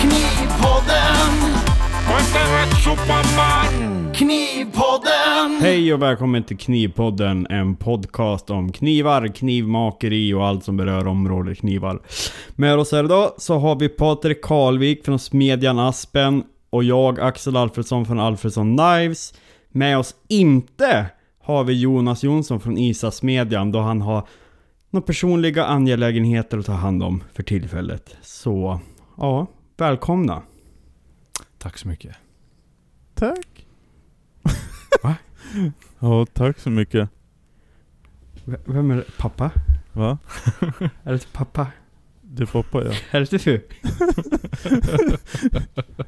Knivpodden, superman Knivpodden. Hej och välkommen till Knivpodden, en podcast om knivar, knivmakeri och allt som berör området knivar. Med oss här idag så har vi Patrik Karlvik från Smedjan Aspen och jag Axel Alfredsson från Alfredsson Knives. Med oss inte har vi Jonas Jonsson från Isa Smedjan då han har några personliga angelägenheter att ta hand om för tillfället. Så, ja, välkomna. Tack så mycket. Tack. Va? Ja, tack så mycket. V- Vem är det? Pappa? Va? Är det pappa? Det är pappa ja. Är det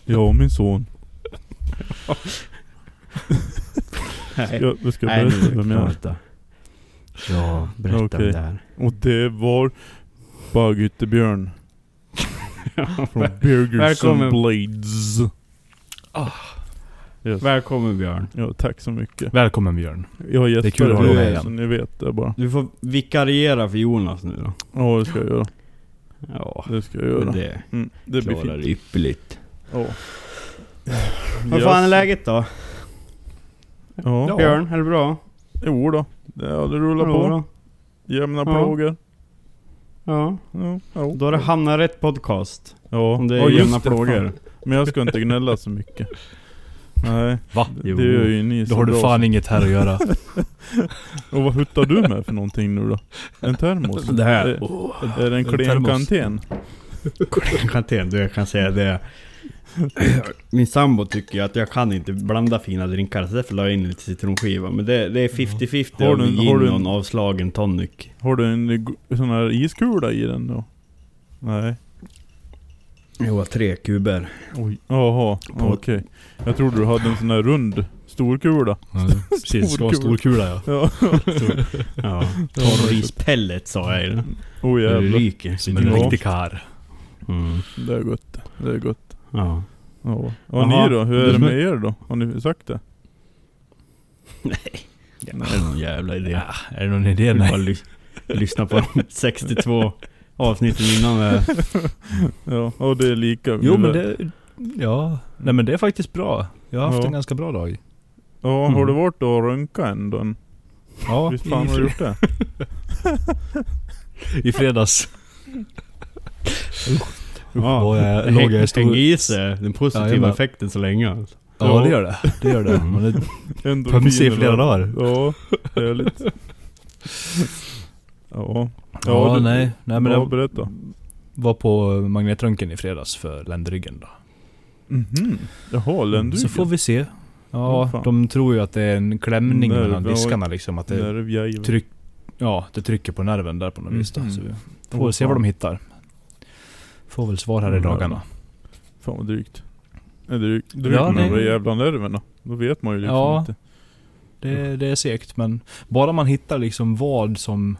du? Och min son. Nej. Jag, jag ska Nej, berätta nu vem jag är. Ja, berätta Okej. om det här. Och det var Baggyttebjörn. Från Burgers and Blades. Ah. Yes. Välkommen Björn. Ja, tack så mycket. Välkommen Björn. Jag har är kul att ha dig med igen. ni vet det bara. Du får vikariera för Jonas nu då. Ja, det ska jag göra. Ja, Det ska jag göra. det Mm, det blir fint. ypperligt. Ja. Vad fan är läget då? Ja. Ja. Björn, är det bra? Jo då. Det, det rullar Jo på. då. Jämna Ja. plågor. Ja, Ja, ja. då har det hamnat rätt podcast. Ja, Om det är just jämna det, plågor. Men jag ska inte gnälla så mycket. Nej, Va? det Jo. gör ju ni Då så har du bra. fan inget här att göra. Och vad huttar du med för någonting nu då? En termos? Det här. Är, är det en en klen termos. kantén? Kantén, du jag kan säga det. Min sambo tycker ju att jag kan inte blanda fina drinkar så därför la jag in lite citronskiva. Men det, det är 50-50 Har av du en- gin och en avslagen tonic. Har du en sån här iskula i den då? Nej. Jo, tre kuber. Oj. Jaha, okej. Jag trodde du hade en sån här rund storkula. Precis, Stor stor, stor kula ja. Ja. Ja, torrrispellet sa jag den. Oh Det jävlar. ryker. Som en Ja. riktig kar. Mm. Det är gott. Det är gott. Ja. Ja. Och Jaha. ni då? Hur är det med er då? Har ni sagt det? Nej. Det är någon jävla idé. Ja, är det någon idé? Nej. bara lys- lyssna på de 62 avsnitten innan. eh. Ja, och det är lika. Jo men det... Ja. Nej men det är faktiskt bra. Jag har haft Ja. en ganska bra dag. Ja, har Mm. du varit och röntgat ändå? Ja, Visst fan i, har du gjort det? i fredags. Ja, Då är- låg jag i stor- Häng i sig den positiva Jajamän. effekten så länge. Alltså. Ja det gör det. Det gör det. Man är Ändå pumsig i flera dagar. Ja, härligt. Ja. Ja, du- nej. Nej men ja, jag berätta. var på magnetröntgen i fredags för ländryggen då. Mhm. Jaha, ländryggen. Så får vi se. Ja, fan. de tror ju att det är en klämning Nerv, mellan ja. diskarna liksom. Att det tryck, ja, det trycker på nerven där på något vis då. Mhm. Så vi får Åh, väl se vad de hittar. Får väl svar här i Mm, dagarna. Fan vad drygt. Är det drygt? Drygt Ja, med det- de jävla nerverna. Då vet man ju liksom Ja. inte. Det, det är segt men bara man hittar liksom vad som...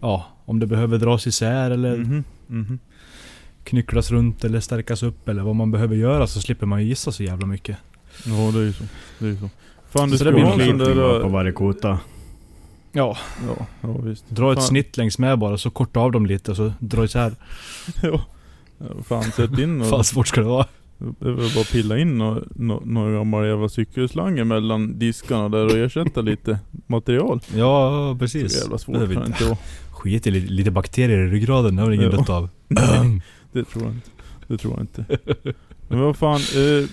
Ja, om det behöver dras isär eller Mhm. Mhm. knycklas runt eller stärkas upp eller vad man behöver göra så slipper man ju gissa så jävla mycket. Ja, det är ju så. Det är ju så. Fan, Så ska blir vara en sån där... på varje kota. Ja, Ja, ja visst. dra ett Fan. snitt längs med bara så korta av dem lite och så dra isär. ja. ja. Fan, sätt in och... Fan svårt ska det vara. Det är väl bara pilla in några nå, nå gammal jävla cykelslang mellan diskarna där och ersätta lite material. Ja, Så precis. jävla svårt kan det inte- inte vara. Skit i lite, lite bakterier i ryggraden, det har väl ingen Ja. dött av. Nej, det tror jag inte. Det tror jag inte. Men vad fan, eh,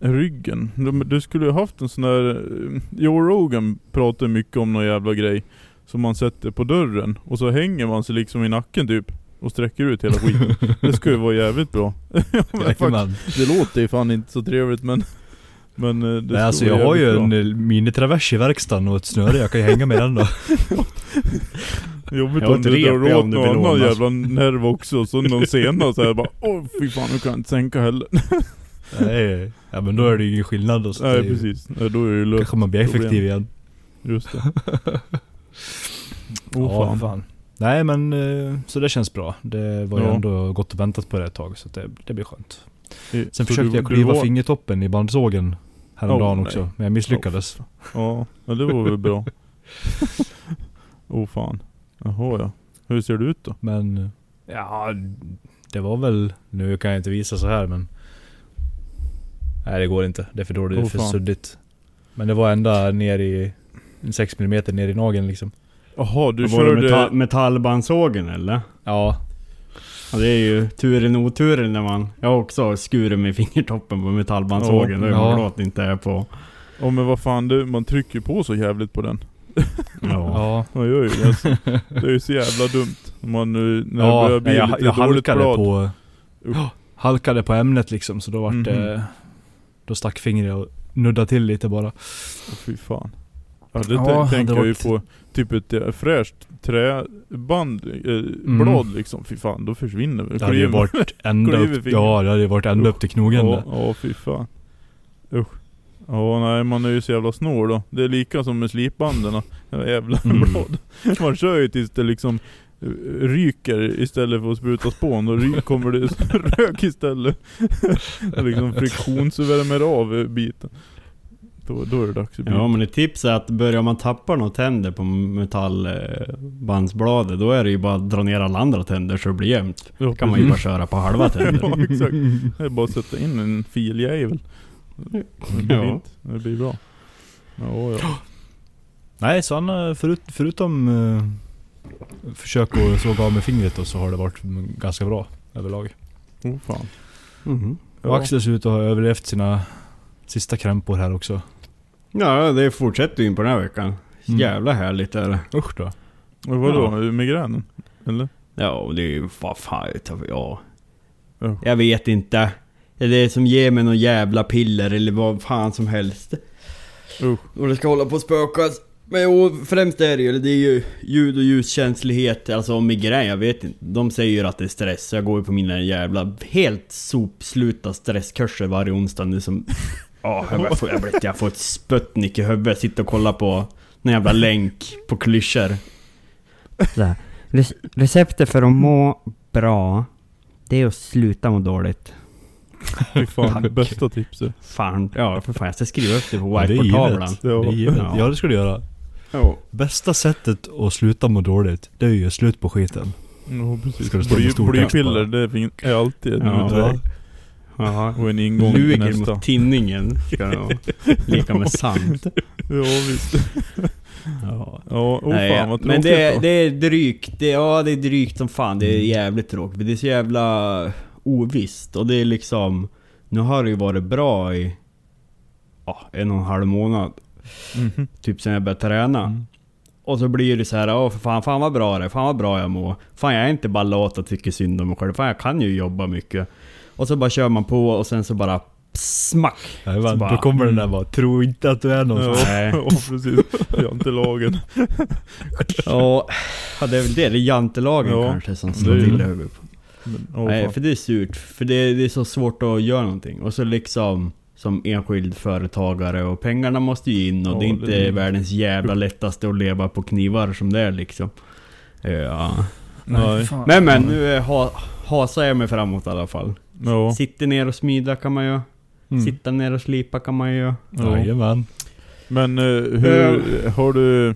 ryggen. Du, du skulle ju haft en sån där... Eh, Joe Rogan pratar mycket om någon jävla grej. Som man sätter på dörren och så hänger man sig liksom i nacken typ. Och sträcker ut hela skiten. Det skulle ju vara jävligt bra. ja, det låter ju fan inte så trevligt men... Men eh, det Nej, alltså jag har ju jävligt en bra. eh, minitravers i verkstaden och ett snöre, jag kan ju hänga med den då. Jobbigt om du drar åt någon annan låna. jävla nerv också. Så någon sena så här bara Åh fy fan nu kan jag inte sänka heller. Nej, ja men då är det ju ingen skillnad då. Så Nej ju- precis. Nej, då är det löst. Kanske man blir effektiv problem. igen. Just det. Åh ja, fan. fan. Nej men, eh, så det känns bra. Det var ju Ja. ändå gott och väntat på det ett tag, så det, det blir skönt. Eh, Sen så försökte du- jag kliva var- fingertoppen i bandsågen häromdagen Åh, också, nej. men jag misslyckades. Ja, ja det var väl bra. Oh, fan. Jaha ja. Hur ser det ut då? Men, ja, Det var väl, nu kan jag inte visa så här men... Nej det går inte. Det är för dåligt, det är Åh, för fan. suddigt. Men det var ända ner i... en 6 mm ner i nageln liksom. Jaha, du var det körde... metall, metallbandsågen eller? Ja. Ja, det är ju turen oturen när man... Jag har också skurit med fingertoppen på metallbandsågen. Ja, är ja. det inte är på... Ja men vad fan, det, man trycker på så jävligt på den. Ja. Ja. Man gör ju det alltså. Det är ju så jävla dumt. Man, när det Ja, börjar bli jag, lite jag dåligt halkade blad. på... Usch. Halkade på ämnet liksom så då vart det... Då stack fingret och nuddade till lite bara. Åh, fy fan. Ja det Ja, tänker jag ju på typ ett eh, fräscht träband, eh, blad liksom. Fy fan, då försvinner det. Hade ju varit ända upp... Ja, det hade ju varit ända upp till knogen Ja, ja fy fan. Usch. Ja nej man är ju så jävla snår då. Det är lika som med slipbanden. Jävla Mm. blad. Man kör ju tills det liksom ryker istället för att spruta spån. Ry- kommer det rök istället. Liksom friktionsvärmer av eh, biten. Då, då är det dags att byta. Ja men ett tips är att börjar man tappa några tänder på metallbandsbladet Då är det ju bara att dra ner alla andra tänder så det blir jämnt. Ja, Då kan man ju bara köra på halva tänder. Ja exakt. Det är bara att sätta in en filjävel. Det blir Ja. fint. Det blir bra. Ja, ja. Nej, så han, eh, förut, förutom uh, försök att såga av med fingret då, så har det varit mm, ganska bra överlag. Oh fan. Mhm. Och Axel ser ut att ha överlevt sina sista krämpor här också. Ja det fortsätter ju in på den här veckan. Mm. Jävla härligt är det. Usch då. Och vadå? Migränen? Eller? Ja och det är ju vad fan ja. Ja. Jag vet inte. Det är det som ger mig någon jävla piller eller vad fan som helst. Usch. Och det ska hålla på att spökas. Men jo, främst är det ju, det är ju ljud och ljuskänslighet, alltså migrän, jag vet inte. De säger ju att det är stress, så jag går ju på mina jävla helt sopsluta stresskurser varje onsdag nu som... Ja, jag, får, jag, vet, jag får ett sputnik i huvudet, sitter och kollar på en jävla länk på klyschor. Receptet för att må bra, det är att sluta må dåligt. Fy fan, Tack. bästa tipset. Fan, ja för fan jag ska skriva upp det på whiteboardtavlan. Ja. Det är givet. Ja. Ja, det ska du göra. Ja. Bästa sättet att sluta må dåligt, det är ju att slut på skiten. Ja precis. Ska det stå med Bly, stor text blypiller, bara? det är fin- är alltid en Ja. utväg. Jaha. Och en ingång Luger nästa. mot tinningen ska det vara. Lika med sant. Ja visst. Ja. Ja, oh Nej, fan vad men det, är- det är drygt. Det, ja, det är drygt som fan. Det är jävligt tråkigt. Det är så jävla ovisst. Och det är liksom... Nu har det ju varit bra i... Ja, en och en halv månad. Mhm. Typ sen jag började träna. Mm. Och så blir det så här, åh för fan, fan vad bra det är, fan vad bra jag mår. Fan jag är inte bara lat och tycker synd om mig själv, fan jag kan ju jobba mycket. Och så bara kör man på och sen så bara smack! Jajamän, Så bara, då kommer den där mm. bara 'Tro inte att du är någon' Nej. ja precis. Jantelagen. Ja, det är väl det, det är jantelagen Ja, kanske som slår till i huvudet. Men, oh, Nej, fan. för det är surt. För det, det är så svårt att göra någonting. Och så liksom som enskild företagare och pengarna måste ju in och Ja, det är inte det är- världens jävla lättaste att leva på knivar som det är liksom. Ja. Nej. Men men, nu eh, ha, hasar jag mig framåt i alla fall. Ja. Sitter ner och smida kan man ju. Mm. Sitta ner och slipa kan man ju. Ja. Jajamän. Men eh, hur har du...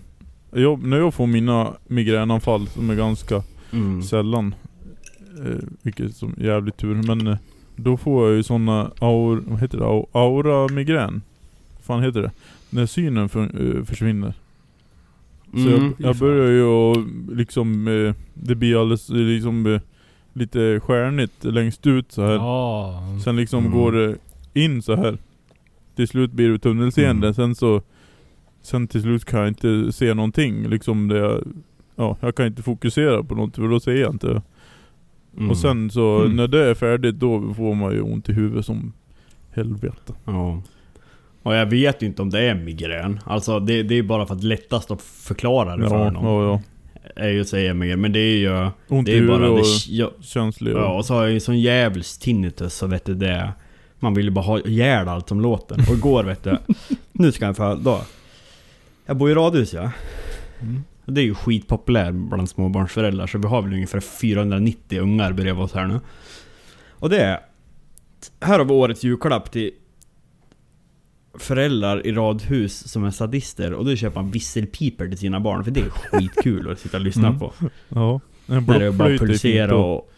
Jag, när jag får mina migränanfall som är ganska Mm. sällan, eh, vilket som jävligt tur, men eh, då får jag ju såna aur, vad heter det? Au- Aura-migrän. Vad fan heter det? När synen för, eh, försvinner. Så Mm. jag, jag börjar ju och liksom, eh, det blir alldeles eh, liksom lite stjärnigt längst ut så här. Ja. Sen liksom Mm. går det in så här. Till slut blir det tunnelseende, Mm. sen så Sen till slut kan jag inte se någonting liksom det jag, Ja, jag kan inte fokusera på något för då ser jag inte. Mm. Och sen så Mm. när det är färdigt då får man ju ont i huvudet som helvete. Ja. Och jag vet ju inte om det är migrän. Alltså det, det är bara för att lättast att förklara det för Ja, någon. ja, ja. Är ju att säga migrän. Men det är ju... Ont Det i är ju huvudet bara... och Det, ja, känslig. ja, och- och så har jag ju sån jävels tinnitus så vet du det... Man vill ju bara ha ihjäl allt som låter. Och igår vet du... Nu ska jag få... Då. Jag bor i radhus ja. Mm. Det är ju skitpopulärt bland småbarnsföräldrar så vi har väl ungefär 490 ungar bredvid oss här nu. Och det är... Här har vi årets julklapp till föräldrar i radhus som är sadister och då köper man visselpiper till sina barn för det är skitkul att sitta och lyssna Mm. på. Ja. När det bara pulserar och...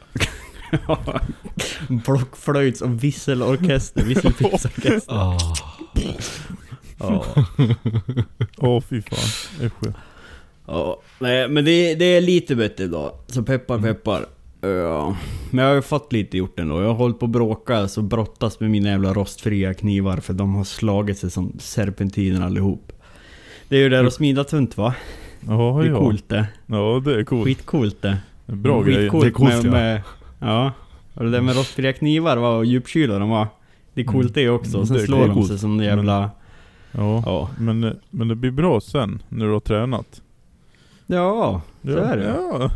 Blockflöjts och visselorkester, visselpipsorkester. Ah. Åh fy fan. Usch. Ja. Nej men det, det är lite bättre idag. Så peppar peppar. Ja. Men jag har ju fått lite gjort ändå. Jag har hållit på att bråka och brottas med mina jävla rostfria knivar för de har slagit sig som serpentiner allihop. Det är ju där att smida tunt va? Ja, Det är ja. coolt det. Ja, det är coolt. Skitcoolt det. Bra. Skitcoolt Det är coolt, med, ja. med, ja. Och det där med rostfria knivar va, och djupkyla de var. Det är coolt det också. Och sen Mm, Det slår de sig som jävla... Ja. Ja. Men, men det blir bra sen, när du har tränat. Ja, så är det. Ja.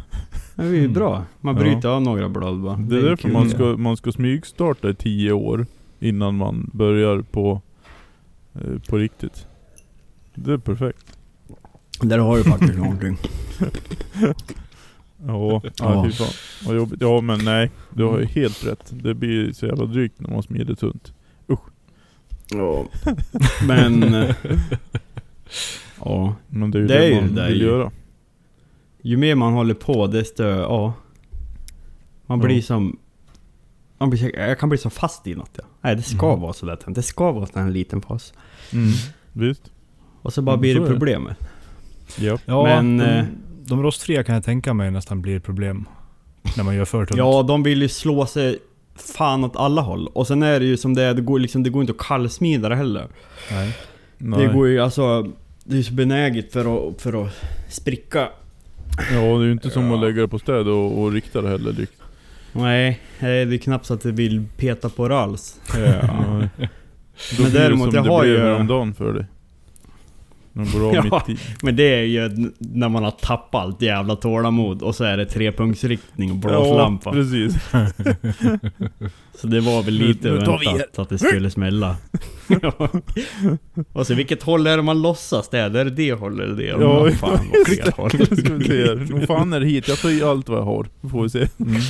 Det är ju bra. Man Ja. bryter av några blad bara. Det är därför kul. man ska, man ska smygstarta i tio år innan man börjar på, eh, på riktigt. Det är perfekt. Där har du faktiskt någonting. Ja, ja. Ja. fy fan. Vad jobbigt. Ja men nej, du har ju helt rätt. Det blir så jävla drygt när man smider tunt. Ja. Men... Ja. Men det är ju Det det, är ju man det vill ju. göra. Ju mer man håller på desto... Ja. Man blir Ja. som... Man blir, jag kan bli så fast i något ja. Nej det ska Mm. vara så lätt. Det ska vara en liten fas. Mm. Visst? Och så bara Mm, blir så det problemet. Japp. Ja, Men, de, eh, de rostfria kan jag tänka mig nästan blir problem. När man gör för tunt. Ja, de vill ju slå sig fan åt alla håll. Och sen är det ju som det är, det går, liksom, det går inte att kallsmida det heller. Nej. Nej. Det går ju alltså... Det är så benäget för att, för att spricka. Ja, det är ju inte som Ja. att lägga det på städ och, och rikta det heller. Direkt. Nej, det är knappt så att det vill peta på det alls. Då Men däremot, det som jag det har blev ju- häromdagen för dig. De går av Ja. mitt i. Men det är ju när man har tappat allt jävla tålamod och så är det trepunktsriktning och blåslampa. Ja, precis. så det var väl lite Nu vi väntat att det skulle smälla. Ja. och så vilket håll är det man låtsas det är? Det är det hållet eller det? Ja, Ja, fan vad fel håll. Nu. Nog fan är det hit. Jag tar i allt vad jag har. Får vi se. Mm.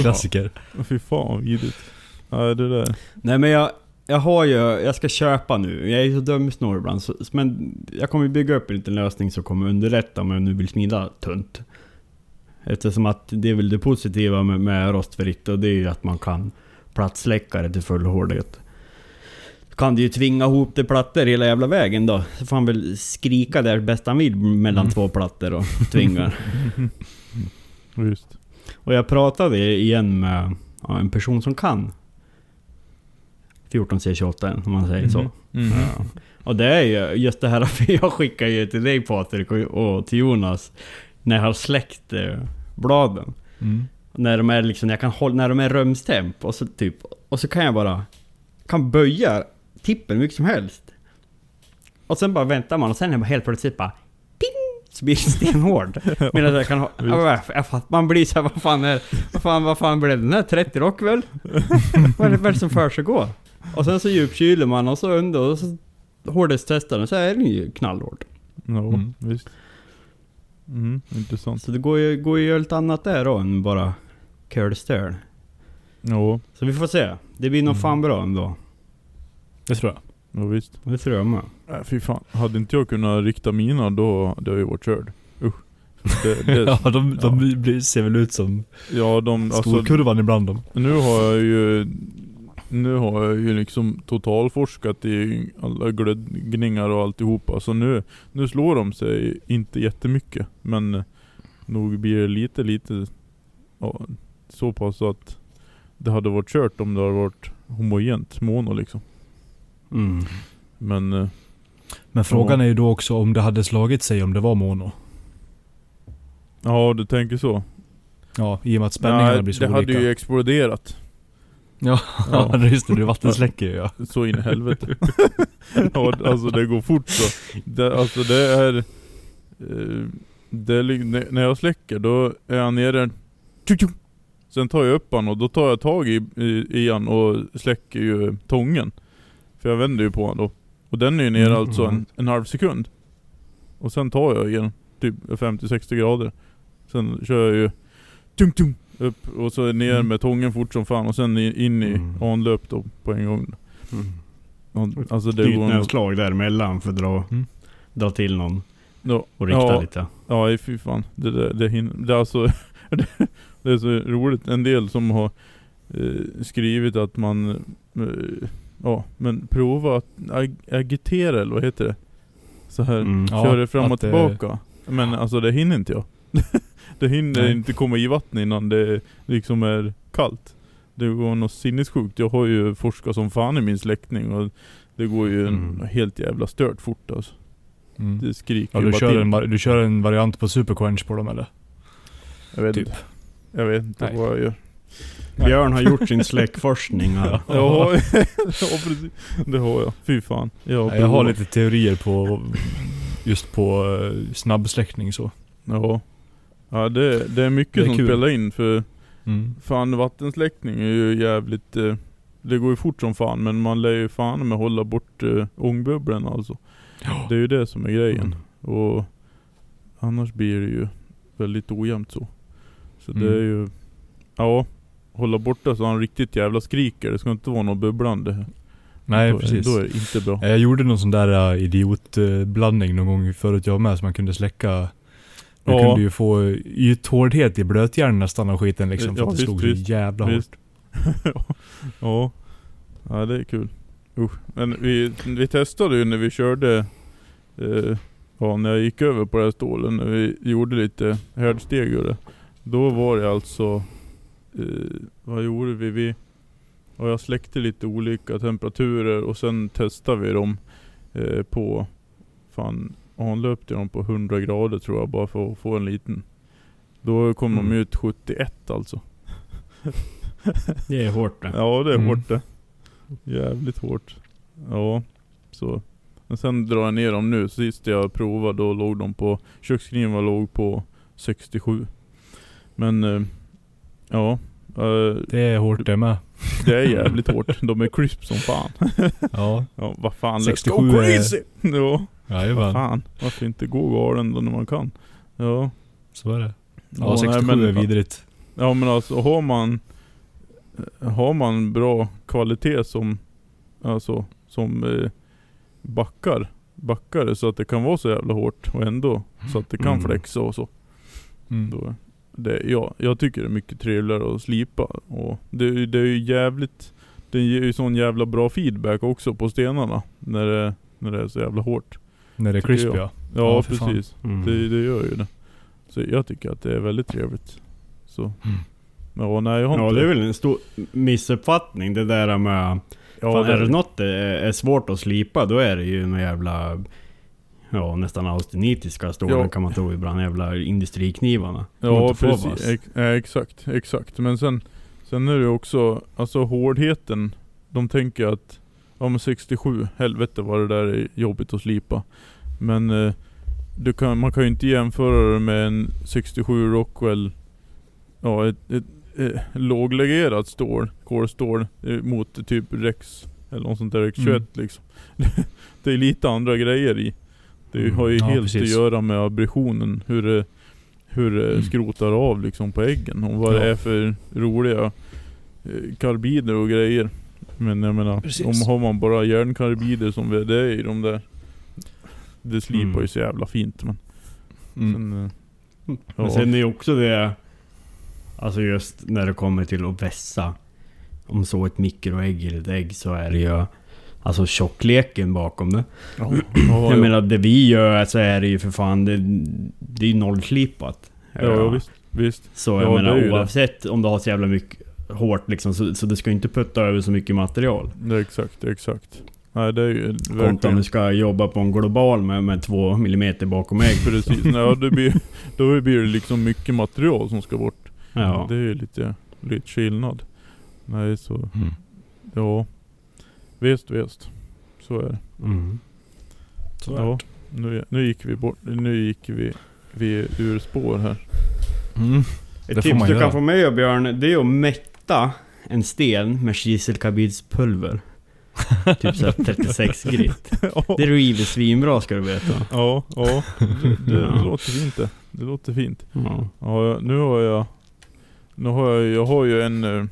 Klassiker. Åh, Fy fan vad vidrigt. Nej det där. Nej men jag, jag har ju, jag ska köpa nu. Jag är ju så dum i snår ibland. Så, men jag kommer bygga upp en liten lösning som kommer underlätta om jag nu vill smida tunt. Eftersom att det är väl det positiva med, med rostfritt och det är ju att man kan plattsläcka det till full hårdhet. Kan du ju tvinga ihop det plattor hela jävla vägen då. Så får han väl skrika där bäst han vill mellan Mm. två plattor och tvinga. Just. Och jag pratade igen med ja, en person som kan 14C28 om man säger så. Mhm. Mhm. Ja. Och det är ju just det här, för jag skickar ju till dig Patrik och, till Jonas när jag har släckt eh, bladen. Mm. När de är liksom, jag kan hålla, när de är rumstemp och så typ, och så kan jag bara, kan böja tippen hur mycket som helst. Och sen bara väntar man och sen är man helt plötsligt bara ping! Så blir det stenhård. Medan jag kan ha, man blir såhär, vad fan är, vad fan, vad fan blev den här? 30 rock väl? vad är det som för sig går? Och sen så djupkyler man och så under och så hårdhetstestar den så är den ju knallhård. Ja, Mm. visst. Mm, intressant. Så det går ju, går ju lite annat där då än bara curlstöl. Ja, Så vi får se. Det blir nog Mm. fan bra ändå. Det tror jag. ja visst. Det tror jag med. Nej fy fan. Hade inte jag kunnat rikta mina då hade jag ju varit körd. Usch. Det, det, Ja, de, de blir, ser väl ut som ja de, alltså, ibland de. nu har jag ju nu har jag ju liksom totalforskat i alla glödgningar och alltihopa. Så nu, nu slår de sig inte jättemycket. Men nog blir det lite, lite ja, så pass att det hade varit kört om det hade varit homogent mono liksom. Mm. Men eh, Men frågan Ja. är ju då också om det hade slagit sig om det var mono. ja du tänker så. Ja, i och med att spänningarna Nej, blir så det olika. hade ju exploderat. Ja, Ja. just det. Det vattensläcker ju ja. Så in i helvete. ja, alltså det går fort så. Det, alltså det är... Eh, det när- jag släcker då är han nere... Sen tar jag upp han och då tar jag tag i, i, i han och släcker ju tången. För jag vänder ju på han då. Och den är ju nere Mm, alltså en, en halv sekund. Och sen tar jag igen typ 50-60 grader. Sen kör jag ju tung, tung, upp och så ner Mm. med tången fort som fan och sen in i Mm. anlöp då på en gång. Mm. Och, Alltså det går nog... Knytnävsslag däremellan för att dra, Mm. dra till någon Ja, och rikta ja, lite. Ja, fy fan. Det, det, det, hin- det är alltså... Det är så roligt. En del som har eh, skrivit att man, eh, ja men prova att ag- agitera eller vad heter det? Så här, Mm. Ja, kör det fram och tillbaka. Men alltså det hinner inte jag. det hinner Nej. inte komma i vatten innan det liksom är kallt. Det går något sinnessjukt. Jag har ju forskat som fan i min släckning och det går ju en Mm. helt jävla stört fort alltså. Mm. Det skriker Ja, du, kör till. en, du kör en variant på Superquench på dem eller? Jag vet typ. inte. Jag vet inte Nej. vad jag gör. Björn har gjort sin släckforskning här. Ja. Har, ja precis. Det har jag. Fy fan. Jag, Nej, Jag har lite teorier på just på eh, snabbsläckning så. Ja. Ja det, det är mycket Det är som kul. spelar in för Mm. fan vattensläckning är ju jävligt eh, Det går ju fort som fan men man lär ju fan med hålla bort eh, ångbubblorna alltså. Det är ju det som är grejen. Mm. Och annars blir det ju väldigt ojämnt så. Så det Mm. är ju, ja. Hålla borta så han riktigt jävla skriker. Det ska inte vara något bubblande. Nej då, precis. Då är det inte bra. Jag gjorde någon sån där uh, idiotblandning någon gång förut jag var med så man kunde släcka Du Ja. kunde ju få ythårdhet i blötjärn nästan av skiten liksom för Ja, att det slog så jävla visst. hårt. ja. Ja det är kul. Usch. Men vi, vi testade ju när vi körde eh, Ja när jag gick över på det här stålet när vi gjorde lite härdsteg och det. Då var det alltså eh, Vad gjorde vi? vi ja, jag släckte lite olika temperaturer och sen testade vi dem eh, på Fan anlöpte dem på 100 grader tror jag bara för att få en liten Då kom de Mm. ut 71 alltså. Det är hårt det. Ja det är Mm. hårt det. Jävligt hårt. Ja, så. Men sen drar jag ner dem nu. Sist jag provade då låg de på, kökskniven låg på 67. Men, eh, ja. eh, Det är hårt det med. det är jävligt hårt. De är crisp som fan. Ja, Ja, vad fan. 67 let's go är- crazy! Ja, vad jajamän. fan. Varför inte gå galen då när man kan? Ja. Så är det. Ja, nej, 67 men- är vidrigt. Ja men alltså har man Har man bra kvalitet som Alltså som eh, backar Backar det så att det kan vara så jävla hårt och ändå så att det kan Mm. flexa och så. Mm. Då, det, ja, jag tycker det är mycket trevligare att slipa och det, det är ju jävligt Det ger ju sån jävla bra feedback också på stenarna när det, när det är så jävla hårt. När det är tycker crisp jag. ja. Ja, för fan. precis. Mm. Det, det gör ju det. Så jag tycker att det är väldigt trevligt. Så. Mm. Ja, nej jag har Ja inte det är väl en stor missuppfattning det där med... Ja, fan, det är det något är, är svårt att slipa då är det ju några jävla... Ja nästan austenitiska stålen Ja. kan man tro ibland. Jävla industriknivarna. Ja precis. Ex ja, exakt, exakt. Men sen, sen är det också, alltså hårdheten. De tänker att, ja men 67, helvete vad det där är jobbigt att slipa. Men eh, du kan, man kan ju inte jämföra det med en 67 Rockwell, ja ett, ett, eh, låglegerat stål, kolstål eh, mot typ Rex eller något sånt där X21 Mm. liksom. det är lite andra grejer i. Det Mm. har ju Ja, helt precis. att göra med abrasionen, hur det hur det Mm. skrotar av liksom på äggen och vad Ja. det är för roliga eh, karbider och grejer. Men jag menar, Precis. om har man bara järnkarbider som det är i de där Det slipar Mm. ju så jävla fint men Mm. sen, eh, Men ja. sen är ju också det... Alltså just när det kommer till att vässa. Om så ett mikroägg eller ett ägg så är det ju... Alltså tjockleken bakom det. ja, ja, Jag menar det vi gör så är det ju för fan... Det, det är ju nollslipat. ja, ja visst, visst. Så Ja, jag är menar ju det. oavsett om du har så jävla mycket hårt liksom. Så, så du ska inte putta över så mycket material. Det är exakt, exakt. Nej det är ju Kontra om verkligen du ska jobba på en global med, med två millimeter bakom ägg. Precis, Nej, det blir, då blir det liksom mycket material som ska bort. Ja. Det är ju lite, lite skillnad. Nej så, Mm. ja. Visst, visst. Så är det. Mm. Så Ja, nu, nu gick vi bort, nu gick vi, vi ur spår här. Mm. Ett tips du göra. kan få med Björn, det är att mätta en sten med kiselkarbidspulver. typ såhär 36 grit. Det river svinbra ska du veta. Ja, ja. Det, det Ja. låter fint det. Det låter fint. Ja. Ja, nu har jag, nu har jag, jag har ju en, eh,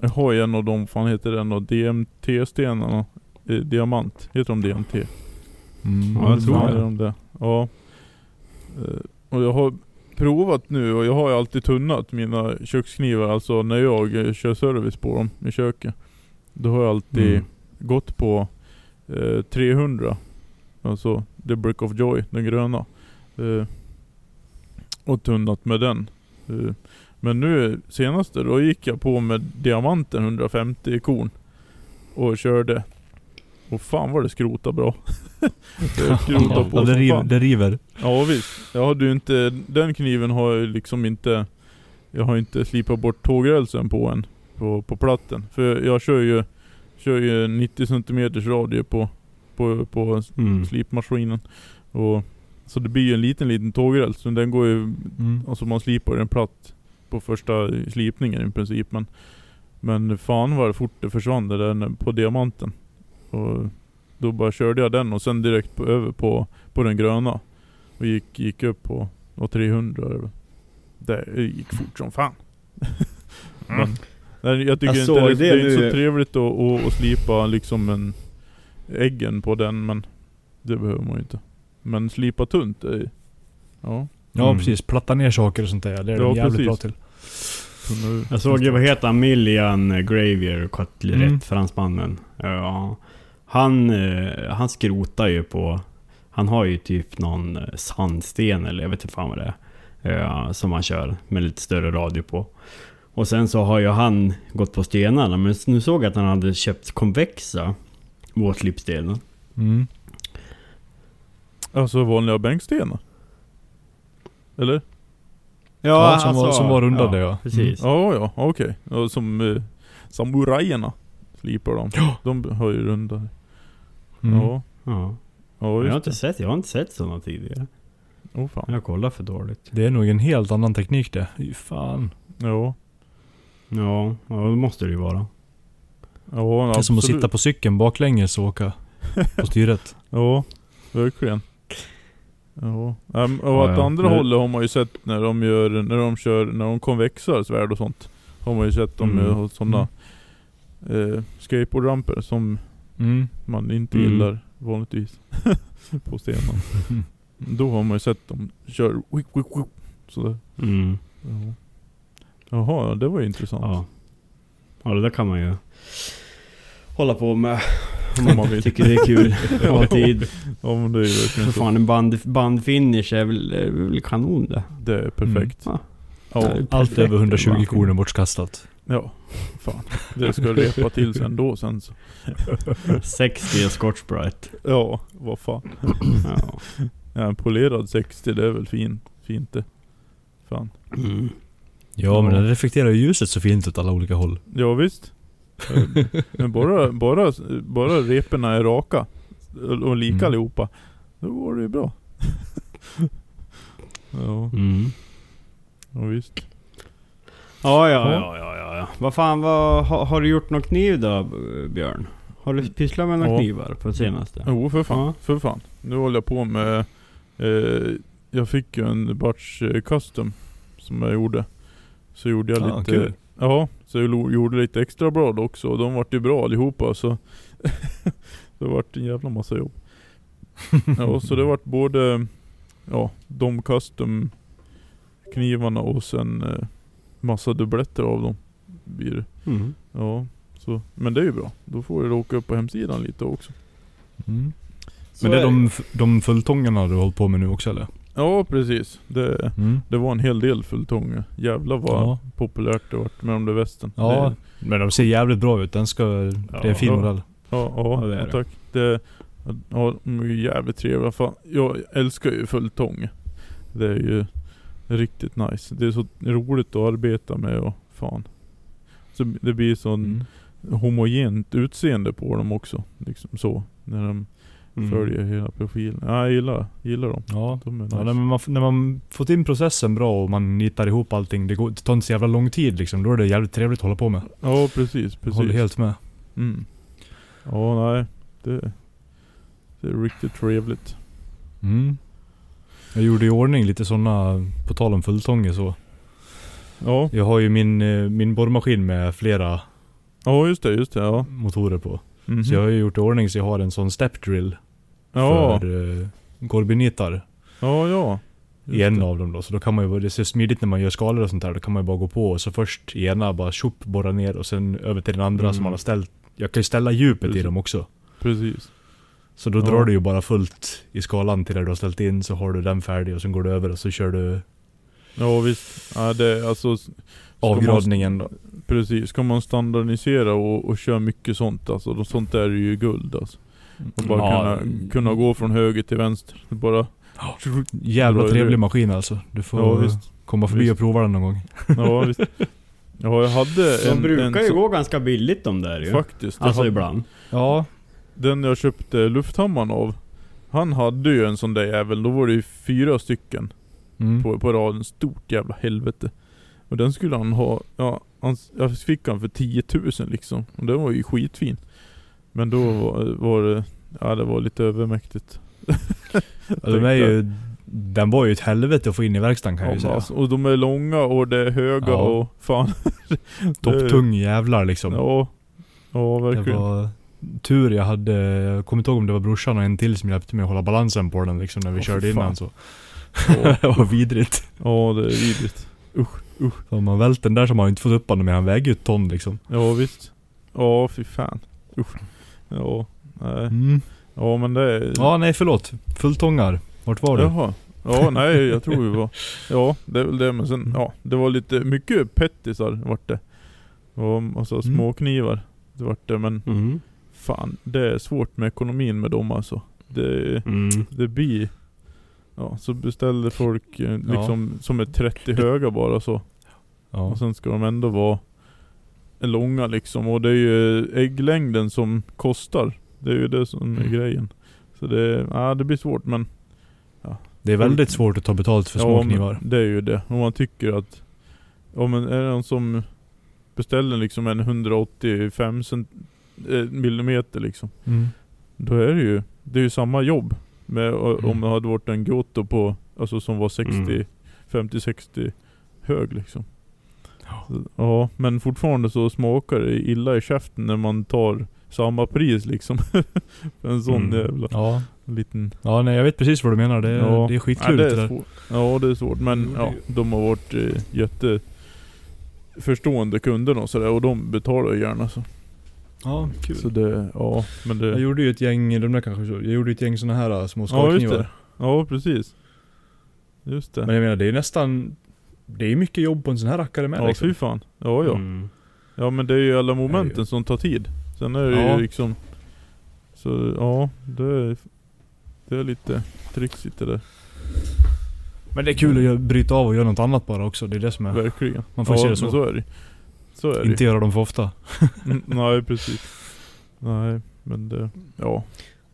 jag har ju en av de, fan heter den då, DMT-stenarna. Eh, diamant, heter de DMT? Mm. Ja, jag tror de det. Ja. Eh, Och jag har, provat nu och jag har ju alltid tunnat mina köksknivar, alltså när jag eh, kör service på dem i köket. Då har jag alltid Mm. gått på eh, 300. Alltså The Brick of Joy, den gröna. Eh, och tunnat med den. Eh, men nu senaste, då gick jag på med diamanten 150 korn. Och körde. Och fan vad det skrota bra. det skrotade på Ja, det, river, det river. Ja visst. Jag hade ju inte, den kniven har jag liksom inte Jag har inte slipat bort tågrälsen på en På, på platten. För jag kör ju Kör ju 90 cm radie på På, på Mm. slipmaskinen. Och Så det blir ju en liten liten tågräls. Men den går ju Mm. Alltså man slipar den platt På första slipningen i princip men Men fan vad fort det försvann det där på diamanten. Och då bara körde jag den och sen direkt på, över på, på den gröna. Och gick, gick upp på och 300 eller vad. Det gick fort som fan. Men, nej, jag tycker Jag inte det, det, är inte så trevligt att, att, att slipa liksom en äggen på den men det behöver man ju inte. Men slipa tunt är Ja. Ja Mm. precis, platta ner saker och sånt där. Det är Ja, de jävligt precis. bra till. Jag såg ju, vad heter han, Millian Gravier, Cutlery, Mm. fransmannen. Ja. Han, eh, han skrotar ju på... Han har ju typ någon eh, sandsten eller jag vet inte fan vad det är. eh, som han kör med lite större radio på. Och sen så har ju han gått på stenarna. Men nu såg jag att han hade köpt konvexa våtslipstenar. Mm. Alltså vanliga bänkstenar? Eller? Ja, som var- som var rundade, ja. Precis. Ja, ja, okej. Ja, som eh, samurajerna slipar de. De har ju runda. Mm. Ja, Ja. ja Jag har inte sett, jag har inte sett sådana tidigare. Åh fan. Jag kollar för dåligt. Det är nog en helt annan teknik det. Fy fan. Ja. Ja, ja det måste det ju vara. Ja, Det är som att absolut. sitta på cykeln baklänges och åka på styret. Ja, verkligen. Ja. Ehm, och Ja, åt ja. andra Nu- hållet har man ju sett när de gör, när de kör, när de konvexar svärd och sånt. Har man ju sett dem Mm. med sådana eh, skateboardramper som Mm. man inte Mm. gillar vanligtvis. på stenen. Då har man ju sett dem köra wick, wick, wick, sådär. Mm. Ja. Jaha, det var ju intressant. Ja. Ja, det där kan man ju hålla på med. Om man vill. Tycker det är kul. Ha tid. Ja men det är ju verkligen För så. fan en band, bandfinish är väl, är väl kanon det. Det är perfekt. Ja. Ja. Det är Allt perfekt. över 120 Bandfinish. korn är bortkastat. ja. Fan. Det ska repa till sen då sen så. 60 Scotch Brite. Ja, vad fan. Ja. Ja, en polerad 60 det är väl fin, fint det. Fan. Mm. Ja, men den reflekterar ju ljuset så fint åt alla olika håll. Ja visst. Men bara, bara, bara reporna är raka och lika Mm. allihopa. Då går det ju bra. ja, Mm. ja visst. Ja, ja, ja, ja, ja, ja. Vad fan, vad, har, har du gjort någon kniv då, Björn? Har du pysslat med några Ja. knivar på senaste? Jo för fan, Ja. för fan. Nu håller jag på med, eh, jag fick ju en batch eh, custom som jag gjorde. Så gjorde jag Ja, lite, kul. ja, så jag lo- gjorde lite extra blad också och de vart ju bra allihopa så Det vart en jävla massa jobb. Ja, så det vart både, ja, de custom knivarna och sen eh, massa dubbletter av dem. Blir det. Mm. Ja, så, men det är ju bra. Då får jag åka upp på hemsidan lite också. Mm. Men det är är de, de fulltångarna du har hållit på med nu också eller? Ja precis. Det, Mm. det var en hel del fulltånga. Jävlar vad Ja. populärt det vart med de där västen. Ja, Det, men de ser jävligt bra ut. Den ska... det är en fin Ja. modell. ja, ja, Ja, det är ja, det. tack. Det, ja, de är ju jävligt trevliga. Fan, jag älskar ju fulltång. Det är ju riktigt nice. Det är så roligt att arbeta med och fan. Så det blir sån Mm. homogent utseende på dem också. Liksom så. När de Mm. följer hela profilen. Ja, jag gillar, gillar dem. Ja. De nice. Ja, när, man, när man fått in processen bra och man nitar ihop allting, det, går, det tar inte så jävla lång tid liksom. Då är det jävligt trevligt att hålla på med. Ja precis, Jag håller precis. helt med. Mm. Ja, nej. Det, det är riktigt trevligt. Mm. Jag gjorde i ordning lite sådana, på tal om fulltånge så. Ja, Jag har ju min, eh, min borrmaskin med flera ja just det, just det. Ja. motorer på. Mhm. Så jag har ju gjort i ordning så jag har en sån step drill ja, för uh, gorbinitar. ja, ja. Just I en det. av dem då. Så då kan man ju, det är smidigt när man gör skalor och sånt där. Då kan man ju bara gå på och så först i ena bara tjopp, borra ner och sen över till den andra Mm. som man har ställt. Jag kan ju ställa djupet i Precis. dem också. Precis. Så då Ja. drar du ju bara fullt i skalan till där du har ställt in, så har du den färdig och sen går du över och så kör du Ja visst. Ja, det alltså... ska man- avgradningen då. Precis. Ska man standardisera och, och köra mycket sånt alltså, då sånt där är ju guld alltså. Och bara Ja. kunna, kunna gå från höger till vänster. Det Bara... Jävla Bra trevlig maskin alltså. Du får Ja visst. komma förbi Visst. och prova den någon gång. Ja visst. Ja jag hade De en... brukar en ju så- gå ganska billigt de där ju. Faktiskt. Jag Alltså hade- ibland. Ja. Den jag köpte lufthammaren av. Han hade ju en sån där jävel. Då var det ju fyra stycken Mm. på, på raden. Stort jävla helvete. Och den skulle han ha, ja, han, jag fick han för 10 000 liksom. Och den var ju skitfin. Men då var, var det, ja det var lite övermäktigt. Ja, de är ju, den var ju ett helvete att få in i verkstaden kan jag Ja, ju men säga. alltså, och de är långa och det är höga Ja. och fan. Topptung jävlar liksom. Ja. Ja det verkligen. var tur jag hade, jag kommer inte ihåg om det var brorsan och en till som hjälpte mig att hålla balansen på den liksom när vi Åh, körde innan så. Ja, det var vidrigt. ja det är vidrigt. Så om man vält den där så har man inte fått upp honom men han väger ju ett ton liksom. Ja visst. Ja fy fan. Usch. Ja. Nej. Mm. Ja men det. Ja nej förlåt. Fulltångar. Vart var du? Jaha. Ja, nej jag tror vi var... Ja, det är väl det men sen, ja. Det var lite mycket pettisar vart det. Och alltså Mm. småknivar. Det vart det men Mm. Fan, det är svårt med ekonomin med dem alltså. Det, Mm. det blir... Ja, så beställer folk eh, liksom som är 30 höga bara så. Ja. Och sen ska de ändå vara långa liksom. Och det är ju ägglängden som kostar. Det är ju det som är Mm. grejen. Så det, ja, det blir svårt men Det är väldigt svårt att ta betalt för små men knivar. Det är ju det. Om man tycker att... Ja men är det någon som beställer liksom en 185 cent, eh, millimeter liksom. Mm. Då är det ju, det är ju samma jobb. Med, Mm. Om det hade varit en Goto på, alltså som var 60, Mm. 50-60 hög liksom. Ja. Så, Ja, men fortfarande så smakar det illa i käften när man tar samma pris liksom. För en sån Mm. jävla Ja. liten... ja, nej jag vet precis vad du menar. Det, Ja. det är skitkul Ja, det det är där. svårt. Ja det är svårt men ja, det- de har varit eh, jätte förstående kunderna och sådär och de betalar ju gärna så. Ja, kul. Så det, ja men det... Jag gjorde ju ett gäng, de där kanske jag gjorde ett gäng såna här äh, små ja skalknivar. det. Ja precis. Just det. Men jag menar det är nästan, det är mycket jobb på en sån här rackare med ja liksom. fy fan. Ja ja. Mm. Ja men det är ju alla momenten ju- som tar tid. Sen är det Ja. ju liksom... Så ja, det är, det är lite trixigt det där. Men det är kul att bryta av och göra något annat bara också. Det är det som är... Verkligen. Man får ja, se det så. så är det Så är det Inte göra dem för ofta. Nej precis. Nej men det, ja.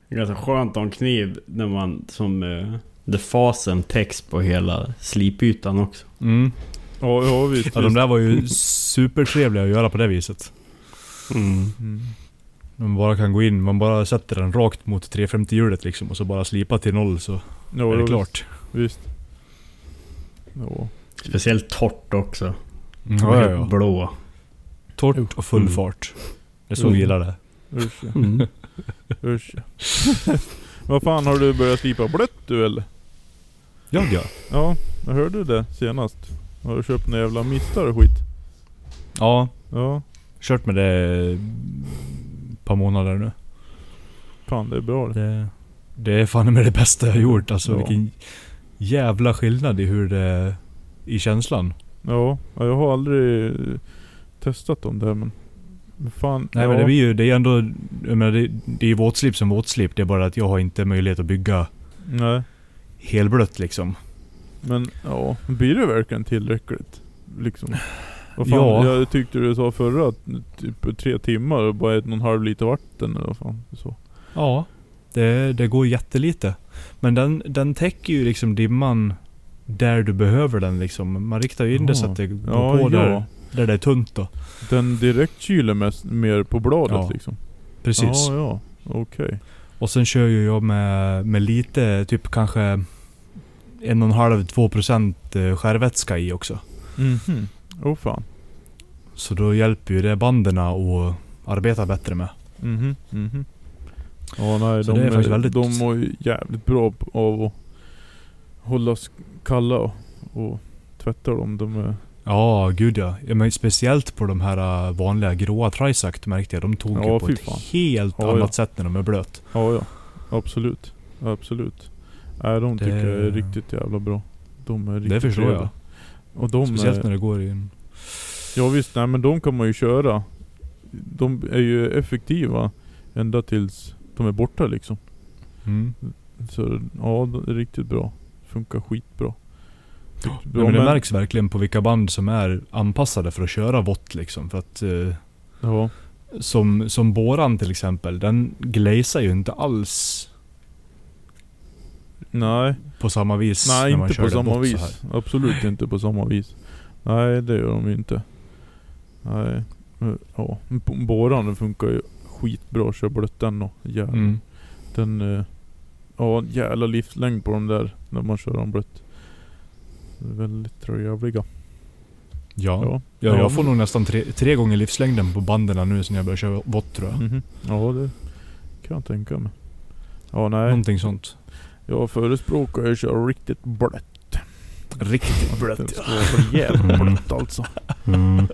Det är ganska skönt att ha en kniv när man som... Uh, the fasen täcks på hela slipytan också. Mm. Ja, ja visst. Ja, de visst. där var ju supertrevliga att göra på det viset. Mm. Mm. Man bara kan gå in, man bara sätter den rakt mot 350-hjulet liksom och så bara slipa till noll så Ja, är det ja, klart. Visst. Ja. Speciellt torrt också. Ja, ja, ja. Blå. Torrt och full Mm. fart. Det är så Mm. vi gillar det. Usch ja. Mm. Usch. Vad fan har du börjat slipa blött du eller? Jag ja. Ja, jag hörde det senast. Har du köpt några jävla mistar och skit? Ja, Ja. kört med det ett par månader nu. Fan det är bra det. Det, det är fan med det bästa jag har gjort. Alltså Ja. vilken jävla skillnad i hur det... I känslan. Ja, ja, jag har aldrig testat dem där men... men Fan, Nej ja. men det blir ju, det är ändå... Jag menar, det, det är ju våtslip som våtslip. Det är bara att jag har inte möjlighet att bygga Nej. helblött liksom. Men ja, blir det verkligen tillräckligt? Liksom. Vad fan, Ja. Jag tyckte du sa förra att typ tre timmar och bara ett och en halv liter vatten eller vad fan sa. Ja. Det, det går jättelite. Men den, den täcker ju liksom dimman där du behöver den liksom. Man riktar ju in det så Ja. att det går Ja, på ja. där, där det är tunt då. Den direkt kyler mest, mer på bladet Ja. liksom? Precis. Ja, ja. Okej. Och sen kör ju jag med, med lite, typ kanske en och en halv, två procent eh, skärvätska i också. Mhm. Åh fan. Så då hjälper ju det banden att arbeta bättre med. Mhm. Mhm. Ja nej, Så de, är faktiskt väldigt- de mår ju jävligt bra av att hållas kalla och, och tvätta dem. De är, Ja, gud ja. men speciellt på de här äh, vanliga gråa Trisact märkte jag. De tog Ja, ju på ett fan. helt Ja, annat ja. sätt när de är blöt. ja ja, absolut. Absolut. Nej de Det- tycker jag är riktigt jävla bra. De är riktigt Det förstår jag. Och de Speciellt är, när det går i en... Ja visst, nej men de kan man ju köra. De är ju effektiva ända tills de är borta liksom. Mm. Så ja, det är riktigt bra. Funkar skitbra. Ja, Bra, men det men- märks verkligen på vilka band som är anpassade för att köra vått liksom. För att eh, Ja, som, som Boran till exempel, den glazar ju inte alls nej. på samma vis Nej inte på samma vis. Absolut inte på samma vis. Nej det gör de ju inte. Nej. Ja, Båran den funkar ju skitbra. Kör blött den och jävlar. Mm. Den... eh, Ja jävla livslängd på de där när man kör dem blött. Väldigt trevliga. Ja. Ja. Ja, jag får nog nästan tre, tre gånger livslängden på banden nu sen jag började köra vått tror jag. Mhm. Ja det kan jag tänka mig. Ja nej. Någonting sånt. Jag förespråkar att köra riktigt blött. Riktigt Det ska vara rejält Mm. blött alltså. Mm.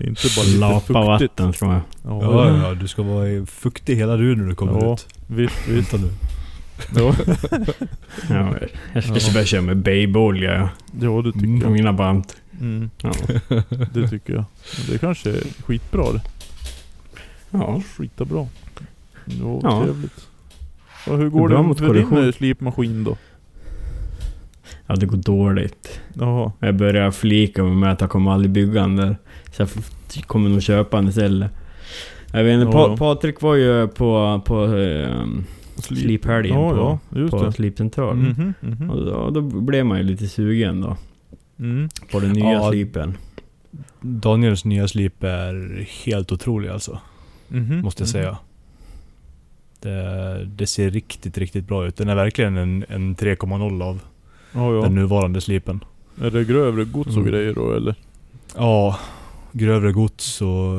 Inte bara lite Lapa fuktigt. vatten tror jag. Ja, Ja, ja, du ska vara fuktig hela du när du kommer Ja. ut. visst, visst. Vänta nu. Ja, Ja, jag ska Ja. börja köra med babyolja ja, det tycker Mm. på jag. mina band. Mm, Ja. det tycker jag. Det kanske är skitbra det. ja. Skita bra. Ja, Ja. trevligt. Ja, hur går det mot för din eh, slipmaskin då? ja, det går dåligt. Jaha. Jag börjar flika med att jag kommer aldrig bygga den där. Så jag kommer nog köpa den istället. Jag vet inte, pa Patrik var ju på, på um, sliphelgen Ja, på, ja, på det. slipcentralen. Mhm, mhm. Och då, då blev man ju lite sugen då. Mm. På den nya Ja. slipen. Daniels nya slip är helt otrolig alltså. Mhm, Måste jag mhm. säga. Det, det ser riktigt, riktigt bra ut. Den är verkligen en, en 3,0 av Ja, ja. den nuvarande slipen. Är det grövre gods och Mm. grejer då eller? Ja, grövre gods och...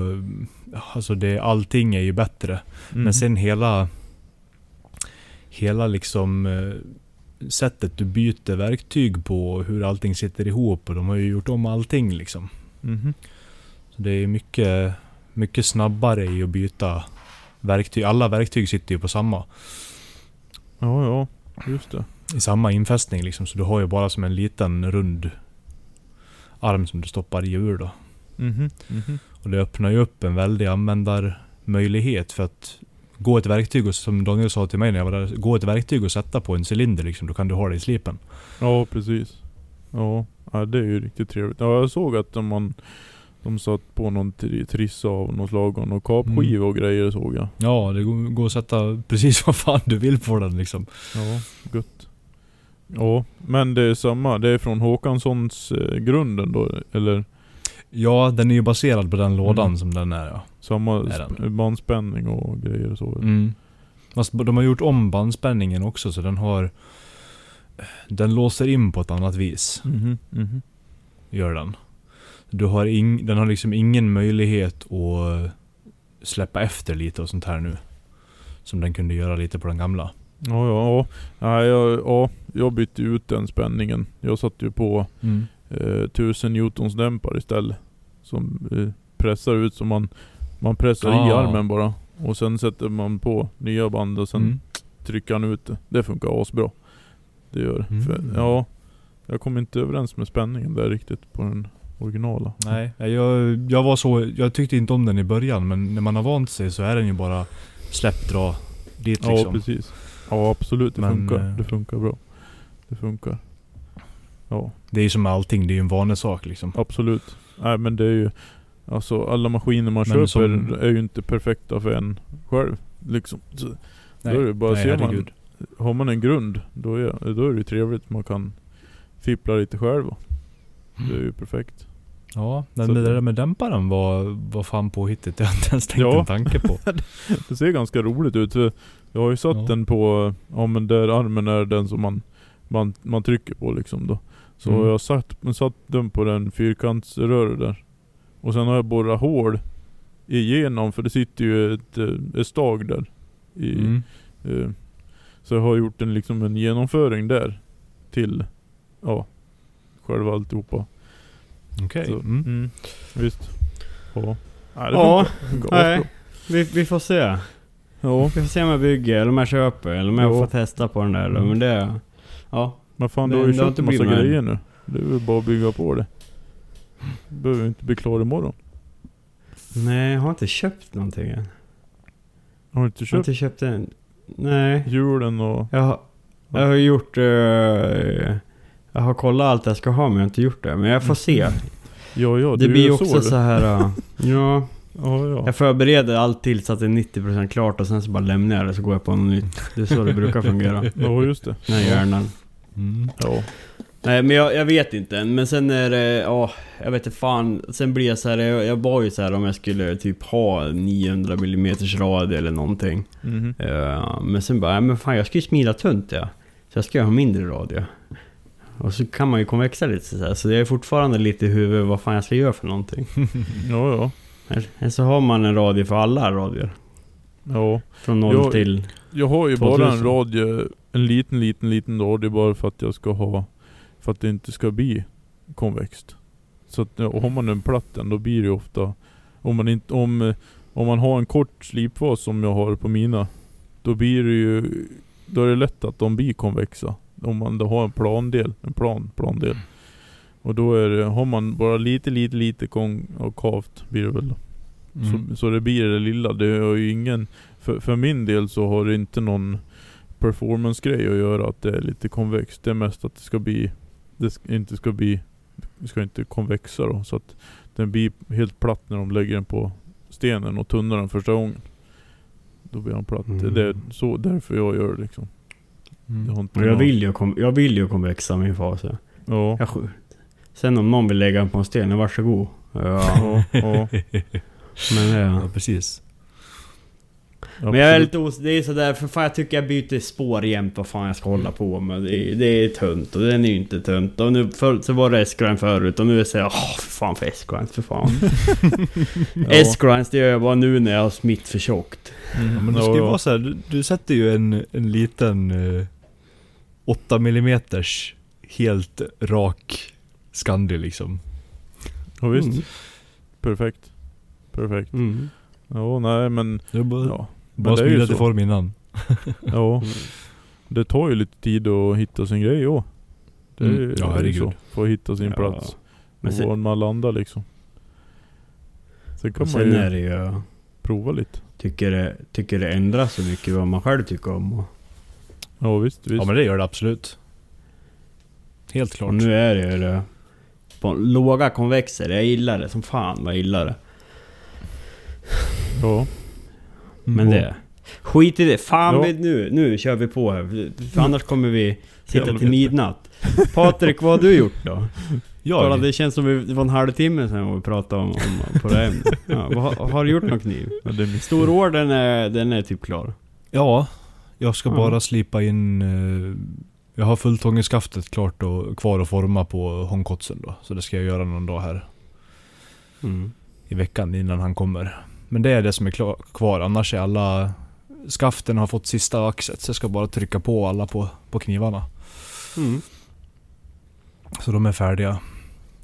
Alltså det, allting är ju bättre. Mhm. Men sen hela... Hela liksom... eh, Sättet du byter verktyg på och hur allting sitter ihop. Och de har ju gjort om allting liksom. Mhm. Så det är mycket, mycket snabbare i att byta verktyg. Alla verktyg sitter ju på samma. Ja, ja. Just det. I samma infästning liksom. Så du har ju bara som en liten rund arm som du stoppar i ur då. Mhm, mhm. Och det öppnar ju upp en väldig användarmöjlighet för att gå ett verktyg och som Daniel sa till mig när jag var där. Gå ett verktyg och sätta på en cylinder liksom. Då kan du ha det i slipen. Ja, precis. Ja, det är ju riktigt trevligt. Ja, jag såg att man, de satt på någon tri- trissa av något slag och någon kapskiva och grejer såg jag. Ja, det går, går att sätta precis vad fan du vill på den liksom. Ja, gött. Ja, men det är samma. Det är från Håkanssons eh, grunden då, eller? Ja, den är ju baserad på den lådan Mm. som den är ja. Samma sp- bandspänning och grejer och så? Mm. De har gjort om bandspänningen också så den har... Den låser in på ett annat vis. Mhm, mhm. Gör den. Du har ing, den har liksom ingen möjlighet att släppa efter lite och sånt här nu. Som den kunde göra lite på den gamla. Ja, ja, ja. Jag, ja. Jag bytte ut den spänningen. Jag satte ju på eh, 1000 newtons dämpare istället. Som eh, pressar ut som man, man pressar i Ah. armen bara. Och sen sätter man på nya band och sen Mm. trycker han ut det. Det funkar asbra. Det gör. Mm. För, ja, jag kom inte överens med spänningen där riktigt på den originala. Nej, jag, jag var så... Jag tyckte inte om den i början men när man har vant sig så är den ju bara släpp, dra dit Ja liksom. precis. Ja absolut, det Men, funkar. eh, Det funkar bra. Det funkar. Ja, Det är ju som allting, det är ju en vanesak liksom. absolut. Nej men det är ju... Alltså alla maskiner man Men köper som- är ju inte perfekta för en själv. Liksom. Så, Nej, då är det bara, nej, ser man, har man en grund, då är, då är det ju trevligt. Man kan fippla lite själv. Det är ju perfekt. Ja, men Så det där med dämparen var, var fan påhittigt. Det har jag inte ens tänkt Ja. en tanke på. Det ser ganska roligt ut. För jag har ju satt Ja. den på, ja men där armen är den som man, man, man trycker på liksom då. Så Mm. jag har satt, satt den på den fyrkantsröret där. Och sen har jag borrat hål igenom, för det sitter ju ett, eh, ett stag där. I, Mm. eh, så jag har gjort en, liksom en genomföring där. till, ja, själva alltihopa. Okej. Så, Mm. mm, visst. Ja. Nej, det Ja, nej. Vi, vi får se. Ja, Vi får se om jag bygger, eller om jag köper, eller om jag Jo. får testa på den där. Mm. Men det... Ja. men fan du har ju det köpt massa grejer nu. Det är väl bara att bygga på det. Du behöver inte bli klar imorgon. Nej, jag har inte köpt någonting än. Har du inte Jag har köpt inte köpt en... Nej. hjulen och... Jag har, jag har gjort... eh, jag har kollat allt jag ska ha men jag har inte gjort det. Men jag får se. Ja, ja, det blir ju också så, så här. eh, ja, Ja, ja. jag förbereder allt tills att det är 90% klart och sen så bara lämnar jag det så går jag på något nytt. Det är så det brukar fungera. Ja, just det. Den här hjärnan. Mm. Ja. Nej men jag, jag vet inte än. Men sen är det, ja, jag vet inte fan. Sen blir jag så här, jag, jag var ju så här om jag skulle typ ha 900 mm radie eller någonting. Mhm. Eh, men sen bara, ja, men fan jag ska ju smida tunt ja. Så jag ska ju ha mindre radie. Och så kan man ju konvexa lite så här. Så det är fortfarande lite i huvudet vad fan jag ska göra för någonting. Ja, ja. Eller- så har man en radie för alla radier. Ja. Från 0 Jag- till... Jag har ju bara 2000. en radio, en liten, liten, liten radio bara för att jag ska ha, för att det inte ska bli konvext. Så att ja, har man en platten då blir det ofta, om man inte, om, om man har en kort slipfas som jag har på mina, då blir det ju, då är det lätt att de blir konvexa. Om man då har en plandel, en plan, plandel. Och då är det, har man bara lite, lite, lite konkavt blir det väl då. Mm. Så, så det blir det lilla. Det har ju ingen... För, för min del så har det inte någon performance-grej att göra att det är lite konvext. Det är mest att det ska bli... Det ska, inte ska bli... Ska inte konvexa då. Så att den blir helt platt när de lägger den på stenen och tunnar den första gången. Då blir den platt. Mm. Det är så därför jag gör det liksom. Mm. Jag vill ju, kom, jag vill ju konvexa min fas. Ja. Ja. Jag, sen om någon vill lägga den på en sten, varsågod. Ja, Ja, ja. men det... Ja, precis. Men jag är absolut. lite os... Det är sådär, för fan jag tycker jag byter spår jämt vad fan jag ska hålla på med. Det är, det är tunt och den är ju inte tunt. Och nu för, så var det S-grind förut och nu är det såhär, åh för fan för S-grind, för fan. Ja. S-grinds det gör jag bara nu när jag har smitt för tjockt. Mm, Ja, men det ska ju vara så här, du, du sätter ju en, en liten eh, 8 mm helt rak Scandi liksom. ja, visst. Mm. Perfekt. Perfekt. Mm. Ja, nej men... Är bara, Ja. bara det är ju smida till form innan. Ja. Mm. Det tar ju lite tid att hitta sin grej också. Det är Mm. ju Ja, det är ju herregud. så. Få hitta sin Ja. plats. Men och sen, var man landar liksom. Sen kan och man sen ju är det ju... prova lite. Tycker det, tycker det ändras så mycket vad man själv tycker om. Och, Ja visst, visst. Ja men det gör det absolut. Helt och klart. nu är det ju det... På låga konvexer, jag gillar det som fan vad jag gillar det. Ja. Men Mm. det... Skit i det. Fan Ja. nu, nu kör vi på här. För annars kommer vi sitta till midnatt. Patrik, vad har du gjort då? Jag? det känns som vi, det var en halvtimme sedan vi pratade om, om på det här ämnet. Ja, vad, har- du gjort någon kniv? ja det är den är typ klar. Ja, jag ska Ja. bara slipa in... Eh, jag har fulltångenskaftet klart och kvar att forma på hångkotsen då. Så det ska jag göra någon dag här Mm. i veckan innan han kommer. Men det är det som är klar, kvar. Annars är alla... Skaften har fått sista axet så jag ska bara trycka på alla på, på knivarna. Mm. Så de är färdiga.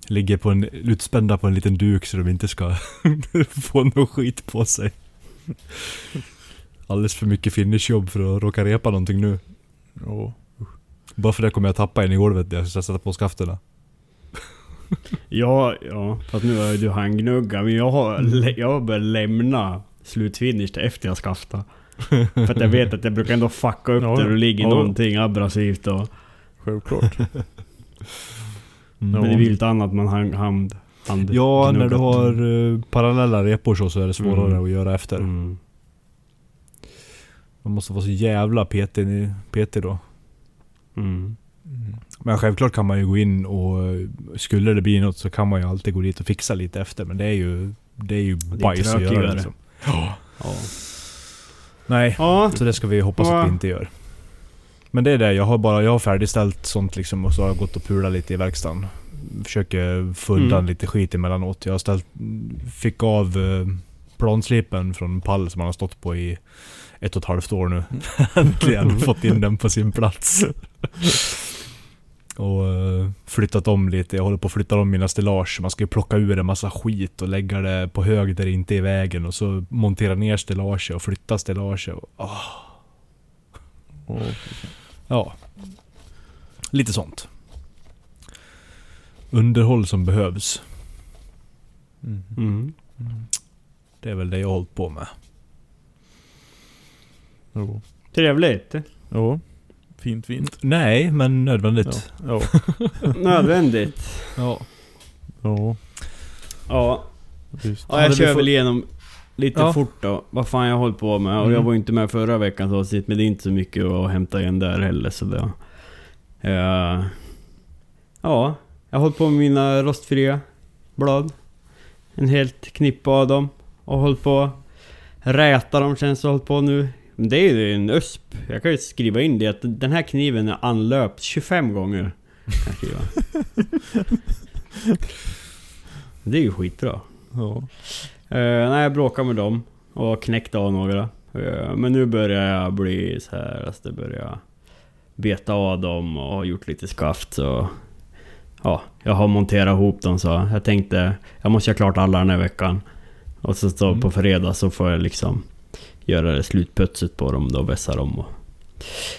Ligger på en, utspända på en liten duk så de inte ska få någon skit på sig. Alldeles för mycket finishjobb för att råka repa någonting nu. Ja. Bara för det kommer jag tappa in i golvet när jag ska sätta på skafterna. Ja, ja. För att nu har ju du handgnuggat. Men jag har, lä- jag börjat lämna slutfinish efter jag skaftar. För att jag vet att jag brukar ändå fucka upp Ja, där det ligger Ja. någonting abrasivt och... Självklart. Mm. Men det blir lite annat man hand... hand, hand Ja, när du har uh, parallella repor så, så är det svårare Mm. att göra efter. Mm. Man måste vara så jävla petig, petig då. Mm. Mm. Men självklart kan man ju gå in och skulle det bli något så kan man ju alltid gå dit och fixa lite efter. Men det är ju, det är ju bajs att göra trökigare. liksom. Ja. Nej, Ja. så det ska vi hoppas Ja. att vi inte gör. Men det är det, jag har bara jag har färdigställt sånt liksom och så har jag gått och pulat lite i verkstaden. Försöker få undan Mm. lite skit emellanåt. Jag har ställt, fick av eh, planslipen från pall som man har stått på i ett och ett halvt år nu. Äntligen fått in den på sin plats. Och eh, flyttat om lite. Jag håller på att flytta om mina stellage. Man ska ju plocka ur en massa skit och lägga det på hög där det inte är i vägen. Och så montera ner stellage och flytta stellage. Och, ah, Åh, ja. Lite sånt. Underhåll som behövs. mm. Mm. Det är väl det jag har hållit på med. Jo. Trevligt. Ja. Fint, fint. Nej, men nödvändigt. Ja. Nödvändigt. Ja. Ja. Ja. Ja, jag kör väl igenom lite Ja. fort då. Vad fan jag hållit på med. Och Mm. jag var inte med förra veckans avsnitt, men det är inte så mycket att hämta igen där heller. Så det, Eh, ja, jag har hållit på med mina rostfria blad. En helt knippe av dem. Och hållit på räta dem känns det hållit på nu. Det är ju en USP. Jag kan ju skriva in det att den här kniven är anlöpt 25 gånger. Det är ju skitbra. Ja. Uh, nej, jag bråkade med dem och knäckte av några. Eh, men nu börjar jag bli så här, alltså det börjar beta av dem och har gjort lite skaft så... Ja, jag har monterat ihop dem så jag tänkte jag måste göra klart alla den här veckan. Och så, så Mm. på fredag så får jag liksom göra det slutputset på dem då, vässa dem och...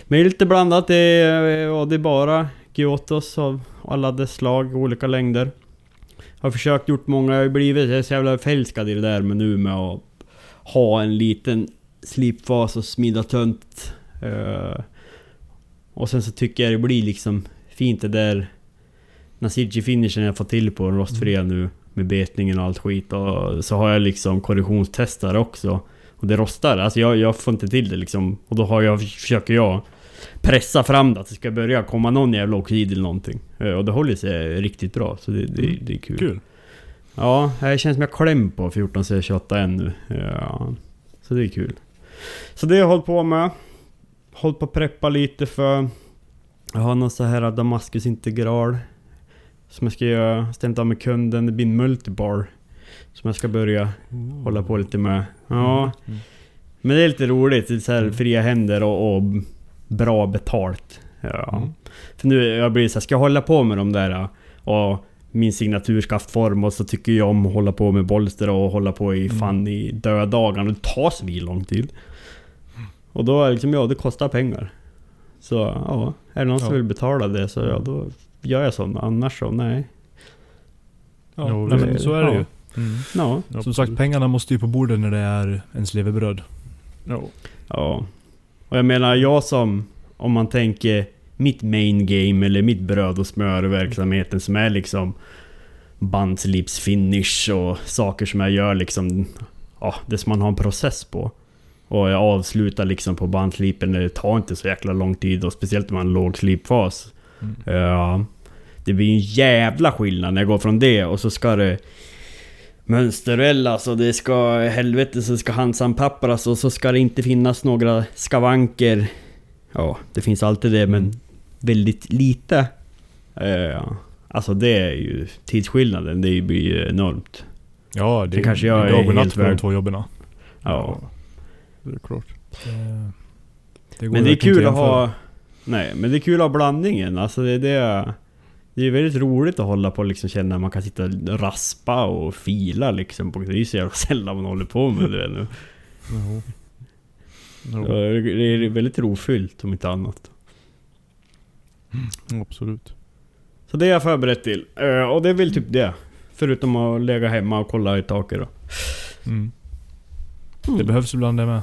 Men det är lite blandat, det är, det är bara Gyotos av alla dess slag, olika längder. Har försökt gjort många, jag har blivit jag är så jävla förälskad i det där med nu med att ha en liten slipfas och smida tunt. Eh, och sen så tycker jag det blir liksom fint det där Nasirji finishen jag fått till på den rostfria nu med betningen och allt skit och så har jag liksom korrosionstestare också. Och det rostar, alltså jag, jag får inte till det liksom. Och då har jag, försöker jag pressa fram det, att det ska börja komma någon jävla oxid eller någonting. Eh, Och det håller sig riktigt bra, så det, det, det är kul. Kul. Ja, det känns som jag kläm på 14C28 ännu. Ja, så det är kul. Så det har jag hållit på med. Hållit på att preppa lite för... Jag har någon så här Damascus integral. Som jag ska göra, stämt av med kunden. Det blir en multibar. Som jag ska börja hålla på lite med. Ja, Mm. men det är lite roligt. Det är så här fria händer och, och bra betalt. Ja. Mm. För nu jag blir så här, ska jag hålla på med de där och min signaturskaftform och så tycker jag om att hålla på med bolster och hålla på i Mm. fan i dödagarna. Det tar så vi lång tid. Och då är det liksom, ja det kostar pengar. Så ja, är det någon som Ja. vill betala det så ja, då gör jag så. Annars så nej. Ja, Jo, nej, men så är det ju. Mm. Ja. Som sagt, pengarna måste ju på bordet när det är ens levebröd. Ja. Ja. Och jag menar, jag som... Om man tänker mitt main game eller mitt bröd och smörverksamheten som är liksom bandslipsfinish och saker som jag gör liksom... Ja, det som man har en process på. Och jag avslutar liksom på bandslipen, det tar inte så jäkla lång tid och speciellt om man har en låg slipfas. Mm. Ja, det blir en jävla skillnad när jag går från det och så ska det mönsterellas och det ska helvete så ska handsampappras och så ska det inte finnas några skavanker. Ja, det finns alltid det men väldigt lite. Uh, alltså det är ju tidsskillnaden, det blir ju enormt. Ja, det Sen kanske jag dag är och helt natt för de värd. två jobben. Ja. Det är klart. Det, det Men det är kul att ha... Nej, men det är kul att ha blandningen. Alltså det är det... Det är väldigt roligt att hålla på och liksom känna att man kan sitta och raspa och fila liksom. på- Det är ju så jävla sällan man håller på med det nu. Ja, Ja. Det är väldigt rofyllt om inte annat. Absolut. Så det är jag förberett till. Eh, Och det är väl typ det. Förutom att lägga hemma och kolla i taket då. Mm. Det Mm. behövs ibland det med.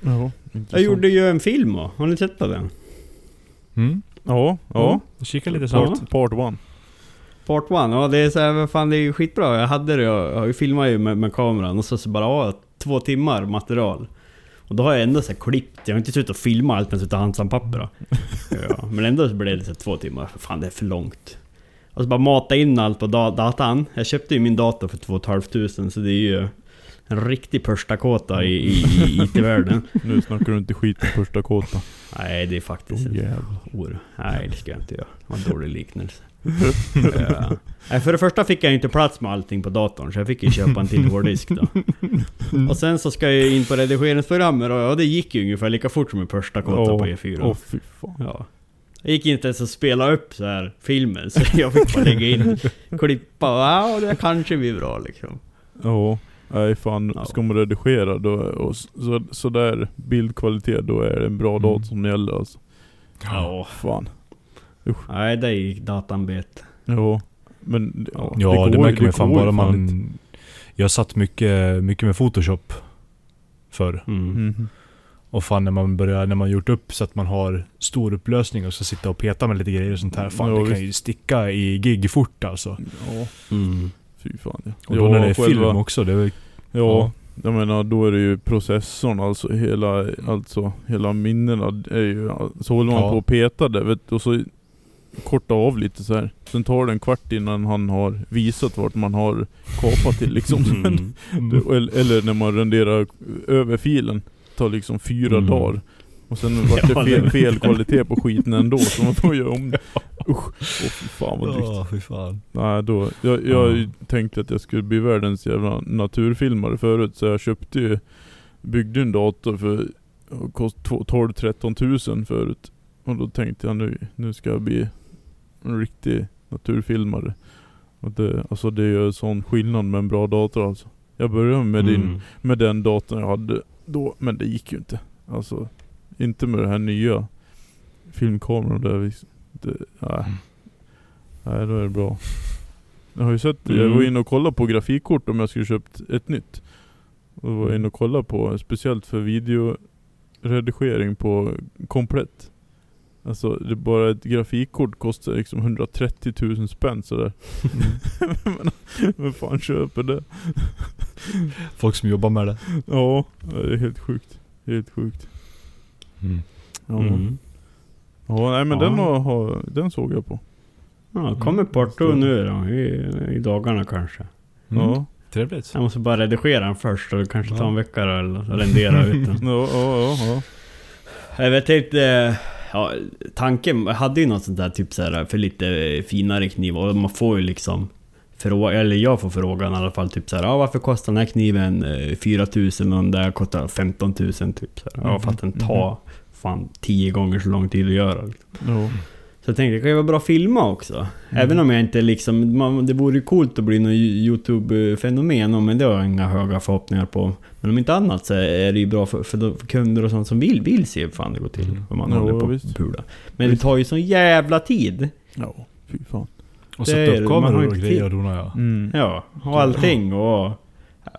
Ja, Jag gjorde ju en film då. Har ni sett på den? Mm. Ja, ja. Kika lite Ja. snabbt. Part one. Part one, ja det är så här, vad fan det är ju skitbra. Jag hade det, jag har ju filmat ju med, med kameran och så, så bara, ja, två timmar material. Och då har jag ändå så här klippt, jag har inte suttit och filmat allt men suttit och handsampapper då. ja, Men ändå så blev det så här två timmar, för fan det är för långt. Och så bara mata in allt på da datan. Jag köpte ju min dator för 2 500 så det är ju en riktig pörstakåta i, i, i IT-världen. Nu snackar du inte skit om första kåta. Nej det är faktiskt Oh, en jävlar. or. Nej det ska jag inte göra. Det var en dålig liknelse. Ja. Nej, för det första fick jag inte plats med allting på datorn så jag fick ju köpa en till hårddisk då. Och sen så ska jag in på redigeringsprogrammet och ja, det gick ju ungefär lika fort som en första kåta Åh, på E4. Åh fy fan. Ja. Det gick inte ens att spela upp så här filmen, så jag fick bara lägga in, klippa, ja det kanske blir bra liksom. Ja, nej fan. Ja. Ska man redigera då, och så, så, så där bildkvalitet, då är det en bra Mm. dator som gäller alltså. Ja. Fan. Nej, där gick datan bet. Ja. Men ja, Ja, det, går- märker man fan bara man... Jag satt mycket, mycket med Photoshop förr. Mm. Mhm. Och fan när man börjar, när man gjort upp så att man har stor upplösning och ska sitta och peta med lite grejer och sånt här. Fan Ja, det kan visst. ju sticka i gig fort alltså. Ja, Mm. Fy fan ja. Och då när det är själva- film också, det är väl... Ja, jag menar då är det ju processorn alltså hela, alltså hela minnena är ju, så håller man Ja. på och petar det vet du, och så korta av lite så här. Sen tar det en kvart innan han har visat vart man har kapat till liksom. Mm. Eller, eller när man renderar över filen, tar liksom fyra Mm. dagar. Och sen vart det fel, fel kvalitet på skiten ändå, så man får göra om det. Usch, åh fy fan vad drygt. Ja, fy fan. Nej då, jag, jag Ja. tänkte att jag skulle bli världens jävla naturfilmare förut så jag köpte ju, byggde en dator för kost 12-13 tusen förut. Och då tänkte jag nu, nu ska jag bli en riktig naturfilmare. Och det, alltså det är ju sån skillnad med en bra dator alltså. Jag började med, din, Mm. med den datorn jag hade då, men det gick ju inte. Alltså, inte med den här nya filmkameran där vi, det, nej. Mm. nej då är det bra. Jag har ju sett, jag Mm. var inne och kollade på grafikkort om jag skulle köpt ett nytt. Och var jag inne och kollade på, speciellt för videoredigering på komplett. Alltså det är bara ett grafikkort kostar liksom 130 000 spänn sådär. men, vem fan köper det? Folk som jobbar med det. Ja, det är helt sjukt. Helt sjukt. Ja, Mm. ja nej men Ja. den, har, den såg jag på. Ja, kommer Porto nu då, i, i dagarna kanske. Mm. Ja. Trevligt. Jag måste bara redigera den först och kanske Ja. en vecka då, eller rendera ut den. Ja, ja, ja, ja. Jag vet inte, ja, tanken, jag hade ju något sånt där typ så här för lite finare knivar och man får ju liksom fråga, eller jag får frågan i alla fall typ så här, ja varför kostar den här kniven eh, 4000 och den där kostar 15 000 typ så här. Ja för att den tar fan 10 gånger så lång tid att göra. Liksom. ja. Så jag tänkte det kan ju vara bra att filma också. Även om jag inte liksom, man, det vore ju coolt att bli någon YouTube-fenomen men det har jag inga höga förhoppningar på. Men om inte annat så är det ju bra för, för, de- för kunder och sånt som vill, vill se hur fan det går till. Mm. Om man Ja, håller på visst. pula. Men det tar ju sån jävla tid. Ja, fy fan. Och sätta upp man har kameror och grejer tid. och dona ja. Mm. Ja, och allting och,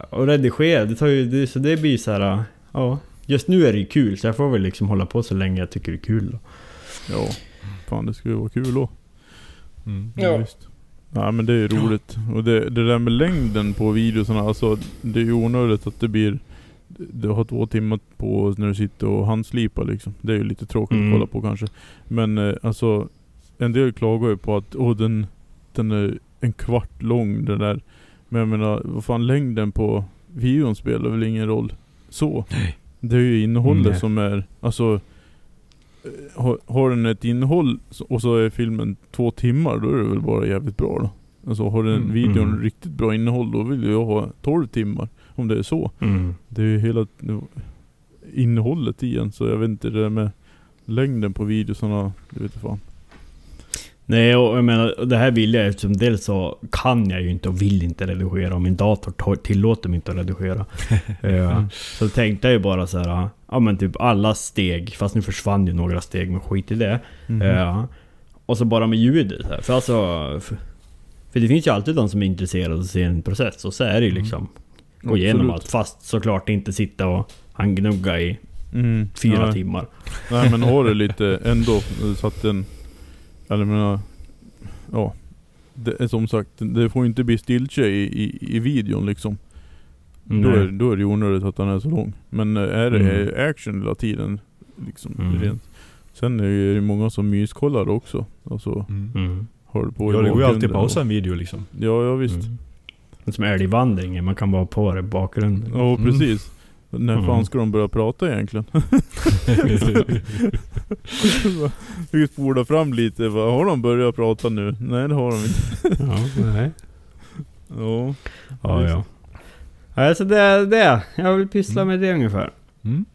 och redigera. Det tar ju, det, så det blir så här. ja. Just nu är det ju kul så jag får väl liksom hålla på så länge jag tycker det är kul. Då. Ja, fan det skulle vara kul då. Mm. Ja. Visst. Ja men det är ju roligt. Och det, det där med längden på videorna, alltså det är ju onödigt att det blir du har två timmar på när du sitter och handslipar liksom. Det är ju lite tråkigt Mm. att kolla på kanske. Men eh, alltså, en del klagar ju på att åh, den, den är en kvart lång den där. Men jag menar, vad fan längden på videon spelar väl ingen roll så. Nej. Det är ju innehållet Nej. som är, alltså eh, har, har den ett innehåll och så är filmen två timmar, då är det väl bara jävligt bra då. Alltså har den Mm. videon Mm. riktigt bra innehåll, då vill jag ha 12 timmar. Om det är så. Det är ju hela innehållet i en, så jag vet inte det där med längden på videosarna, det vet jag fan. Nej, och jag menar, det här vill jag eftersom dels så kan jag ju inte och vill inte redigera och min dator to- tillåter mig inte att redigera. Eh, Så tänkte jag ju bara så här, ja men typ alla steg, fast nu försvann ju några steg men skit i det. Mhm. Eh, och så bara med ljudet. här. För alltså... För, för det finns ju alltid de som är intresserade av att se en process och så är det ju liksom gå igenom Absolut. allt. Fast såklart inte sitta och handgnugga i Mm. fyra Nej. timmar. Nej men har det lite ändå så att den, eller menar, ja. Det är som sagt, det får inte bli stiltje i, i, i videon liksom. Då är, då är det onödigt att den är så lång. Men eh, är det Mm. action hela tiden, liksom, Mm. rent. Sen är det ju många som myskollar också. Alltså, Mm. Mm. har du på i Ja det går ju alltid att pausa en video liksom. Ja, ja visst. Mm. Det är Som älgvandringen, man kan bara ha på det i bakgrunden. Ja Mm. precis. När fan Mm. ska de börja prata egentligen? Vi spolar fram lite, vad har de börjat prata nu? Nej det har de inte. Ja, nej. Ja. Ja, ja. Alltså det är det. Jag vill pyssla med det ungefär. Mm.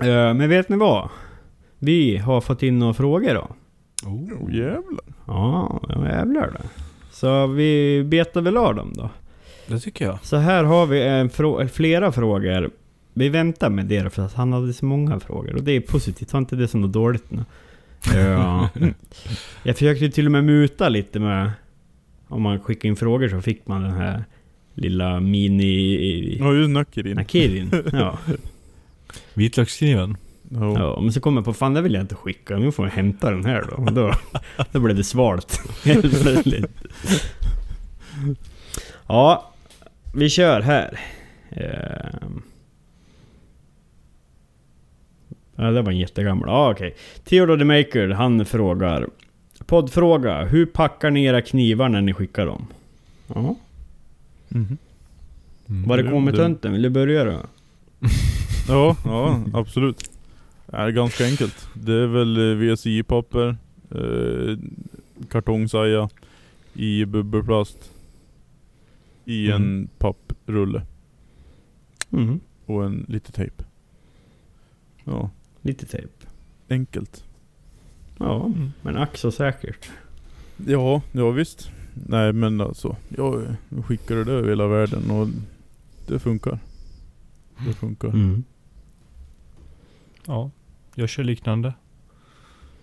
Eh, Men vet ni vad? Vi har fått in några frågor då. Oh, jävlar. Ja, jävlar det. Så vi betar väl av dem då. Det tycker jag. Så här har vi en frå- flera frågor. Vi väntar med det för att han hade så många frågor. Och det är positivt, ta inte det som något dåligt nu. Ja. Jag försökte ju till och med muta lite med... Om man skickade in frågor så fick man den här lilla mini... Ja, just Nakirin. Nakirin. Ja. Vitlökskniven. Ja. ja. Men så kom jag på, fan det vill jag inte skicka. Nu får jag hämta den här då. Då, då blev det svalt. Ja, vi kör här. Ehm. Ja, det var en jättegammal. Ja, okej. Theodore the Maker, han frågar. Poddfråga. Hur packar ni era knivar när ni skickar dem? Ja. Mhm. Mm. Var det det- kommer det- tönten? Vill du börja då? Ja, ja absolut. Det är ganska enkelt. Det är väl eh, VSI-papper, eh, kartongsaja i bubbelplast i Mm. en papprulle Mhm. och en lite tejp. Ja, Lite tejp. enkelt. Ja, Mm. men ack så säkert. Ja, ja visst. Nej men alltså, jag skickar det över hela världen och det funkar. Det funkar. Mm. Ja, jag kör liknande.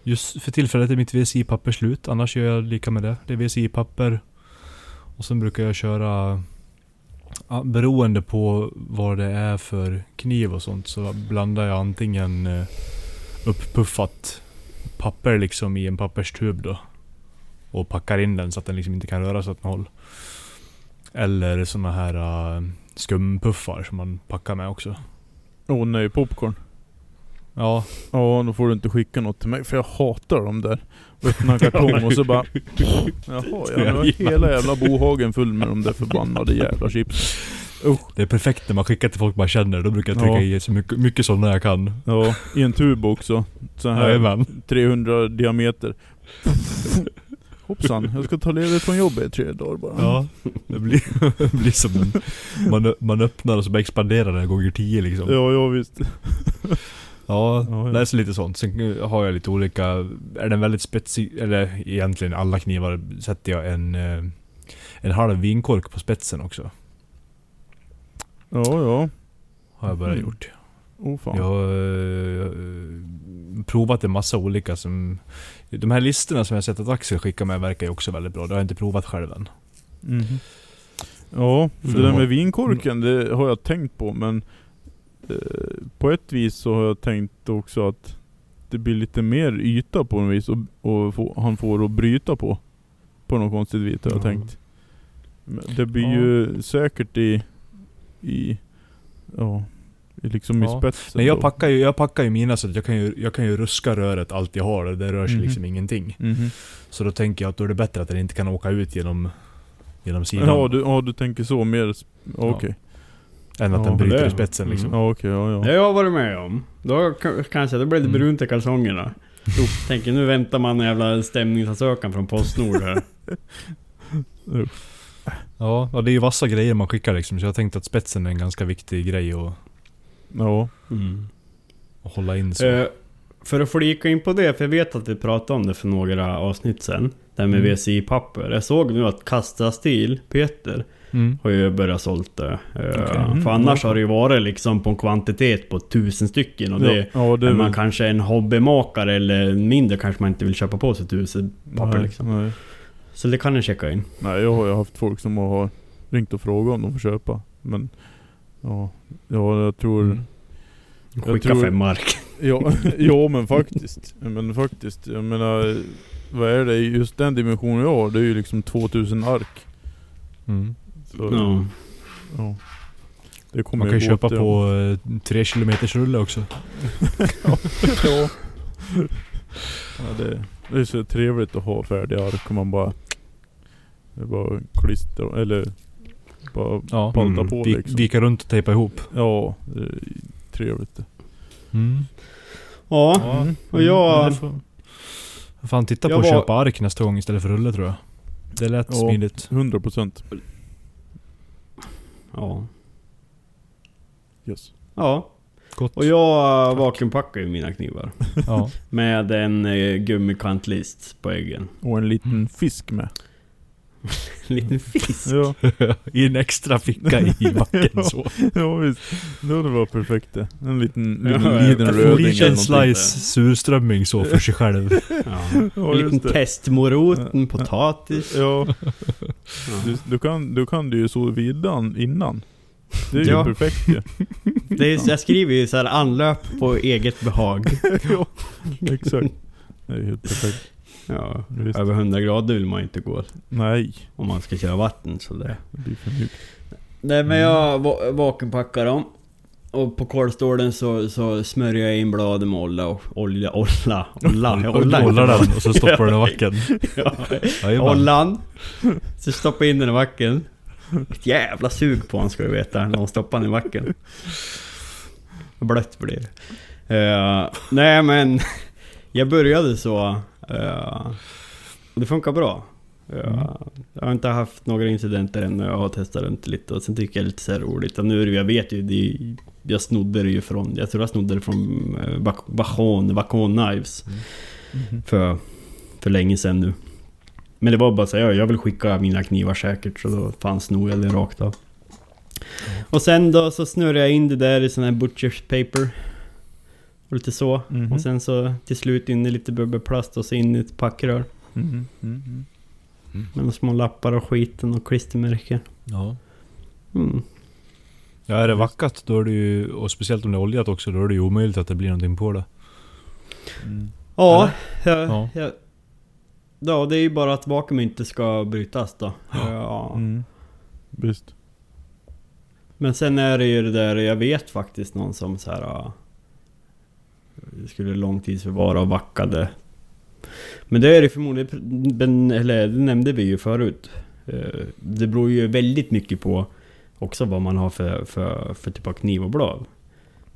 Just för tillfället är mitt VSI-papper slut, annars gör jag lika med det. Det är VSI-papper. Och sen brukar jag köra, ja, beroende på vad det är för kniv och sånt, så blandar jag antingen eh, upppuffat papper liksom i en papperstub då. Och packar in den så att den liksom inte kan röra sig åt något håll. Eller såna här eh, uh, skumpuffar som man packar med också. Åh nej, popcorn. Ja, Ja, då får du inte skicka något till mig för jag hatar dem där. Öppna en kartong och så bara... Jaha, ja, nu var hela jävla bohagen full med de där förbannade jävla chips. Det är perfekt när man skickar till folk man känner. Då brukar jag trycka Ja. i så mycket, mycket sådana jag kan. Ja, i en tub också. Så här Jajamän. 300 diameter. Hoppsan, jag ska ta ledigt från jobbet i tre dagar bara. Ja, det blir, det blir som en, man, man öppnar och så bara expanderar den gånger tio liksom. Ja, ja visst. Ja, Ja, ja. läser lite sånt. Sen har jag lite olika, är den väldigt spetsig, eller egentligen alla knivar sätter jag en, eh, en halv vinkork på spetsen också. Ja, ja. Har jag börjat Mhm. gjort. Oh fan. Jag har eh, provat en massa olika som... De här listorna som jag sett att Axel skickar med verkar ju också väldigt bra. Det har jag inte provat själv än. Mhm. Ja, för Mm. det där med vinkorken, det har jag tänkt på men eh, på ett vis så har jag tänkt också att det blir lite mer yta på något vis och, och få, han får att bryta på. På något konstigt vis har jag Ja. tänkt. Det blir Ja. ju säkert i, i, ja, i liksom i Ja. spetsen. Men jag packar ju, jag packar ju mina så att jag kan ju, jag kan ju ruska röret allt jag har. Det rör sig Mhm. liksom ingenting. Mhm. Så då tänker jag att då är det bättre att den inte kan åka ut genom, genom sidan. Ja, du, ja du tänker så mer, okej. Än att Ja, den bryter det- i spetsen liksom. Ja okej, ja ja. Det har jag varit med om. Då kan- kanske det blev det Mm. brunt i kalsongerna. Uff, tänker nu väntar man en jävla stämningsansökan från Postnord här. Ja, och det är ju vassa grejer man skickar liksom. Så jag tänkte att spetsen är en ganska viktig grej att, Ja. Mm. att hålla in så. Eh, för att flika in på det, för jag vet att vi pratade om det för några avsnitt sen. Det här med Mm. VCI-papper. Jag såg nu att Kasta Stil, Peter, Mm. har ju börjat sålt det. Eh, Okej. Mm, För annars har det ju varit liksom på en kvantitet på tusen stycken. Och det, ja, ja, det är man kanske en hobbymakare eller mindre kanske man inte vill köpa på sig tusen papper nej, liksom. Nej. Så det kan ni checka in. Nej, jag har ju haft folk som har ringt och frågat om de får köpa. Men ja, ja jag tror... Mm. Jag Skicka tror- fem mark. Ja, ja men faktiskt. Men faktiskt, jag menar... Vad är det? Just den dimensionen jag har, det är ju liksom 2000 ark. Mm. Så, Ja. ja. Det kommer Man kan ju köpa till- på eh, tre kilometers rulle också. ja. ja det, det är så trevligt att ha färdiga ark och man bara... Det är bara klistra, eller... Bara Ja. palta Mm. på Vi, liksom. Vika runt och tejpa ihop. Ja, det är trevligt. Mm. Ja, Mm. och jag... Fan titta på att var- köpa ark nästa gång istället för rulle tror jag. Det lät Ja. smidigt. 100 procent. Ja. Yes. Ja. Gott. Och jag uh, vakuumpackar ju mina knivar. Ja. Med en uh, gummikantlist på äggen. Och en liten fisk med. En liten fisk. Ja, I en extra ficka i backen så. ja visst. Det hade varit perfekt det. En liten, liten, ja, liten en röding En liten slice surströmming så för sig själv. Ja. Ja, En liten testmorot, en potatis. Ja. du, du, kan, du kan du ju så vidan innan. Det är ju Ja. perfekt ju. Det är, jag skriver ju så här anlöp på eget behag. ja, exakt. Det är helt perfekt. Ja. Visst. Över 100 grader vill man inte gå Nej, om man ska köra vatten så det. det blir för mjukt. Nej men jag va- vakuumpackar dem. Och på kolstålen så, så smörjer jag in bladen med olja och olja, olla, olla, olla. Håller den och så stoppar du den i backen. Ja, ollan. Så stoppar jag in den i backen. Ett jävla sug på den ska du veta, när de stoppar den i backen. Blött blir det. Eh, nej men, jag började så. Eh, och det funkar bra. Eh, Mm. Jag har inte haft några incidenter än när jag har testat runt lite och sen tycker jag det är lite så här roligt. Och nu jag vet ju, det jag snodde det ju från, jag tror jag snodde det från uh, Vachon, Vachon Knives. Mhm. För, för länge sedan nu. Men det var bara så här, ja, jag vill skicka mina knivar säkert så då fanns nog eller rakt av. Och sen då så snurrade jag in det där i sån här butchers paper. Och lite så. Mhm. Och sen så till slut in i lite bubbelplast och så in i ett packrör. Mhm, mhm. Med små lappar och skiten och klistermärken. Ja. Mm. ja, är det vackat då är det ju, och speciellt om det är oljat också, då är det ju omöjligt att det blir någonting på det. Mm. Ja, jag, Ja. jag, ja, det är ju bara att vakuum inte ska brytas då. Ja. Mm. Visst. Men sen är det ju det där, jag vet faktiskt någon som så här skulle långtidsförvara och vackade. Men det är det förmodligen, eller det nämnde vi ju förut. Eh, Det beror ju väldigt mycket på också vad man har för, för, för typ av kniv och blad.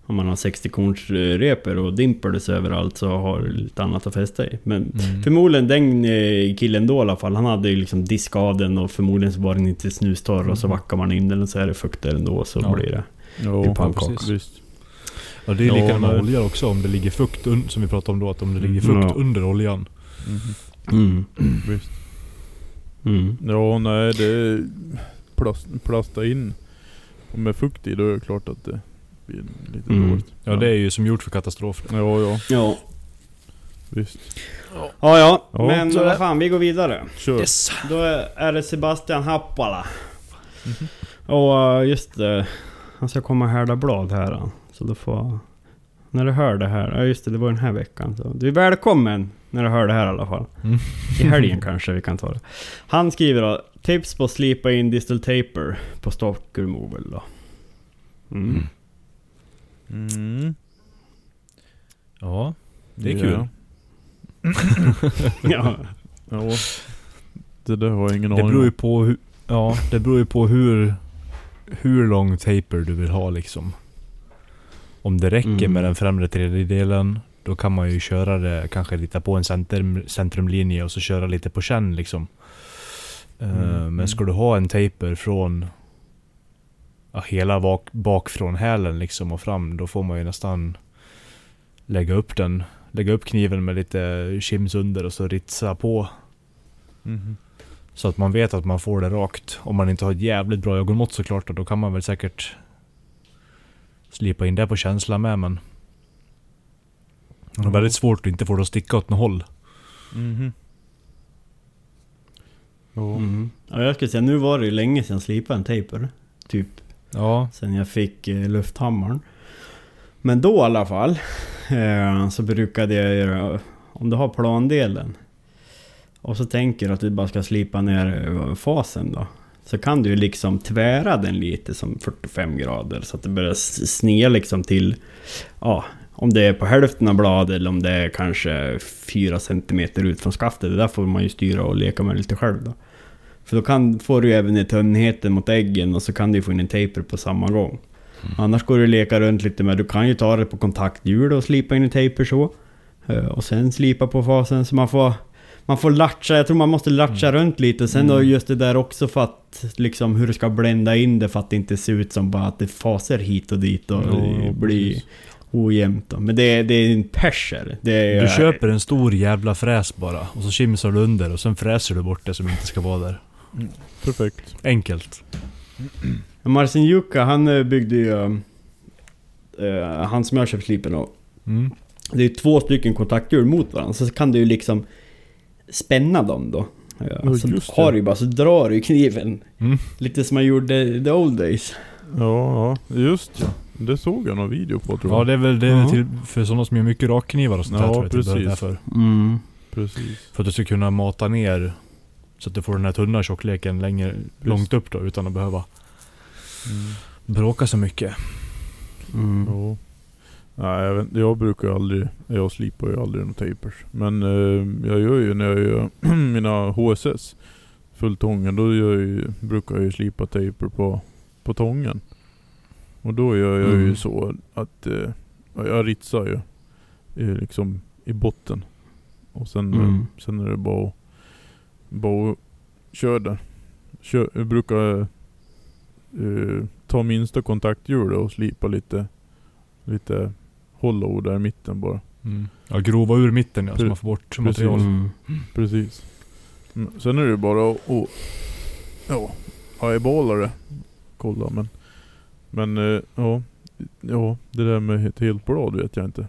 Om man har 60 korns reper och dimpers överallt så har du lite annat att fästa i. Men Mm. Förmodligen den eh, killen då i alla fall, han hade ju liksom diskat av den och förmodligen så var den inte snustorr och så vackar man in den och så är det fukt där ändå så Ja. blir det. Jo, precis. Ja, det är Ja, likadant med olja också, om det ligger fukt un- som vi pratade om då, att om det ligger Mm. fukt Ja. under oljan. Mm. Visst. Mm. Ja, nej det är plast, plasta in. Med fukt i då är det klart att det blir lite Mm. dåligt. Ja, det är ju som gjort för katastrofer. Ja, ja, Ja. visst. ja, ja, Ja, men vad det. fan, vi går vidare. Kör. Då är det Sebastian Happala. Mhm. Och eh, just det, han ska komma och härda blad här. Så då får... När du hör det här, ja just det, det var den här veckan. Så du är välkommen när du hör det här i alla fall. Mm. I helgen kanske vi kan ta det. Han skriver då, tips på att slipa in distal taper på stock removal då. Mm. Mm. Ja, det är Ja. kul. ja. Ja. Det där har jag ingen Det aning beror ju om. på hur, ja, det beror ju på hur, hur lång taper du vill ha liksom. Om det räcker Mm. med den främre tredjedelen, då kan man ju köra det, kanske lita på en centrum, centrumlinje och så köra lite på känn liksom. Eh, Mm, Men ska du ha en taper från ja, hela bak, bak från hälen liksom och fram, då får man ju nästan lägga upp den. Lägga upp kniven med lite kims under och så ritsa på. Mhm. Så att man vet att man får det rakt. Om man inte har ett jävligt bra ögonmått såklart, då kan man väl säkert slipa in det på känsla med men... Det är väldigt svårt att inte få det att sticka åt något håll. Mhm. Ja. Mm. ja, jag skulle säga nu var det ju länge sedan jag slipade en taper. Typ Ja. sen jag fick eh, lufthammaren. Men då i alla fall eh, så brukade jag göra, om du har plandelen och så tänker du att du bara ska slipa ner eh, fasen då. Så kan du liksom tvära den lite som 45 grader så att det börjar snea liksom till, ja, om det är på hälften av bladet eller om det är kanske 4 cm ut från skaftet. Det där får man ju styra och leka med lite själv då. För då kan, får du även i tunnheten mot äggen och så kan du få in en taper på samma gång. Annars går det att leka runt lite med, du kan ju ta det på kontakthjul och slipa in en taper så. Eh, Och sen slipa på fasen så man får... Man får latcha, jag tror man måste latcha runt lite. Sen då Mm. just det där också för att liksom hur du ska blända in det för att det inte ser ut som bara att det faser hit och dit och ja, blir precis. ojämnt då. Men det, är- det är en perser. Är, Du köper en stor jävla fräs bara och så kimsar du under och sen fräser du bort det som inte ska vara där. Perfekt. Enkelt. Marcin Jukka, han eh, byggde ju... eh, han som jag köpt slipen av. Mm. Det är två stycken kontakthjul mot varandra. Så kan du ju liksom spänna dem då. Ja, Ja, så det. har du ju bara, så drar du kniven. Mm. Lite som man gjorde the old days. Ja, ja. Just ja. Det såg jag någon video på tror jag. Ja det är väl det är Ja. till för sådana som gör mycket rakknivar och sånt där Ja, tror jag till början precis. därför. Mm. Precis. För att du ska kunna mata ner så att du får den här tunna tjockleken längre, långt upp då utan att behöva Mm. bråka så mycket. Mm. Ja. Nej, jag, vet, jag brukar ju aldrig, jag slipar ju aldrig några tapers. Men eh, jag gör ju när jag gör mina HSS fulltången, då jag ju, brukar jag ju slipa taper på, på tången. Och då gör jag ju Mm. så att eh, ja, jag ritsar ju eh, liksom i botten. Och sen, eh, Mm. sen är det bara att, bara att köra där. Kör, jag brukar eh, ta minsta kontakthjulet och slipa lite, lite hollow där i mitten bara. Mm. Ja, grova ur mitten ja, så man får bort precis. material. Mm. Precis. Mm, Sen är det bara att, att ja, eyeballa det. Kolla men. Men eh, ja, ja, det där med ett helt blad vet jag inte.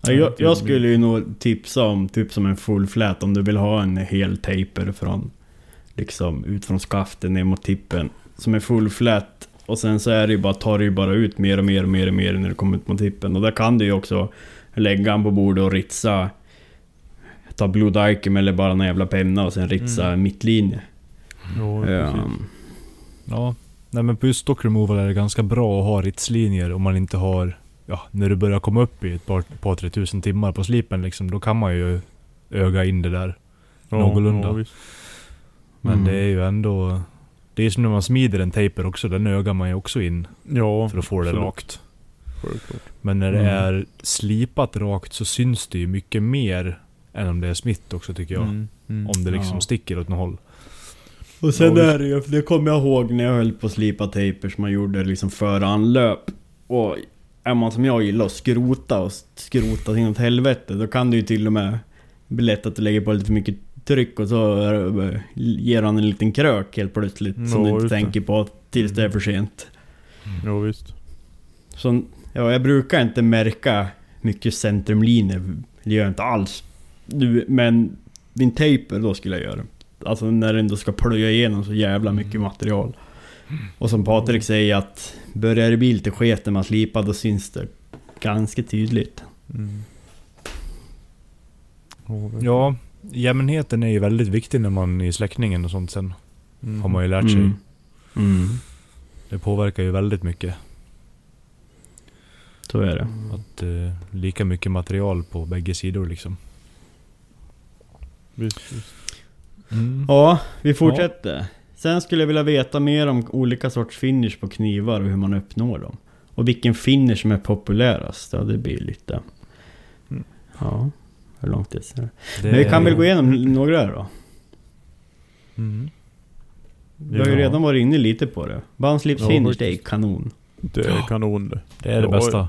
Ja, jag, jag skulle ju nog tipsa om typ som en fullflät om du vill ha en hel taper från liksom ut från skaften ner mot tippen. Som är fullflät och sen så är det ju bara, tar det ju bara ut mer och mer och mer och mer när du kommer ut mot tippen. Och där kan du ju också lägga den på bordet och ritsa Ta Blue Dicum eller bara en jävla penna och sen ritsa Mm. mittlinje. Ja, Ja. precis. Ja. Nej men på just stock removal är det ganska bra att ha ritslinjer om man inte har... Ja, när du börjar komma upp i ett par, par tre tusen timmar på slipen liksom, då kan man ju öga in det där. Ja, någorlunda. Ja, visst. Men Mm. det är ju ändå... Det är som när man smider en taper också, den ögar man ju också in ja för att få det absolut. rakt. Självklart. Men när det Mm. är slipat rakt så syns det ju mycket mer än om det är smitt också tycker jag. Mm, mm. Om det liksom Ja. sticker åt något håll. Och sen är det ju, det kommer jag ihåg när jag höll på att slipa tejper som man gjorde liksom före anlöp. Och är man som jag gillar att skrota och skrota inåt helvete, då kan det ju till och med bli lätt att du lägger på lite för mycket tryck och så ger han en liten krök helt plötsligt som Ja, du inte just det. tänker på tills det är för sent. Ja visst. Så, ja, jag brukar inte märka mycket centrumlinjer, det gör jag inte alls. Du, men min tejper, då skulle jag göra. Alltså när det ändå ska plöja igenom så jävla mycket material. Och som Patrik säger att börjar det bli lite sket när man slipar, då syns det ganska tydligt. Mm. Ja, jämnheten är ju väldigt viktig när man i släckningen och sånt sen. Mm. Har man ju lärt sig. Mm. Mm. Det påverkar ju väldigt mycket. Så är det. Att eh, lika mycket material på bägge sidor liksom. Visst, visst. Ja, vi fortsätter. Sen skulle jag vilja veta mer om olika sorts finish på knivar och hur man uppnår dem. Och vilken finish som är populärast. Ja, det blir lite... Mm. Ja, hur långt det är. Det Men vi kan väl gå igenom några då. Mm. Vi har ju redan varit inne lite på det. Ja, finish, det är kanon. Det är kanon det. Det är det bästa.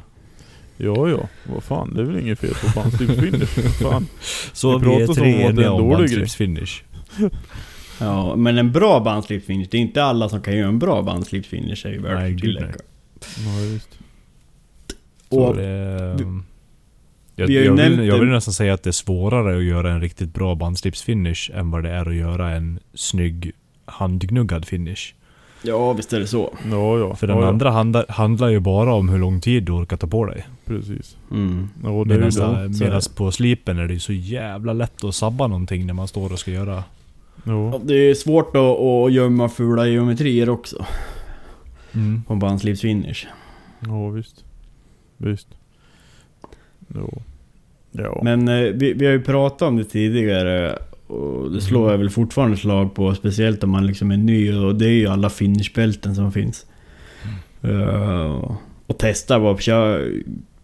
Ja ja, vad fan det är väl inget fel på bandslipsfinish. Vad fan. Så Vi vi, är pratar som tre om om dålig bandslipsfinish. Ja, men en bra bandslips finish, det är inte alla som kan göra en bra bandslips finish är ju värt Nej, att gud, tillägga. nej. Ja. Så Och det, är- vi- jag, vi har ju jag, nämnt vill, jag vill nästan säga att det är svårare att göra en riktigt bra bandslipsfinish än vad det är att göra en snygg handgnuggad finish. Ja, visst är det så. Ja ja. För den ja, ja. andra handlar, handlar ju bara om hur lång tid du orkar ta på dig. Precis. Mm. Ja, Medan så är det. medan det. på slipen är det ju så jävla lätt att sabba någonting när man står och ska göra... Ja, Ja. det är svårt att, att gömma fula geometrier också. Mm. På en bandslips finish. ja visst. Visst. Ja. Ja. Men eh, vi, vi har ju pratat om det tidigare och det slår jag väl fortfarande slag på, speciellt om man liksom är ny och det är ju alla finishbälten som finns. Eh, och testa bara köra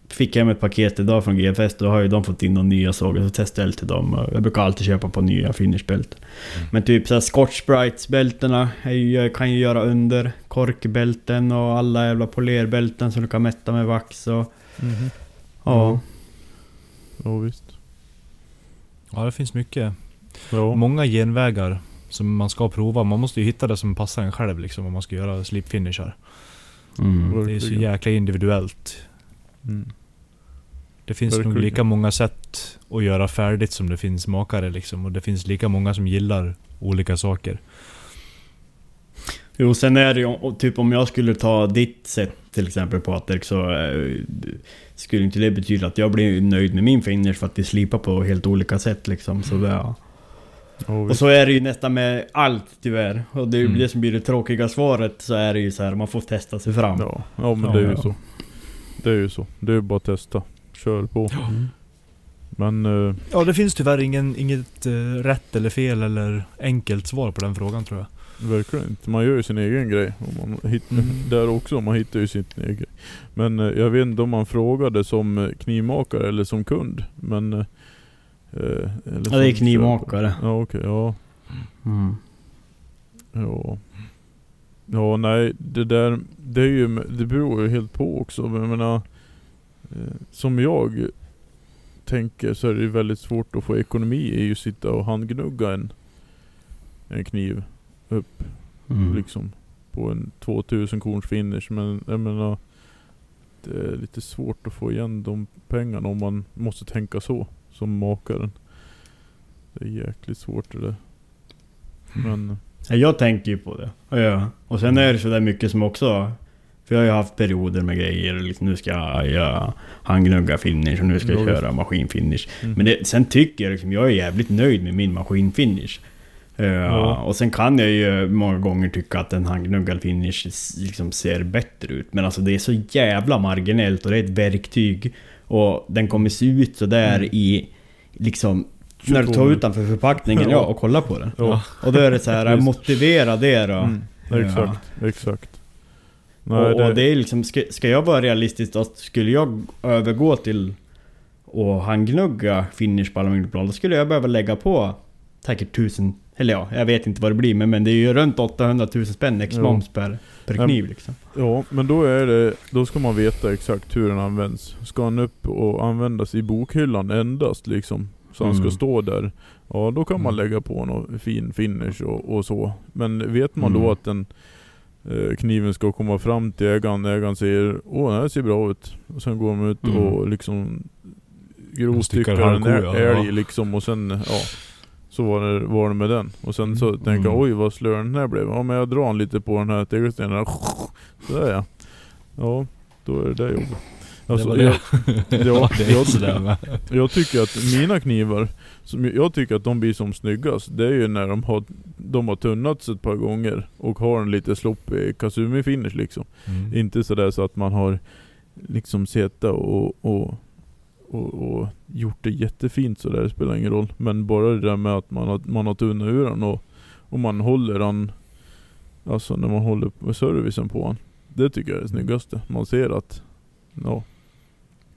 fick hem ett paket idag från GFS, då har ju de fått in de nya sågar, så testade jag lite dem. Jag brukar alltid köpa på nya finishbälten. Men typ såhär Scotch Sprites bältena är ju- kan ju göra under. Korkbälten och alla jävla polerbälten som du kan mätta med vax och... Mhm. Ja. Ja visst. Ja, det finns mycket. Ja. Många genvägar som man ska prova. Man måste ju hitta det som passar en själv liksom om man ska göra slipfinishar. Mm. Det är så jäkla individuellt. Mm. Det finns nog Verkligen. lika många sätt att göra färdigt som det finns makare liksom. Och det finns lika många som gillar olika saker. Jo, sen är det ju, och typ om jag skulle ta ditt sätt till exempel Patrik så eh, skulle inte det betyda att jag blir nöjd med min finish för att vi slipar på helt olika sätt liksom. Så det, Ja, och visst. så är det ju nästan med allt tyvärr. Och det är ju Mm. det som blir det tråkiga svaret så är det ju så här, man får testa sig fram. Ja, ja men Ja, det är ju ja. så. Det är ju så. Det är ju bara att testa. Kör på. Mm. Men... eh, Ja, det finns tyvärr ingen, inget eh, rätt eller fel eller enkelt svar på den frågan tror jag. Verkligen inte. Man gör ju sin egen grej. Och man hittar, Mm. Där också, man hittar ju sin egen grej. Men eh, jag vet inte om man frågade som eh, knivmakare eller som kund. Men... eh, eh, eller Ja, det är knivmakare. köpare. Ja okej, ja. Mm. Ja. Ja nej, det där, det är ju, det beror ju helt på också. Men jag menar, som jag tänker så är det ju väldigt svårt att få ekonomi i att sitta och handgnugga en, en kniv upp Mm. liksom på en 2000 korns finish. Men jag menar, det är lite svårt att få igen de pengarna om man måste tänka så som makaren. Det är jäkligt svårt det där. Men Ja, Jag tänker ju på det. Ja. Och sen är det sådär mycket som också... För jag har ju haft perioder med grejer, liksom, nu ska jag göra handgnugga finish och nu ska jag Ja, köra maskinfinish. mm. Men det, sen tycker jag liksom, jag är jävligt nöjd med min maskinfinish. Ja. Och sen kan jag ju många gånger tycka att en handgnuggad finish liksom ser bättre ut. Men alltså det är så jävla marginellt och det är ett verktyg. Och den kommer se ut sådär Mm. i... Liksom... När du 22 tar utanför förpackningen, ja, Ja. och kollar på den. ja. Och då är det så här, motivera det då. Mm, exakt, exakt. Nej, och, det, och det är liksom, ska, ska jag vara realistisk då, skulle jag övergå till att handgnugga finish på aluminiumblad, då skulle jag behöva lägga på säkert tusen, eller ja, jag vet inte vad det blir, men, men det är ju runt 800 000 spänn ex Jo. moms per, per kniv liksom. Ja, men då är det, då ska man veta exakt hur den används. Ska han upp och användas i bokhyllan endast liksom? Så han ska Mm. stå där. Ja, då kan man Mm. lägga på någon fin finish och, och så. Men vet man Mm. då att den eh, kniven ska komma fram till ägaren, ägaren säger Åh, den här ser bra ut. Och sen går de ut Mm. och liksom grovstyckar Styckar en älg liksom och sen, ja. Så var det, var det med den. Och sen så Mm. tänker jag, Mm. oj vad slö den här blev. Ja men jag drar lite på den här tegelstenen. Sådär ja. Ja, då är det det jobbet. Alltså, det var jag, det. tycker att mina knivar, som jag tycker att de blir som snyggast, det är ju när de har, de har tunnats ett par gånger och har en lite sloppig Kasumi finish liksom. Mm. Inte sådär så att man har liksom suttit och, och, och, och gjort det jättefint sådär, det spelar ingen roll. Men bara det där med att man har, man har tunnat ur den och, och man håller den, alltså när man håller servicen på den. Det tycker jag är det snyggaste. Man ser att, ja.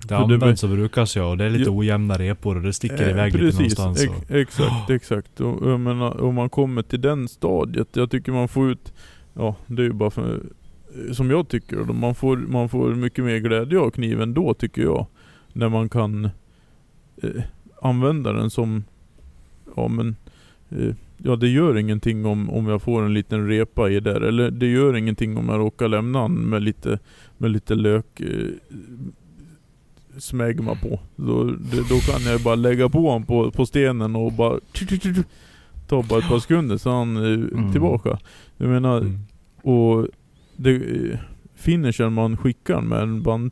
Det används och brukas ja och det är lite Ja. ojämna repor och det sticker Eh, iväg lite någonstans. ex- exakt, exakt. Och jag menar, om man kommer till den stadiet, jag tycker man får ut, ja det är ju bara för, som jag tycker, man får, man får mycket mer glädje av kniven då tycker jag. När man kan eh, använda den som, ja men, eh, ja det gör ingenting om, om jag får en liten repa i där, eller det gör ingenting om jag råkar lämna den med lite, med lite lök eh, smegma på. Då, det, då kan jag bara lägga på honom på, på stenen och bara ta bara ett par sekunder så är han eh, Mm. tillbaka. Jag menar, Mm. och det, eh, finishen man skickar med en band,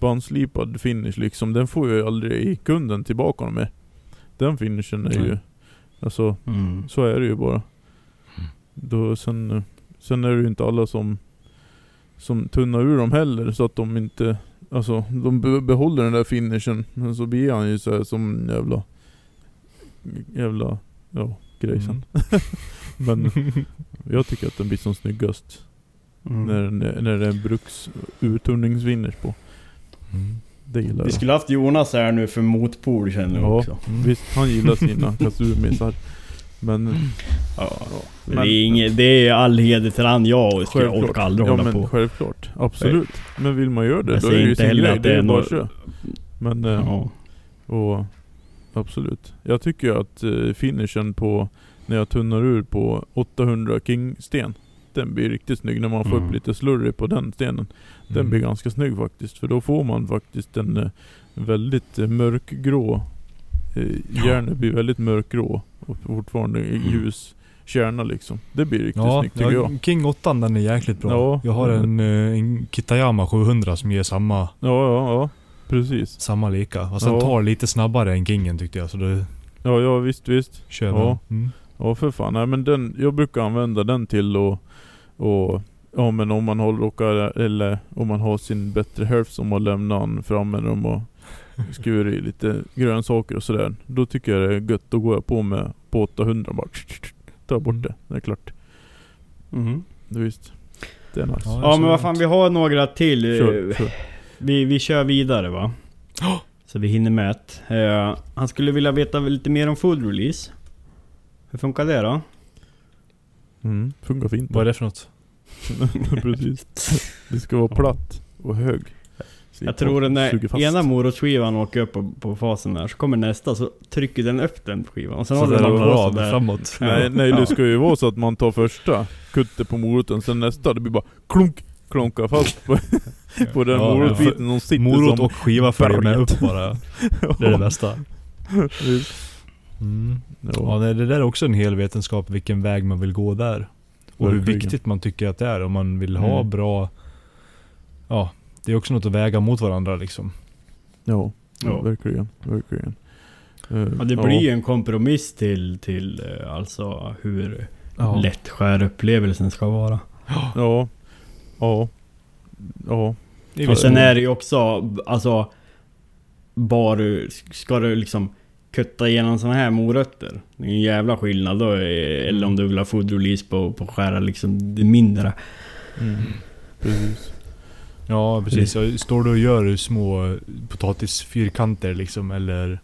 bandslipad finish liksom, den får ju aldrig kunden tillbaka med. Den finishen är ju, alltså Mm. så är det ju bara. Då, sen, sen är det ju inte alla som, som tunnar ur dem heller så att de inte, alltså de be- behåller den där finishen. Men så blir han ju så här som en jävla, jävla, ja, grej sen. Men jag tycker att den blir som snyggast Mm. när, när det är en bruks urtunningsfinish på. Mm. Det gillar Vi jag. skulle haft Jonas här nu för motpol känner jag Ja. också. Visst, han gillar sina kasumisar. Men... Ja. men- det, är inget, det är all heder till han. Jag skulle Självklart. orka aldrig ja, hålla men på. Självklart. Absolut. Men vill man göra det, Jag då är säger det ju inte sin heller grej. att Det är bara något- att. Men... eh, Ja. Och absolut. Jag tycker att eh, finishen på när jag tunnar ur på 800 King-sten. Den blir riktigt snygg när man får Mm. upp lite slurry på den stenen. Den Mm. blir ganska snygg faktiskt. För då får man faktiskt en eh, väldigt eh, mörkgrå eh, Järnet blir väldigt mörkgrå och fortfarande Mm. ljus kärna liksom. Det blir riktigt Ja, snyggt tycker ja, jag. King 8 den är jäkligt bra. Ja. Jag har en, eh, en Kitayama 700 som ger samma, Ja, ja, ja. Precis. samma lika. Och sen Ja. tar lite snabbare än Kingen tyckte jag, så då Ja, ja visst, visst. kör Ja. Mm. Ja för fan, nej men den, jag brukar använda den till och, och Ja men om man håller råkar, eller om man har sin bättre hälft som har lämnat han framme när de har skurit i lite grönsaker och sådär. Då tycker jag det är gött, då går jag på med på 800 bara Ta bort Mm. det, det är klart. Mhm. Det visst. Det är nice. Ja, Ja men vad fan, vi har några till. Kör, kör. Vi, vi kör vidare va? Så vi hinner med ett. Eh, Han skulle vilja veta lite mer om food release. Hur funkar det då? Mm, funkar fint. Vad är det för något? Precis. Det ska vara platt och hög. Jag tror den där ena morotsskivan åker upp på, på fasen där, så kommer nästa så trycker den upp den på skivan. Och sen Så håller man på sådär. framåt. Nej, nej det ska ju vara så att man tar första kuttet på moroten, sen nästa, det blir bara klunk, klonkar fast på, på den Ja, morotbiten som sitter Morot som... och skiva följer med upp bara. Det är det bästa. Mm. Ja, nej, det där är också en hel vetenskap vilken väg man vill gå där. Och hur viktigt man tycker att det är om man vill ha Mm. bra... Ja, det är också något att väga mot varandra liksom. Ja, ja, verkligen, verkligen. Eh, Ja, det blir ju en kompromiss till, till eh, alltså hur Ja. lätt skärupplevelsen ska vara. Ja, ja, ja. Och sen är det ju också, alltså... Bara, ska du liksom kutta igenom såna här morötter. Det är en jävla skillnad då. eh, Eller om du vill ha food release på, på skära liksom det mindre. Mm. Precis. Ja precis, Jag står du och gör små potatisfyrkanter liksom eller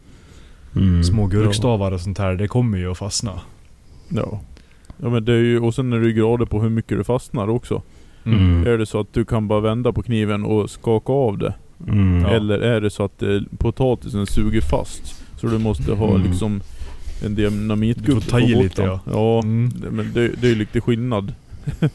Mm. små gurkstavar och sånt här. Det kommer ju att fastna. Ja. Ja men det är ju, och sen är det ju grader på hur mycket du fastnar också. Mm. Är det så att du kan bara vända på kniven och skaka av det? Mm. Ja. Eller är det så att eh, potatisen suger fast? Så du måste ha Mm. liksom en dynamitgubbe får ta i på lite, ja. Ja, Mm. men det, det är ju lite skillnad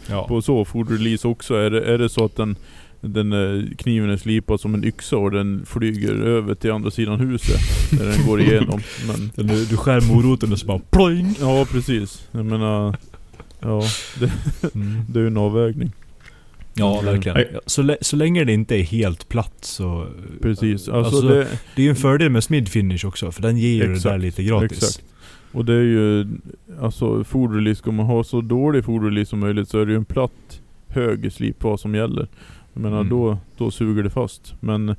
Ja. på så food release också. Är det, är det så att den, den eh, kniven är slipad som en yxa och den flyger över till andra sidan huset när den går igenom. Men Du, du skär moroten och så bara ploing! ja precis. Jag menar, ja det, Mm. det är ju en avvägning. Ja verkligen. Så, så länge det inte är helt platt så... Precis. Alltså, Alltså, det, Det är ju en fördel med smid finish också, för den ger ju det där lite gratis. Exakt. Och det är ju, alltså food release, ska man ha så dålig food release som möjligt så är det ju en platt, hög slipfas som gäller. Jag menar Mm. då, då suger det fast. Men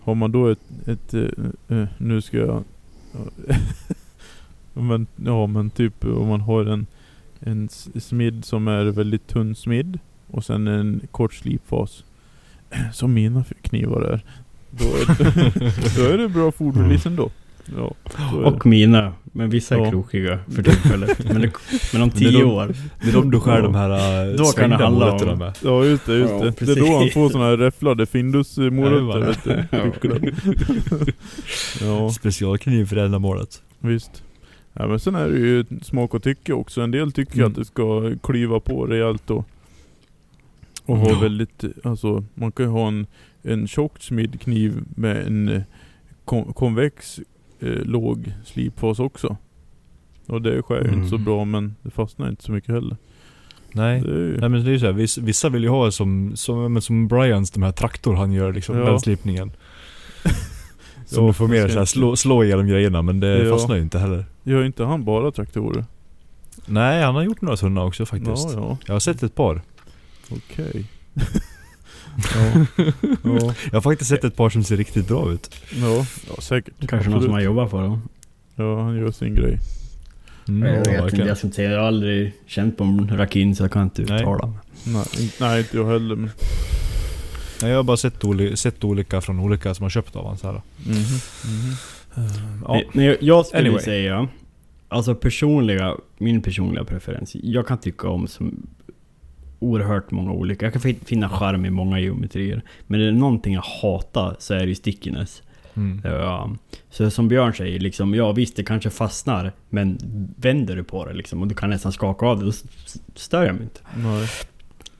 har man då ett, ett eh, eh, nu ska jag... men, ja men typ om man har en, en smid som är väldigt tunn smid och sen en kort slipfas. Som mina knivar är. Då är det, då är det bra release ändå. Ja, det. Och mina. Men vissa är Ja. krokiga för tillfället. men, det, men om det tio de- år. Det är de du skär Ja. de här Då uh, kan det handla om- med. Ja just det, just Ja, det. Det är då han precis. får såna här räfflade Findus-morötter Ja, Specialkniv för ändamålet. visst. Ja, men sen är det ju smak och tycke också. En del tycker Mm. att det ska klyva på rejält och, och ha väldigt, alltså man kan ju ha en, en tjock smidkniv med en eh, kon konvex eh, låg slipfas också. Och det skär ju Mm. inte så bra men det fastnar inte så mycket heller. Nej. Ju, Nej men det är ju så här, vissa, vill ju ha som, som, som Brians, de här traktor han gör liksom, Ja. den slipningen. Som Ja, får mer jag ska så här, inte- slå, slå igenom grejerna men det Ja. fastnar ju inte heller. Gör inte han bara traktorer? Nej, han har gjort några sådana också faktiskt. Ja, ja. Jag har sett ett par. Okej. ja. ja. Jag har faktiskt sett ett par som ser riktigt bra ut. Ja, ja säkert. Kanske någon Absolut. som har jobbat för dem. Ja, han gör sin grej. Mm, jag ja, vet inte, verkligen. jag ska inte säga. Jag har aldrig känt på en rakin så jag kan inte Nej. uttala. Nej, in- nej inte jag heller men... Nej, Jag har bara sett, oli sett olika från olika som har köpt av honom så här. Mhm, mhm. Ja. Nej, Nej, jag skulle Anyway. säga, alltså personliga, min personliga preferens. Jag kan tycka om som oerhört många olika. Jag kan fin- finna charm i många geometrier. Men är det någonting jag hatar så är det ju stickiness. Mm. Ja, så som Björn säger, liksom, ja visst det kanske fastnar, men vänder du på det liksom och du kan nästan skaka av det, då stör jag mig inte. Nej.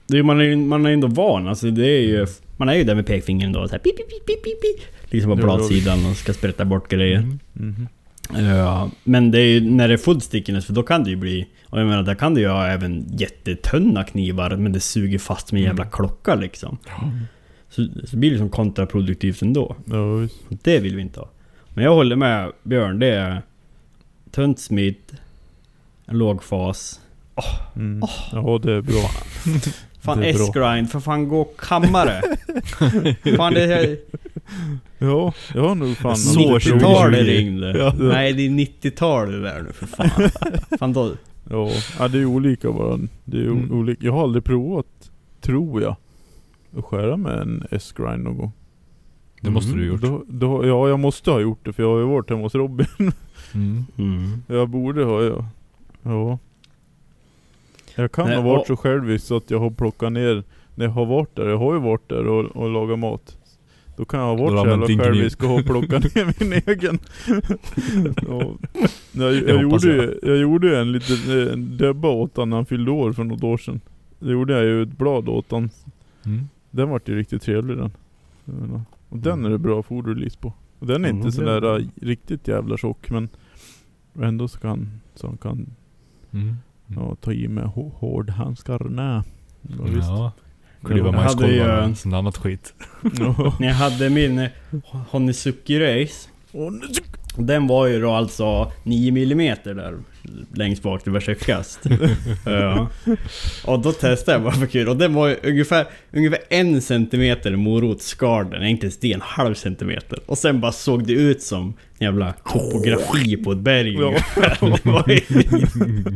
Det man, är, ju- man är ändå van, alltså det är ju... Man är ju där med pekfingret då, så här, pip, pip, pip, pip, pip, pip, Liksom på bladsidan och ska sprätta bort grejer. Mm. Mhm. Ja, men det är ju när det är full stickiness, för då kan det ju bli... Och jag menar, där kan du ju ha även jättetunna knivar, men det suger fast som en jävla klocka liksom. Så, så blir det som kontraproduktivt ändå. Ja. Det vill vi inte ha. Men jag håller med Björn, det är... Tunt smid, en låg fas. Mm. Ja, det är bra. Fan Det. S-grind, för fan gå och kamma det. fan det är Ja, jag har nog fan... Så 90-tal det 2020. ringde. Ja. Nej det är 90-tal det där nu för fan. fan då, Ja, ja det är olika bara. Det är Mm. olika. Jag har aldrig provat, tror jag, att skära med en S-grind någon gång. Det måste du ha gjort. Då, då, ja, jag måste ha gjort det för jag har ju varit hemma hos Robin. Mm. mm. jag borde ha, ja. Ja. Jag kan Nej, ha varit och- så självisk så att jag har plockat ner, när jag har varit där, jag har ju varit där och, och lagat mat. Då kan jag ha Då varit så jävla självisk och plockat ner min egen. ja. jag, jag, hoppas gjorde, jag. ju- jag gjorde ju en liten en debba åt honom när han fyllde år för något år sedan. Det gjorde jag ju ett blad åt honom. Mm. Den vart ju riktigt trevlig den. Jag. Och den är det bra foderrelease på. Och den är Ja, inte sådär äh, riktigt jävla tjock men ändå så kan, så han kan Mm. Ja, ta i med hå- hårdhandskarna. Ja, visst. Ja. Klyva Jag hade ju- majskolvar och sånt annat skit. Ja. När jag hade min eh, Honeysuki Race. Den var ju då alltså 9 mm där längst bak, det var tjockast. ja. Och då testade jag bara för kul och den var ju ungefär, ungefär en centimeter morot skar den, inte ens det, en halv centimeter. Och sen bara såg det ut som jävla topografi på ett berg. Ja.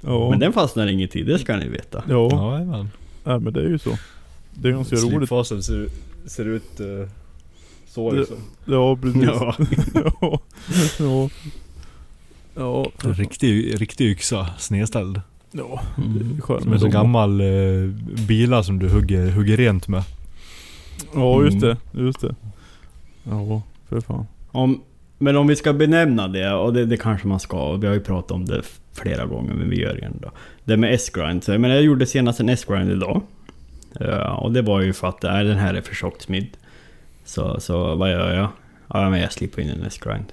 Ja. Men den fastnar inget i, det ska ni veta. Ja, Ja. Nej, men det är ju så. Det är ganska roligt. Slipfasen ser, ser ut uh, så Det- liksom. Ja, precis. Ja. ja. ja. Ja. Riktig, riktig yxa, snedställd. Ja, Mm. det är skönt Som en sån gammal uh, bila som du hugger, hugger rent med. Ja, just Mm. det. Just det. Ja, för fan. Om, men om vi ska benämna det, och det, det kanske man ska, och vi har ju pratat om det flera gånger, men vi gör det ändå. Det med S-grind, så jag jag gjorde senast en S-grind idag. Ja, och det var ju för att äh, den här är för tjockt smidd. Så, så vad gör jag? Ja, men jag slipper in en S-grind.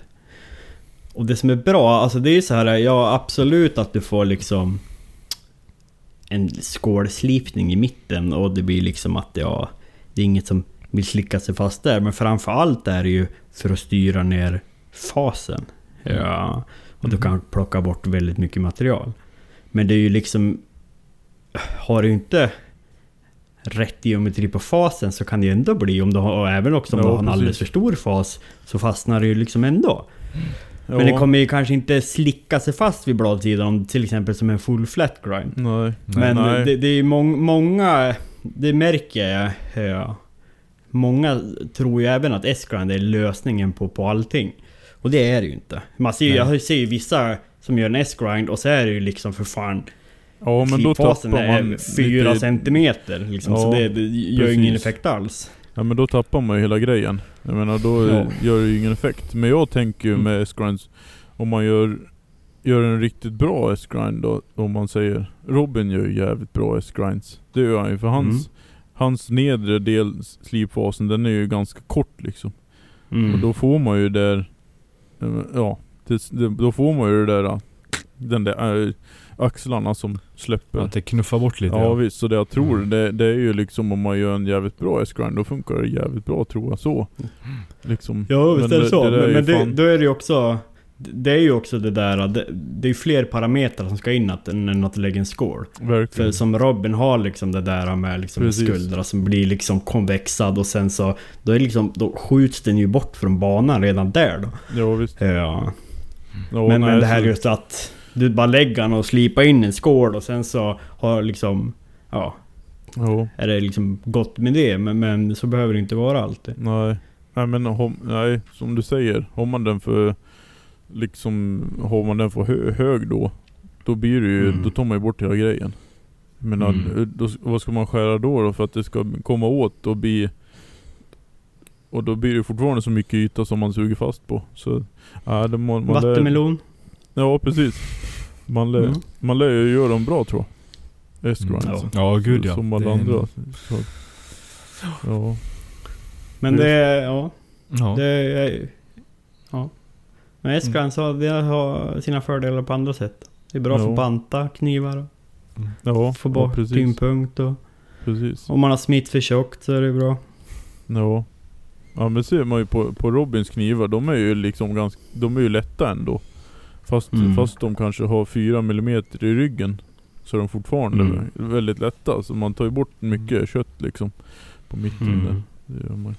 Och det som är bra, alltså det är ju så här, ja absolut att du får liksom en skålslipning i mitten och det blir liksom att ja, det är inget som vill slicka sig fast där. Men framförallt är det ju för att styra ner fasen. Ja, och du kan plocka bort väldigt mycket material. Men det är ju liksom... Har du inte rätt geometri på fasen så kan det ju ändå bli, om du har, och även också om Ja, du har en alldeles för stor fas, så fastnar det ju liksom ändå. Ja. Men det kommer ju kanske inte slicka sig fast vid bladsidan om till exempel som en full flat grind. Nej. Men Nej. det, det är mång, många, det märker jag. Ja. Många tror ju även att S-grind är lösningen på, på allting. Och det är det ju inte. Man ser, ju- jag ser ju vissa som gör en S-grind och så är det ju liksom för fan... Ja men då tappar man är 4 lite- centimeter liksom, så Ja, det, det gör ju ingen effekt alls. Ja men då tappar man ju hela grejen. Jag menar då Ja. gör det ju ingen effekt. Men jag tänker ju Mm. med S-grinds, om man gör, gör en riktigt bra S-grind då, om man säger Robin gör ju jävligt bra S-grinds. Det gör han ju för hans, Mm. Hans nedre del, slipfasen, den är ju ganska kort liksom. Mm. Och då får man ju där, ja, det, det, då får man ju det där, den där äh, axlarna som släpper. Att det knuffar bort lite. Ja visst, så det jag tror Mm. det, det är ju liksom om man gör en jävligt bra S-grind, då funkar det jävligt bra tror jag så. Liksom. Ja visst är det så. där Men, men det, fan- då är det ju också... Det är ju också det där, det, det är fler parametrar som ska in att, än att lägga en score. För Verkligen. som Robin har liksom det där med liksom Precis. skuldra som blir liksom konvexad och sen så... Då är liksom, då skjuts den ju bort från banan redan där då. Ja visst. Ja. Ja, men, nej, men det här så- just att du bara lägger den och slipa in en skål och sen så har liksom... Ja. Jo. är det liksom gott med det. Men, men så behöver det inte vara alltid. Nej. Nej men om, nej, som du säger. Har man den för liksom, har man den för hö, hög då. Då blir det ju, Mm. då tar man ju bort hela grejen. Men Mm. då, vad ska man skära då, då för att det ska komma åt och bli och då blir det fortfarande så mycket yta som man suger fast på. Så, ja, det må, man lär, Vattenmelon. Ja precis. Man lär, Mm. man lär ju göra dem bra tror jag. S-grinds. Mm, Ja, gud ja. Som alla andra. Så, ja. Men det är, ja. Ja. Det är, ja. Men sa att det har sina fördelar på andra sätt. Det är bra för Ja. att banta knivar. Ja, Få ja, bort precis. tyngdpunkt och precis. om man har smitt för tjockt så är det bra. Ja. Ja men ser man ju på, på Robins knivar, de är ju liksom ganska, de är ju lätta ändå. Fast, Mm. fast de kanske har 4 mm i ryggen. Så är de fortfarande Mm. väldigt lätta. Så man tar ju bort mycket kött liksom. På mitten Mm. där. Det gör man.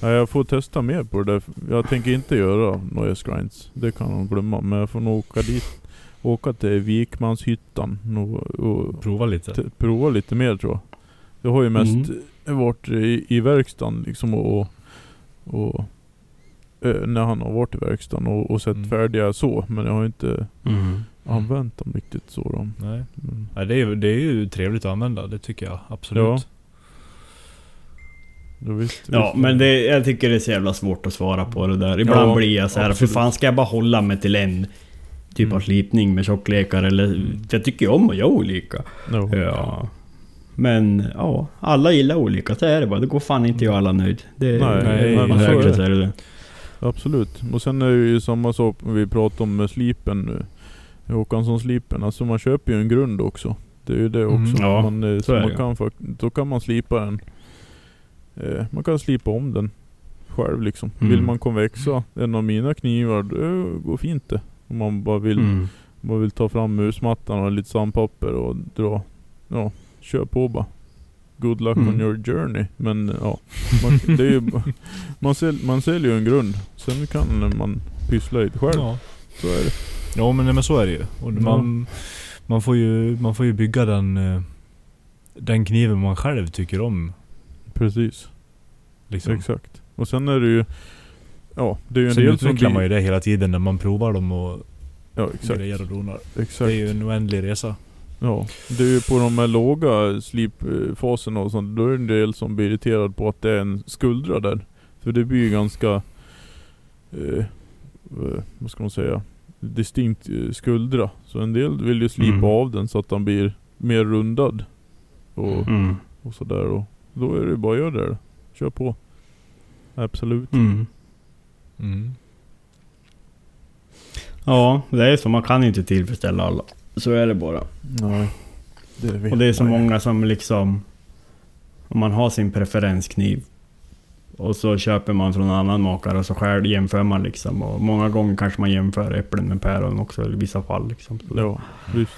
Ja, jag får testa mer på det där. Jag tänker inte göra några S-grinds. Det kan de glömma. Men jag får nog åka dit. Åka till Vikmanshyttan och, och Prova lite. prova lite mer tror jag. Jag har ju mest varit i, i verkstaden liksom och, och, eh, när han har varit i verkstaden och, och sett Mm. färdiga så. Men jag har inte Mm. använt dem riktigt så. Då. Nej. Men, Nej, det, är, det är ju trevligt att använda, det tycker jag. Absolut. Ja. visst, Ja, visst. men det, jag tycker det är så jävla svårt att svara på det där. Ibland Ja, blir jag så här, för absolut. fan ska jag bara hålla mig till en typ av Mm. slipning med tjocklekar eller... För jag tycker ju om att göra olika. Ja. Ja. Men ja, alla gillar olika, så är det bara. Det går fan inte att göra alla nöjd. Det, Nej, nej, det, men så är det. så är det det. Absolut. Och sen är det ju samma sak vi pratar om med slipen. eh, Håkansson-slipen. Alltså man köper ju en grund också. Det är ju det Mm. också. Ja, man, eh, så så man kan, då kan man slipa den. Eh, man kan slipa om den själv liksom. Mm. Vill man konvexa en av mina knivar, det går fint det. Om man bara vill, Mm. man vill ta fram musmattan och lite sandpapper och dra. Ja, kör på bara. Good luck Mm. on your journey. Men ja, man, det är ju, man, säl, man säljer ju en grund. Sen kan man pyssla lite själv. Ja. Så är det. Ja men, nej, men så är det ju. Och Ja. man, man, får ju man får ju bygga den, eh, den kniven man själv tycker om. Precis. Liksom. Exakt. Och sen är det ju... Ja, det är ju en Sen del som utvecklar blir- man ju det hela tiden när man provar dem och Ja, exakt. grejer och donar. Exakt. Det är ju en oändlig resa. Ja, det är ju på de här låga slipfaserna och sånt, då är det en del som blir irriterad på att det är en skuldra där. För det blir ju ganska, eh, eh, vad ska man säga, distinkt eh, skuldra. Så en del vill ju slipa Mm. av den så att den blir mer rundad. Och, Mm. och sådär och då är det bara att göra det. Kör på. Absolut. Mm. Mm. Ja, det är så. Man kan inte tillfredsställa alla. Så är det bara. Nej. Det Och det är så många som liksom... Om man har sin preferenskniv. Och så köper man från en annan makare och så själv jämför man liksom. Och många gånger kanske man jämför äpplen med päron också i vissa fall liksom. Så Ja, visst.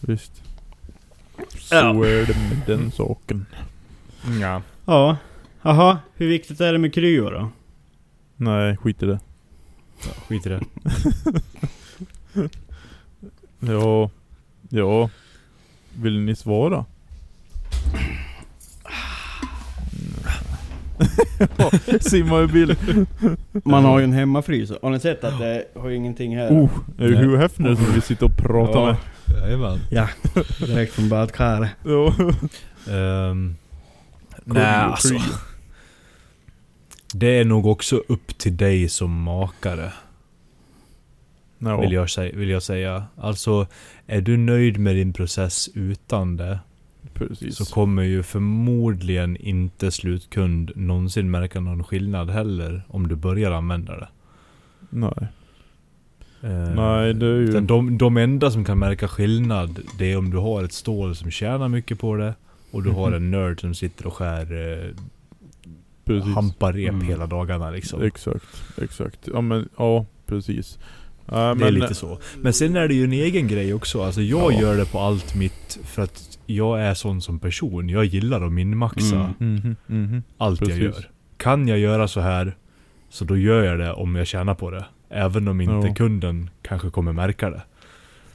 Visst. Så Ja. är det med den saken. Ja. Ja. Jaha, hur viktigt är det med kryo då? Nej, skit i det. Skit i det. Ja, ja. Vill ni svara? Ja, Simma i bild. Man har ju en hemmafrys. Har ni sett att det har ingenting här? Oh, är det. Hugh Hefner som vi sitter och pratar Ja. med? Jajamän. Ja, direkt från badkaret. Ja. Um, Cool, nej alltså. Det är nog också upp till dig som makare. Ja. Vill, jag säga, vill jag säga. Alltså, är du nöjd med din process utan det Precis. så kommer ju förmodligen inte slutkund någonsin märka någon skillnad heller om du börjar använda det. Nej. Eh, Nej, det är ju- De, de enda som kan märka skillnad, det är om du har ett stål som tjänar mycket på det och du har Mhm. en nörd som sitter och skär eh, Precis. hampar rep Mm. hela dagarna liksom. Exakt, exakt. Ja men, ja precis. Ja, Det är lite så. Men sen är det ju en egen grej också. Alltså jag Ja. gör det på allt mitt för att jag är sån som person. Jag gillar att minmaxa Mm. Mhm, mhm. allt jag precis. gör. Kan jag göra så här så då gör jag det om jag tjänar på det. Även om inte Ja. kunden kanske kommer märka det.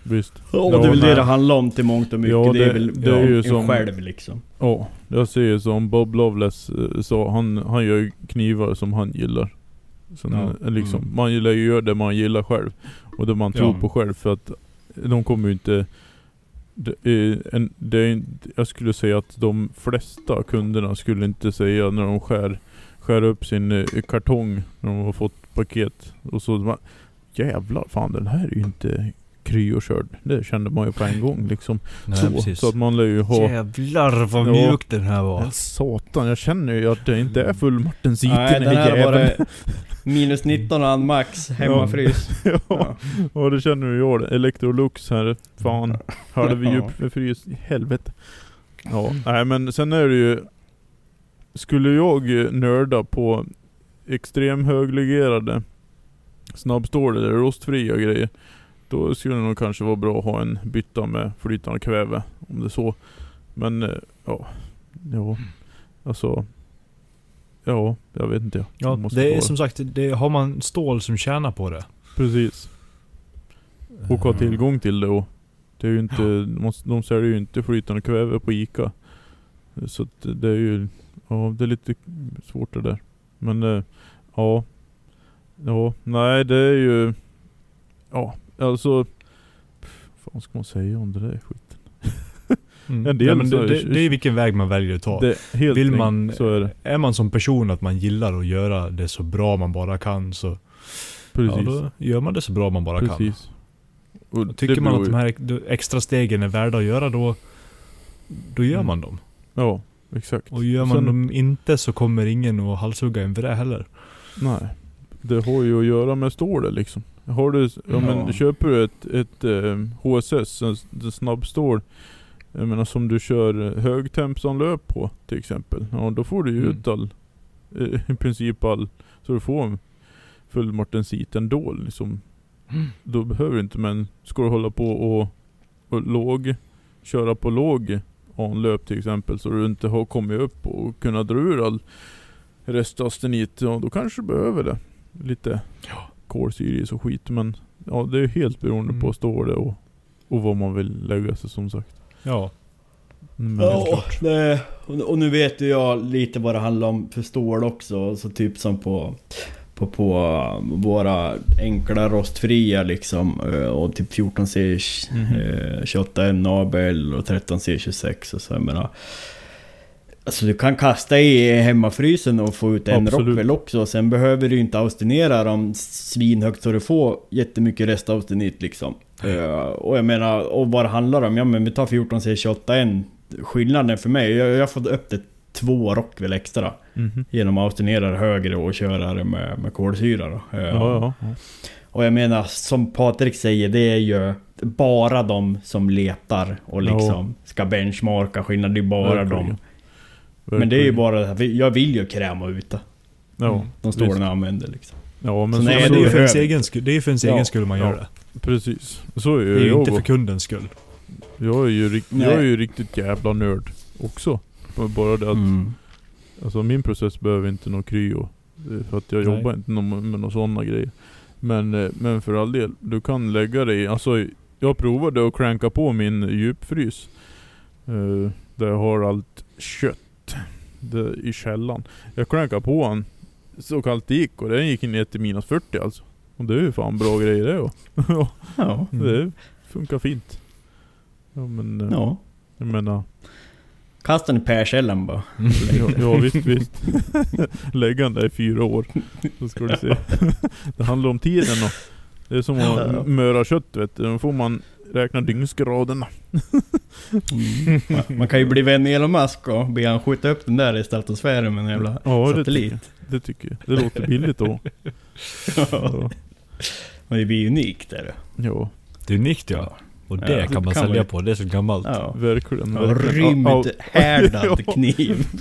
visst. Och Ja, det är väl det nej. det handlar om till mångt och mycket. Ja, det, det- är väl det är ju en som- själv liksom. Ja, jag ser ju som Bob Loveless eh, sa, han, han gör ju knivar som han gillar. Så Ja. liksom, Mm. Man gillar ju att göra det man gillar själv. Och det man tror Ja. på själv för att de kommer ju inte... Det är en, det är, jag skulle säga att de flesta kunderna skulle inte säga när de skär, skär upp sin eh, kartong när de har fått paket. Och så bara, jävlar fan den här är ju inte kryokörd. Det kände man ju på en gång liksom. Nej, så, precis. så att man lär ju ha... Jävlar vad Ja. mjuk den här var. Ja, satan, jag känner ju att det inte är full Martensiten Nej, i den här var jäveln. minus 19 och max hemmafrys. ja, Ja. ja, det känner ju jag. Electrolux här, fan. Vi djup med frys, helvete. Ja, nej men sen är det ju... Skulle jag nörda på extrem höglegerade snabbstål eller rostfria grejer. Då skulle det nog kanske vara bra att ha en bytta med flytande kväve. Om det är så. Men eh, ja, ja, alltså. Ja, jag vet inte. Ja, det är som sagt, det, har man stål som tjänar på det. Precis. Och ha Eh, tillgång till det och det är ju inte, måste- de säljer ju inte flytande kväve på Ica. Så det är ju, ja det är lite svårt det där. Men eh, ja. Ja, nej det är ju, ja alltså. Vad fan ska man säga om det där skiten? Mm. En del ja, men det, det, det är vilken väg man väljer att ta. Det Vill man- är. Är man som person att man gillar att göra det så bra man bara kan så ja, Precis. då gör man det så bra man bara kan. Precis. Och Och tycker man att de här extra stegen är värda att göra då, då gör Mm. man dem. Ja, exakt. Och gör man Sen- dem inte så kommer ingen att halshugga en för det heller. Nej. Det har ju att göra med stålet liksom. Har du, ja, men köper du ett, ett eh, HSS, en, snabbstål, jag menar som du kör högtempsanlöp på till exempel. Ja då får du ju Mm. ut all, i princip all, så du får en full martensit ändå liksom. Då behöver du inte men ska du hålla på och, och låg, köra på låg anlöp till exempel så du inte har kommit upp och kunnat dra ur all restastenit, ja då kanske du behöver det. Lite kolsyris och skit men ja det är helt beroende Mm. på stålet och, och vad man vill lägga sig som sagt. Ja. Men Ja, det, och nu vet ju jag lite vad det handlar om för stål också. Så typ som på, på, på våra enkla rostfria liksom. eh, Och typ 14C Mhm. eh, 28N ABL och 13C26 och så. Jag menar, Alltså du kan kasta i hemmafrysen och få ut en Absolut. Rockwell också. Sen behöver du inte austinera dem svinhögt så du får jättemycket restaustinit liksom. Eh, och jag menar, och vad det handlar om, ja men vi tar 14C28N. Skillnaden för mig, jag, jag har fått upp det två Rockwell extra. Mhm. Genom att austinera det högre och köra det med, med kolsyra då. Eh, Ja, ja, ja. och jag menar, som Patrik säger, det är ju bara de som letar och liksom ska benchmarka skillnad. Det är bara Verkligen. de. Men det är ju bara det här, jag vill ju kräma ut det. Ja, De stålen jag använder liksom. ja men Så så, nej, Men så, det är ju för ens egen skull, det är för ens Ja. egen skull man gör Ja. det. precis. Så är Det är ju jag inte för kundens skull. Jag är ju, rikt, jag är ju riktigt jävla nörd också. Bara det att, Mm. alltså min process behöver inte någon kryo. För att jag Nej. jobbar inte med några sådana grejer. Men, eh, men för all del, du kan lägga dig i, alltså jag provade att cranka på min djupfrys. eh, där jag har allt kött det, i källan. Jag crankade på den så kallt det gick och den gick ner till minus 40 alltså. Och det är ju fan bra grejer det. Ja. Det funkar fint. Ja men, eh, ja. jag menar Kasta den i pärkällan bara. Ja, ja visst, visst. Lägg han där i fyra år. Så ska du se. Det handlar om tiden och Det är som att möra kött vet du. Då får man räkna dygnsgraderna. Mm. Man- Man kan ju bli vän med Elon Musk och be han skjuta upp den där i stratosfären med en jävla Ja, det satellit. tycker, det tycker jag. Det låter billigt då. Ja. Men det blir unikt är det. ja, Det är unikt ja. Och det Ja, kan det man kan sälja man ju. på, det är så gammalt. Ja. verkligen. Rymdhärdad Ja. kniv.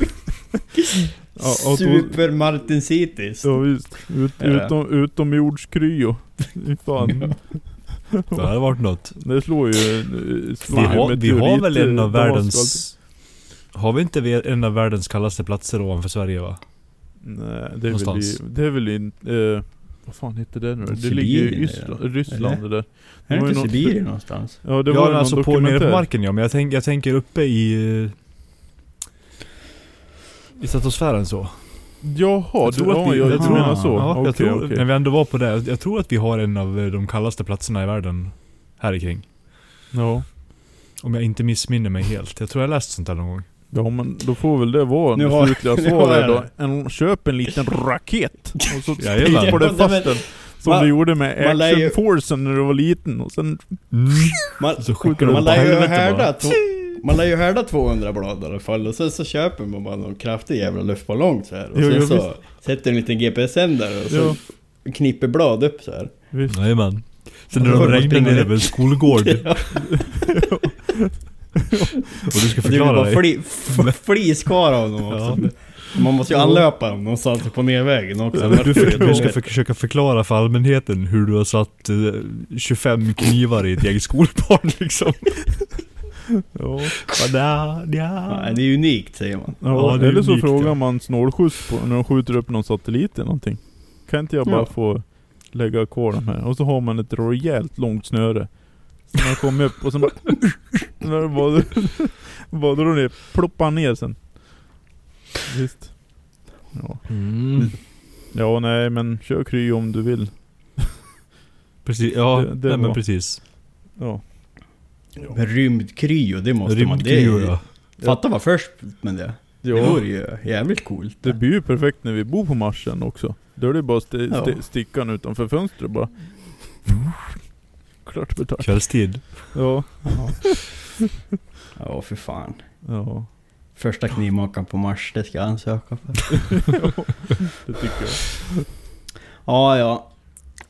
Ja, Super Martin Cities. Ja visst. Ut, Ja. utom, utomjordskryo. Fy Fan. Det hade varit något. Det slår ju... Vi Slår ju har, vi har väl en av världens... Har vi inte vi- en av världens kallaste platser ovanför Sverige va? Nej, det är väl, i, Någonstans. det är väl in, eh, Vad fan heter det nu Det Sibirien, ligger i är det, Island, Ryssland det där. Är det inte Sibirien någonstans? Ja det var Ja, alltså på, nere på marken ja, men jag, tänk, jag tänker uppe i... I stratosfären så. Jaha, Jag du, tror att ja, vi- jag, jag du tror- menar så? Ja, Okej, jag tror, okej. när vi ändå var på det, jag tror att vi har en av eh, de kallaste platserna i världen här kring. Ja. Om jag inte missminner mig helt. Jag tror jag läst sånt där någon gång. Ja men då får väl det vara Nu det har- slutliga svaret då. jag En, köp en liten raket och så tejpar du Ja, fast den. Som man- du gjorde med man lär Action ju- Forcen när du var liten och sen... Man, Så skickar de man lär ju härda Man lär ju härda 200 blad i alla fall och sen så köper man bara någon kraftig jävla luftballong så här. Och Jo, sen jo, så sätter en liten GPS-sändare och så knipper blad upp så här. Visst. Jajamän. Sen när då de regnar ner över en skolgård. Och du ska det förklara bara dig. fli, f- flis kvar av dem också. Man måste ju anlöpa dem någonstans på nervägen också. Du, för, du ska försöka förklara för allmänheten hur du har satt eh, 25 knivar i ett gäng skolbarn liksom. Ja. Ja. Nej, det är unikt säger man. Ja, Ja, det är eller så unikt, frågar ja. man snålskjuts på när de skjuter upp någon satellit eller någonting. Kan inte jag bara Ja. få lägga kvar de här? Och så har man ett rejält långt snöre. Så man kommer upp och så bara... när det bara, bara drar ner, ploppar ner sen. Visst. Ja. Mm. ja, nej men kör kry om du vill. Precis, ja, Det- det nej, men precis. Ja. Men Rymdkryo, det måste man... Det, Rymdkryo ja. Fatta vara först med det. Det Ja. vore ju jävligt coolt. Det blir ju perfekt när vi bor på Mars sen också. Då är det bara sti Ja. sti stickan utanför fönstret bara. Klart betalt. Kvällstid. Ja. Ja, för fan. Ja. Första knivmakaren på Mars, det ska jag ansöka för. Det tycker jag. Ja, ja.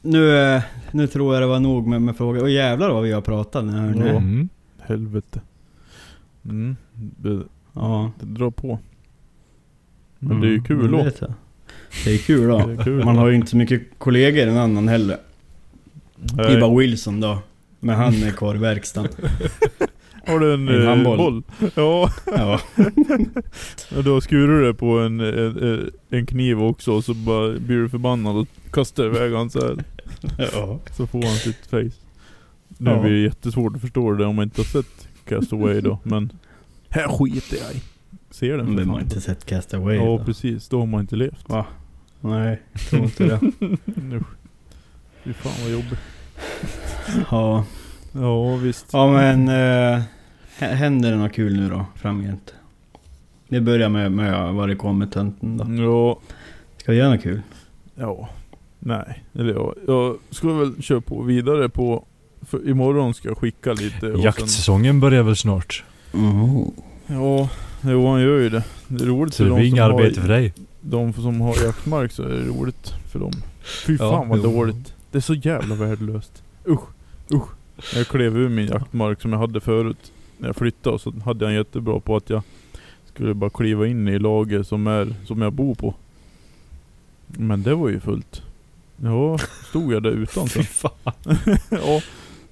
Nu, eh, nu tror jag det var nog med, med frågor. Och jävlar vad vi har pratat nu. här nu. Ja. Mm. Helvete. Mm. Det, Ja. det drar på. Men det är ju kul det då. Det är kul då. Det är kul. Man har ju inte så mycket kollegor än annan heller. Det är Nej. bara Wilson då. Men han är kvar i verkstaden. Har du en, en eh, handboll. boll? Ja. Ja. Och då skurar du på en, en, en kniv också och så bara blir du förbannad och kastar iväg han så här. ja. Så får han sitt face. Nu Ja. blir det jättesvårt att förstå det om man inte har sett Castaway då, men här skiter jag i. Ser den Men för man har inte sett Castaway Ja då. precis, då har man inte levt. Va? Nej, tror inte det. Nu. Fy fan vad jobbigt. Ja. Ja visst. Ja men... Hä- händer det något kul nu då framgent? Vi börjar med, med vad det kommer tönten då. Ja, Ska vi göra något kul? ja. Nej, eller ja. Jag ska väl köra på vidare på... För imorgon ska jag skicka lite och sen, Jaktsäsongen börjar väl snart. Mm. Ja, jo han gör ju det. Det är roligt Så för det de blir som, inget har, arbete för dig. de som har jaktmark så är det roligt för dem. Fy Ja, fan vad jo. dåligt. Det är så jävla värdelöst. Usch, usch. Jag klev ur min jaktmark som jag hade förut. När jag flyttade så hade jag en jättebra på att jag skulle bara kliva in i lager som är, som jag bor på. Men det var ju fullt. Ja, stod jag där utan sen. fan. ja.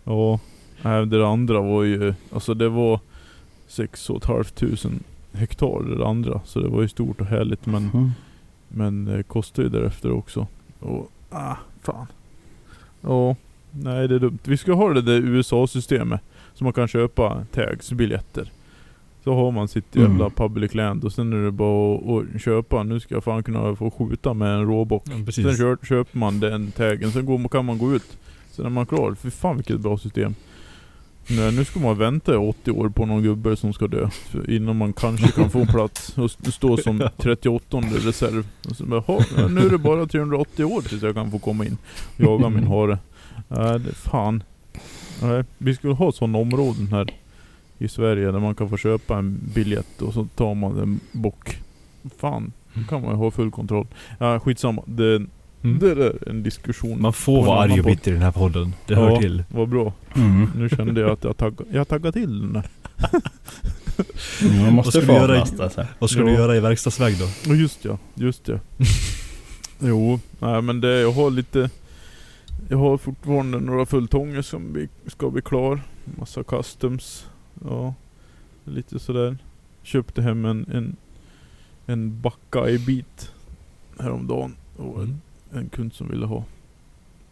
Ja. Nej, det andra var ju, alltså det var 6 500 hektar det andra. Så det var ju stort och härligt men, Mm. men det kostar ju därefter också. Och, ah, fan. Ja, nej det är dumt. Vi ska ha det där USA-systemet. Så man kan köpa tags, biljetter. Så har man sitt Mm. jävla public land och sen är det bara att, att köpa. Nu ska jag fan kunna få skjuta med en råbock. Ja, Sen kör, köper man den taggen, sen går, kan man gå ut. Sen är man klar. Fy fan vilket bra system. Nej, nu ska man vänta i 80 år på någon gubbe som ska dö. Innan man kanske kan få en plats och stå som 38 reserv. Och så bara, "Jaha, ja, nu är det bara 380 år tills jag kan få komma in och jaga min hare. Nej, det fan. Nej, vi skulle ha sådana områden här i Sverige där man kan få köpa en biljett och så tar man en bock. Fan, då kan man ju ha full kontroll. Ja, skitsamma. Det, Mm. det är en diskussion. Man får vara arg och bitter i den här podden. Det hör Ja. till. Vad bra. Mm. Nu kände jag att jag taggade, jag taggade till den där. Man Vad måste ska få du göra i- avlasta sig. Vad ska Ja. du göra i verkstadsväg då? Just ja, just ja. jo, nej men det, jag har lite Jag har fortfarande några fulltånger som vi, ska bli klar. Massa customs. Ja, lite sådär. Köpte hem en, en, en Buckeye bit häromdagen. Och en, Mm. en kund som ville ha.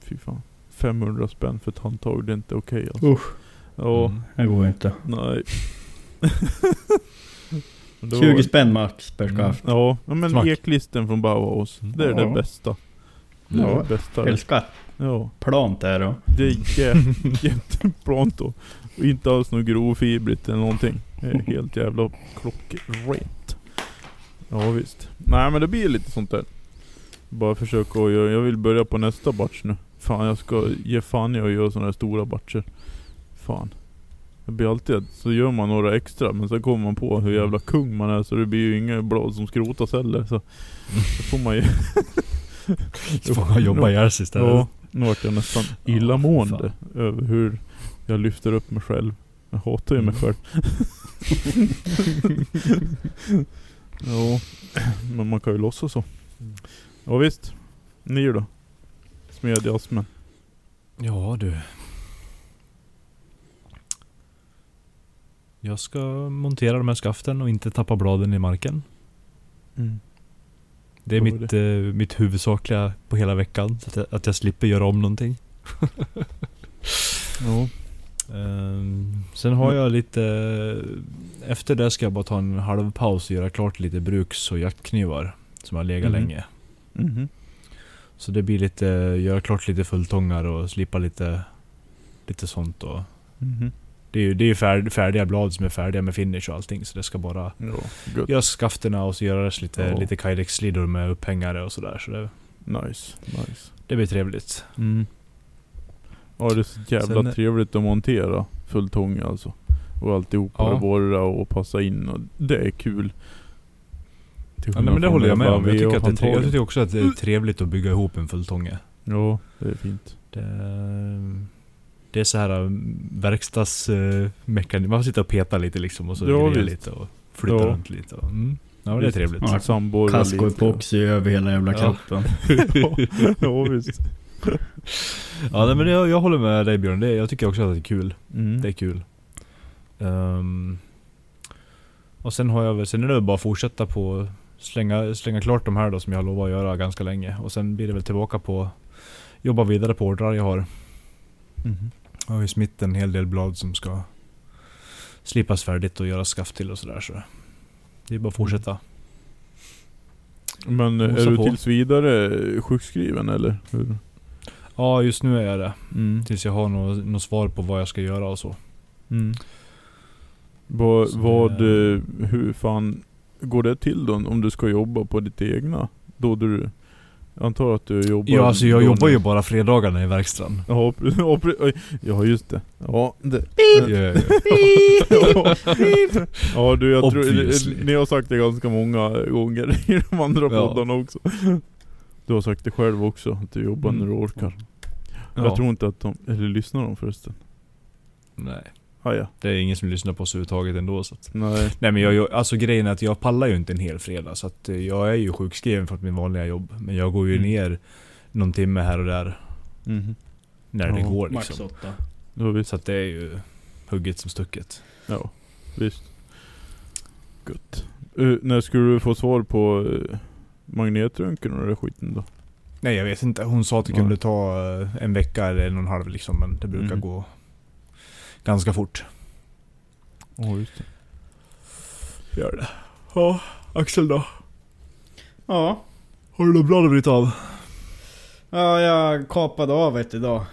fy fan. 500 spänn för ett handtag, det är inte okej alltså. Usch, Ja, Mm. det går inte. nej. Det var- 20 spänn max per Mm. skaft. Ja, ja, men Smack. eklisten från Bauhaus. Det är Ja. det bästa. Det är Ja. det bästa. Älskar Ja. plant är det. Det är jä- jätteplant och och inte alls något grovfibrigt eller någonting. Det är helt jävla klockrent. Ja visst. Nej men det blir lite sånt där. Bara försöka att göra, jag vill börja på nästa batch nu. Fan jag ska ge fan i att göra sådana här stora batcher. Fan. Det blir alltid så gör man några extra men sen kommer man på hur jävla kung man är så det blir ju inga blad som skrotas heller. Så då får man ju... Så får man jobba ihjäl sig istället. Ja, nu vart jag nästan illamående fan. över hur jag lyfter upp mig själv. Jag hatar ju mig Mm. själv. ja, men man kan ju låtsas så. Mm. Ja visst. Ni då? Smedjasmen. Ja du. Jag ska montera de här skaften och inte tappa bladen i marken. Det är Vad mitt, eh, mitt huvudsakliga på hela veckan. Så att jag, att jag slipper göra om någonting. Ja. Ehm, sen har jag lite... Efter det ska jag bara ta en halv paus och göra klart lite bruks och jaktknivar. Som har legat Mhm. länge. Mhm. Så det blir lite, göra klart lite fulltångar och slipa lite, lite sånt och Mhm. Det är ju det är ju färd, färdiga blad som är färdiga med finish och allting så det ska bara Ja, göra skafterna och så göras lite, Ja. lite Kydex-slidor med upphängare och sådär så det, Nice, nice. det blir trevligt. Mm. Ja det är så jävla Sen- trevligt att montera fulltång alltså. Och alltihopa Ja. och borra och passa in och det är kul. Ja, nej, men det håller jag med om. Jag tycker, att det är, jag tycker också att det är trevligt att bygga ihop en fulltånge. Ja, det är fint. Det, det är så här verkstadsmekanik. Man får sitta och peta lite liksom och så Ja, visst. lite och flytta Ja. runt lite. Och, mm. Ja det är trevligt. Ja. Samborra Kask och lite. epoxy över hela jävla Ja. kroppen. ja visst. Ja nej, men jag, jag håller med dig Björn. Det, jag tycker också att det är kul. Mm. Det är kul. Ehm, och sen har jag väl, sen är det bara att fortsätta på slänga, slänga klart de här då som jag har lovat att göra ganska länge. Och sen blir det väl tillbaka på jobba vidare på ordrar jag har. Mhm. Jag har ju smitt en hel del blad som ska slipas färdigt och göra skaft till och sådär så. Det är bara att fortsätta. Men Mosa är du på. tills vidare sjukskriven eller? Hur? Ja just nu är jag det. Mm. Tills jag har något, något svar på vad jag ska göra och så. Mm. Vad, Så vad, eh, hur fan går det till då om du ska jobba på ditt egna? Då du, jag antar att du jobbar... Ja alltså jag jobbar när- ju bara fredagarna i verkstaden. Ja, ja, just det. Ja, det. Ja, ja, ja. du jag tror, ni har sagt det ganska många gånger i de andra Ja. poddarna också. Du har sagt det själv också, att du jobbar när du orkar. Jag Ja. tror inte att de, eller lyssnar de förresten? Nej. Ah, ja. Det är ingen som lyssnar på oss överhuvudtaget ändå så att. Nej. Nej men jag, jag, alltså grejen är att jag pallar ju inte en hel fredag så att eh, jag är ju sjukskriven för min vanliga jobb. Men jag går ju Mm. ner någon timme här och där Mhm. när det Ja, går Max liksom. åtta. Ja. Så att det är ju hugget som stucket. Ja, visst. Gött. Uh, när skulle du få svar på uh, magnetröntgen och den skiten då? Nej jag vet inte. Hon sa att det kunde ta eh, en vecka eller en och en halv liksom. Men det brukar Mm. gå ganska fort. Ja, just det. Gör det. Ja, Axel då? Ja. Har du något bra att bryta av? Ja, jag kapade av ett idag.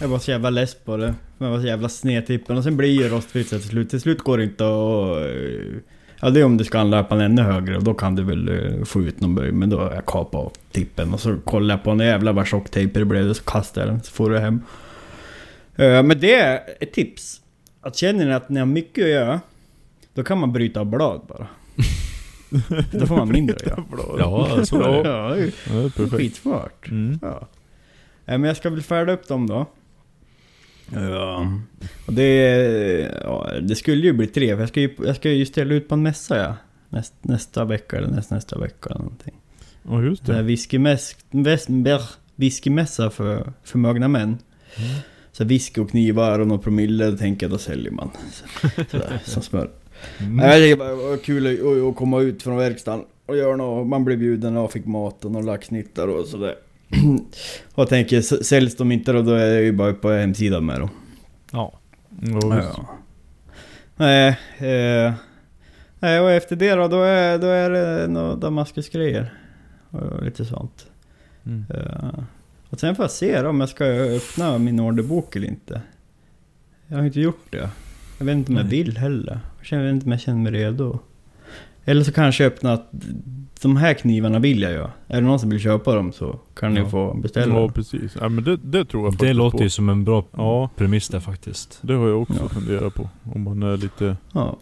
Jag var så jävla less på det. Jag var så jävla snedtippen och sen blir ju rostfritt till slut. Till slut går det inte att... eh, Ja det är om du ska anlöpa den ännu högre och då kan du väl eh, få ut någon böj. Men då har jag kapat av tippen och så kollade jag på en jävla vad tjock tejp det blev. Så kastade jag den så får du hem. Eh, Men det är ett tips. Att känner ni att ni har mycket att göra. Då kan man bryta av blad bara. då får man mindre att göra. Ja, så är det. Ja, det är perfekt. skitsmart. Mm. Ja. Nej, men jag ska väl färda upp dem då. Ja. Och det... Ja, det skulle ju bli tre, för jag ska ju, jag ska ju ställa ut på en mässa ja. Näst, nästa vecka eller näst, nästa vecka eller någonting. Ja, just Det är det. whiskymäss, väs- bär- whiskymässa för förmögna män. Så whisky och knivar och några promille, tänker jag, då säljer man. Så, sådär, som smör. Mm. Jag tycker bara det kul att, komma ut från verkstaden och göra något. Man blev bjuden och fick mat och någon laxnittar och sådär. Och jag tänker, säljs de inte då, då är jag ju bara på hemsidan med dem. Ja. Visst. Ja. Nej, eh, nej, och efter det då, då är, då är det några Damaskusgrejer. Och lite sånt. Mm. Eh, och sen får jag se då om jag ska öppna min orderbok eller inte. Jag har inte gjort det. Jag vet inte om jag vill heller. Jag vet inte om jag känner mig redo. Eller så kanske jag öppna de här knivarna vill jag ju. Är det någon som vill köpa dem så kan ni Ja. få beställa Ja dem. precis. Ja, men det, det tror jag Det låter på. ju som en bra Ja. premiss där faktiskt. Det har jag också Ja. funderat på. Om man är lite... Ja.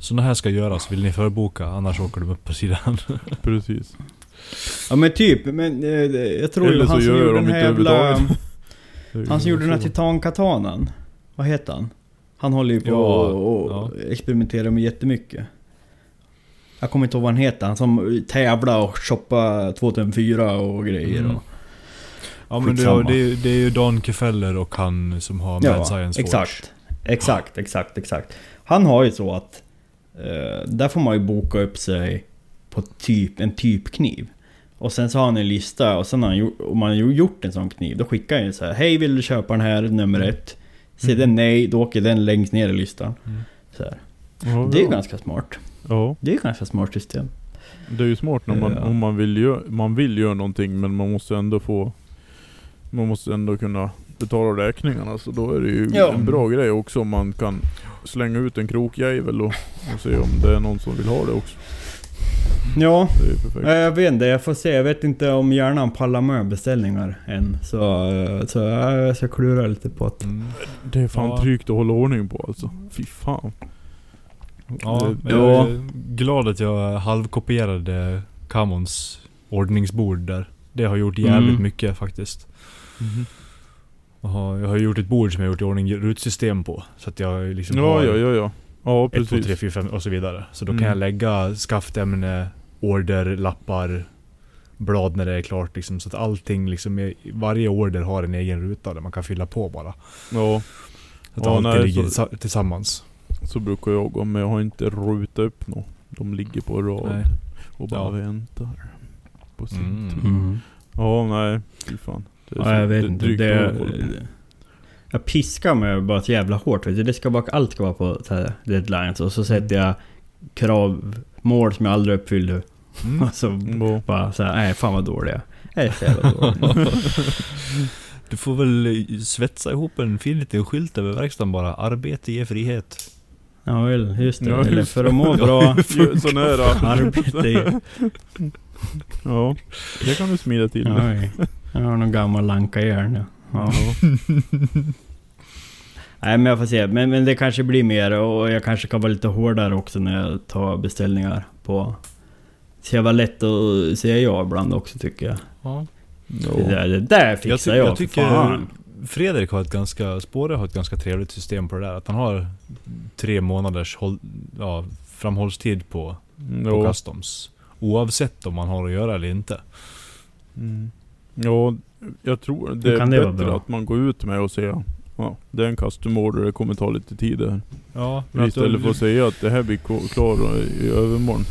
Så när det här ska göras, vill ni förboka? Annars åker de upp på sidan. Precis. ja men typ, men eh, jag tror Eller så han som gör gjorde de den här jävla... Han som gjorde den här titankatanan. Vad heter han? Han håller ju på Ja, och, och ja. experimenterar med jättemycket. Jag kommer inte ihåg vad han heter. Han som tävlar och shoppar 2004 och grejer. Mm. Och, Ja men det, är- det är ju Dan Kefeller och han som har Mad Science Watch. exakt. Exakt, exakt, exakt. Han har ju så att... Eh, där får man ju boka upp sig på typ, en typkniv. Och sen så har han en lista och sen har han gjort, om man har gjort en sån kniv, då skickar han ju så här. Hej vill du köpa den här, nummer ett? Säger den nej, då åker den längst ner i listan. Mm. Så här. Ja, Det är ju ganska smart. Ja, Det är ju ganska smart system. det är ju smart när man, Ja. om man vill, gö- man vill göra någonting men man måste ändå få... Man måste ändå kunna betala räkningarna så då är det ju Ja. en bra grej också om man kan slänga ut en krokjävel och, och se om det är någon som vill ha det också. Ja, eh, jag vet inte. Jag får se. Jag vet inte om hjärnan pallar med beställningar än. Så, eh, så jag ska klura lite på att... Mm. Det är fan Ja. drygt att hålla ordning på alltså. Fy fan. Ja, men jag är glad att jag halvkopierade Camons ordningsbord där. Det har gjort jävligt Mm. mycket faktiskt. Jag har, jag har gjort ett bord som jag har gjort i ordning rutsystem på. Så att jag liksom Ja, har ja, ja, ja. Ja, 1, 2, 3, precis. 4, 5 och så vidare. Så då Mm. kan jag lägga skaftämne, order, lappar, blad när det är klart liksom. Så att allting liksom, är, varje order har en egen ruta där man kan fylla på bara. Ja, Så att Ja, allt nej, ligger så- tillsa- tillsammans. Så brukar jag gå men jag har inte rutat upp något. De ligger på rad Nej. och bara Ja. väntar. På sin Mm. tur. Mm. Ja, nej. Fy fan. Det är Ja, så- jag vet inte. Det, jag piskar mig bara så jävla hårt. Vet du. Det ska bara, allt ska vara på deadlines. Och så sätter jag kravmål som jag aldrig uppfyllde. Mm. Och så Ja. bara så här, nej fan vad dålig jag är. Jag är så jävla dålig. Du får väl svetsa ihop en fin liten skylt över verkstaden bara. Arbete ger frihet. Ja väl, just det. Ja, Eller för att må bra. Sån här... Arbete. Ja, det kan du smida till. Oj. Jag har någon gammal lankajärn ja. ja. Nej men jag får se. Men, men det kanske blir mer och jag kanske kan vara lite hårdare också när jag tar beställningar på... Det ska vara lätt att säga ja ibland också tycker jag. Ja. Det, där, det där fixar jag, jag för tycker fan. Fredrik har ett ganska, Spåre har ett ganska trevligt system på det där. Att han har tre månaders håll, ja, framhållstid på, på Ja. customs. Oavsett om man har att göra eller inte. Mm. Ja, jag tror det Hur är kan det bättre att man går ut med och säger Ja, det är en custom order, det kommer ta lite tid det här. Ja, Istället för att säga att det här blir ko- klar i övermorgon.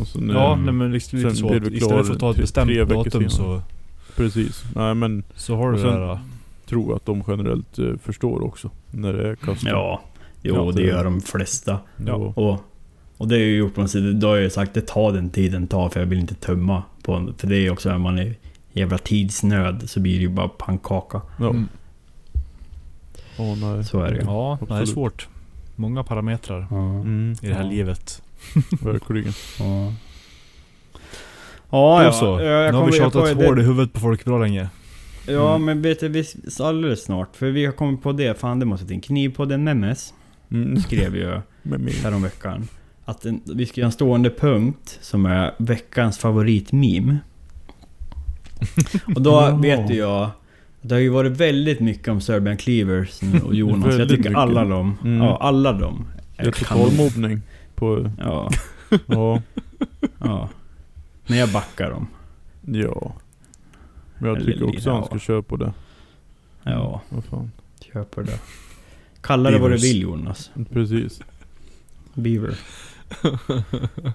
Och sen, Ja, nej, men liksom lite så. blir istället för att ta ett tre- bestämt tre veckor datum så. Precis. Nej men, så har du det där. Tror att de generellt eh, förstår också. När det är custom. Ja, jo Ja, det gör de flesta. Ja. Och, och det är ju gjort på något sätt. Då har jag ju sagt det tar den tiden det tar för jag vill inte tömma på en, För det är ju också när man är jävla tidsnöd så blir det ju bara pannkaka. Ja. Mm. Åh, nej. Så är det. Ja, det är Absolut. svårt. Många parametrar. Mm, i det här Ja. livet. verkligen. Ja. Ja, ja. så. Ja, jag nu har vi jag tjatat hål i huvudet på folk bra länge. Ja, Mm. men vet du, vi, alldeles snart. För vi har kommit på det. Fan, det måste till. Knivpodden Memes Mm. skrev ju häromveckan. Att en, vi ska göra en stående punkt som är veckans favoritmeme. Och då vet ju jag... Det har ju varit väldigt mycket om Serbian Cleavers nu och Jonas. jag tycker mycket. alla dem, Mm. ja alla dem. är Det är kanon. totalmobbning. På, Ja, ja, ja. Men jag backar dem. ja. Men jag tycker också han ska köpa det. Ja, Vad fan. köper det. Kalla det vad du vill Jonas. Precis. Beaver.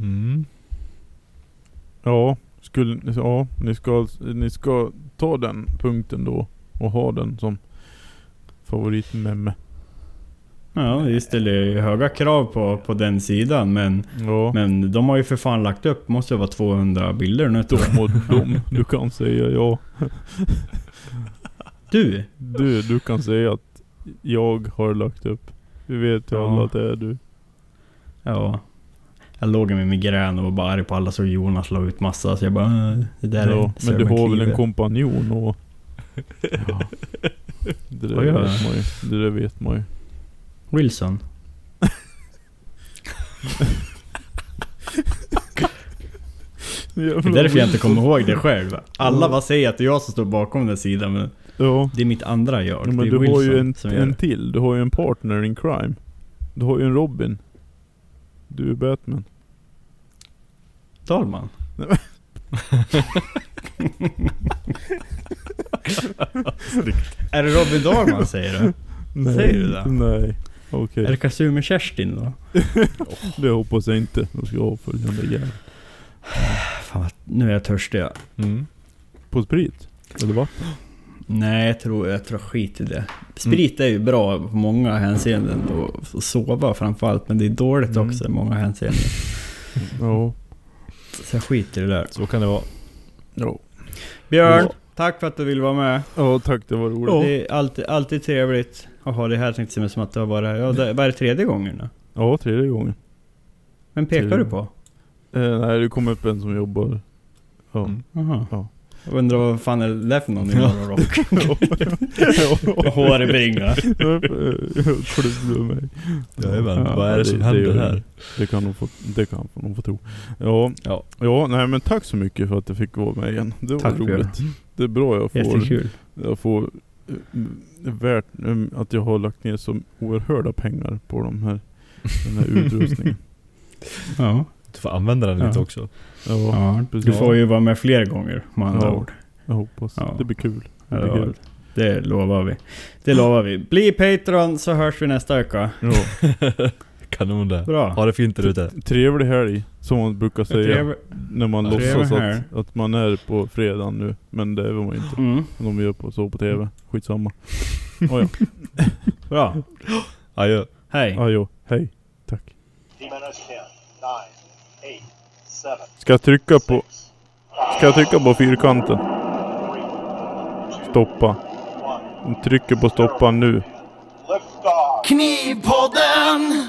Mm. Ja, Skulle, ja, ni ska, ni ska ta den punkten då och ha den som favoritmemme. Ja, vi ställer ju höga krav på, på den sidan men, Ja. men de har ju för fan lagt upp, måste vara 200 bilder nu tror jag. De och de. Du kan säga ja. Du! Du, du kan säga att jag har lagt upp. Vi vet ju Ja. alla att det är du. Ja. Jag låg med migrän och var bara arg på alla så Jonas la ut massa så jag bara "Äh, det där Ja, är men du har väl en kompanjon och... Ja. Det där vet man ju. Det där vet man ju. Wilson. Det är därför jag inte kommer ihåg det själv. Alla bara säger att det är jag som står bakom den sidan men Ja. det är mitt andra jag. ja men du har ju Wilson en, en till. Du har ju en partner in crime. Du har ju en Robin. Du är Batman. Dahlman. är det Robin Dahlman säger du? Nej. Säger du det? Nej. Okej. Är det Kazumi-Kerstin då? Det hoppas jag inte. De ska avfölja den där jäveln. Fan, vad- nu är jag törstig. ja. Mm. På sprit? Eller vatten? Nej, jag tror, jag tror skit i det. Sprit är ju bra på många hänseenden och och sova framförallt. Men det är dåligt Mm. också i många hänseenden. Ja. Så jag skiter i det där. Så kan det vara. Björn, Ja. Tack för att du ville vara med. Ja tack, det var roligt. Det är alltid, alltid trevligt att ha det här tänkte jag som att du har varit här. Ja, det, vad är det tredje gången nu? Ja, tredje gången. Vem pekar Tredje. du på? Eh, nej, det kom upp en som jobbar. Ja. Mm. Jaha. Ja. Jag undrar vad fan är det för någon i morgonrock? Hårbringa. Klubbade mig. Jajamän, Ja, vad är det som händer gör här? det. Det kan de få, det kan de få tro. Ja, Ja. ja, nej men tack så mycket för att jag fick vara med igen. Det var Tack, roligt. Det är bra jag får, Jättekul. jag får eh, värt eh, att jag har lagt ner så oerhörda pengar på de här, den här utrustningen. Ja. Du får använda den lite Ja. också. Ja, ja. Du får ju vara med fler gånger med andra Ja. ord. jag hoppas. Ja. Det blir kul. Det blir Ja, kul. det lovar vi. Det lovar vi. Bli Patreon så hörs vi nästa vecka. Kanon det. Bra. Ha det fint där ute. Trevlig helg, som man brukar säga. Trevlig- När man Ja, låtsas att, att man är på fredag nu. Men det är man ju inte. Mm. De gör på, så på TV. Skitsamma. Oh, ja. Bra. Adjö. Hej. Adjö. Hej. Tack. T minus 10, 9, 8, 7, Ska jag trycka på... 6, Ska jag trycka på fyrkanten? 3, 2, Stoppa. 1. Trycker på stoppa nu. Knivpodden!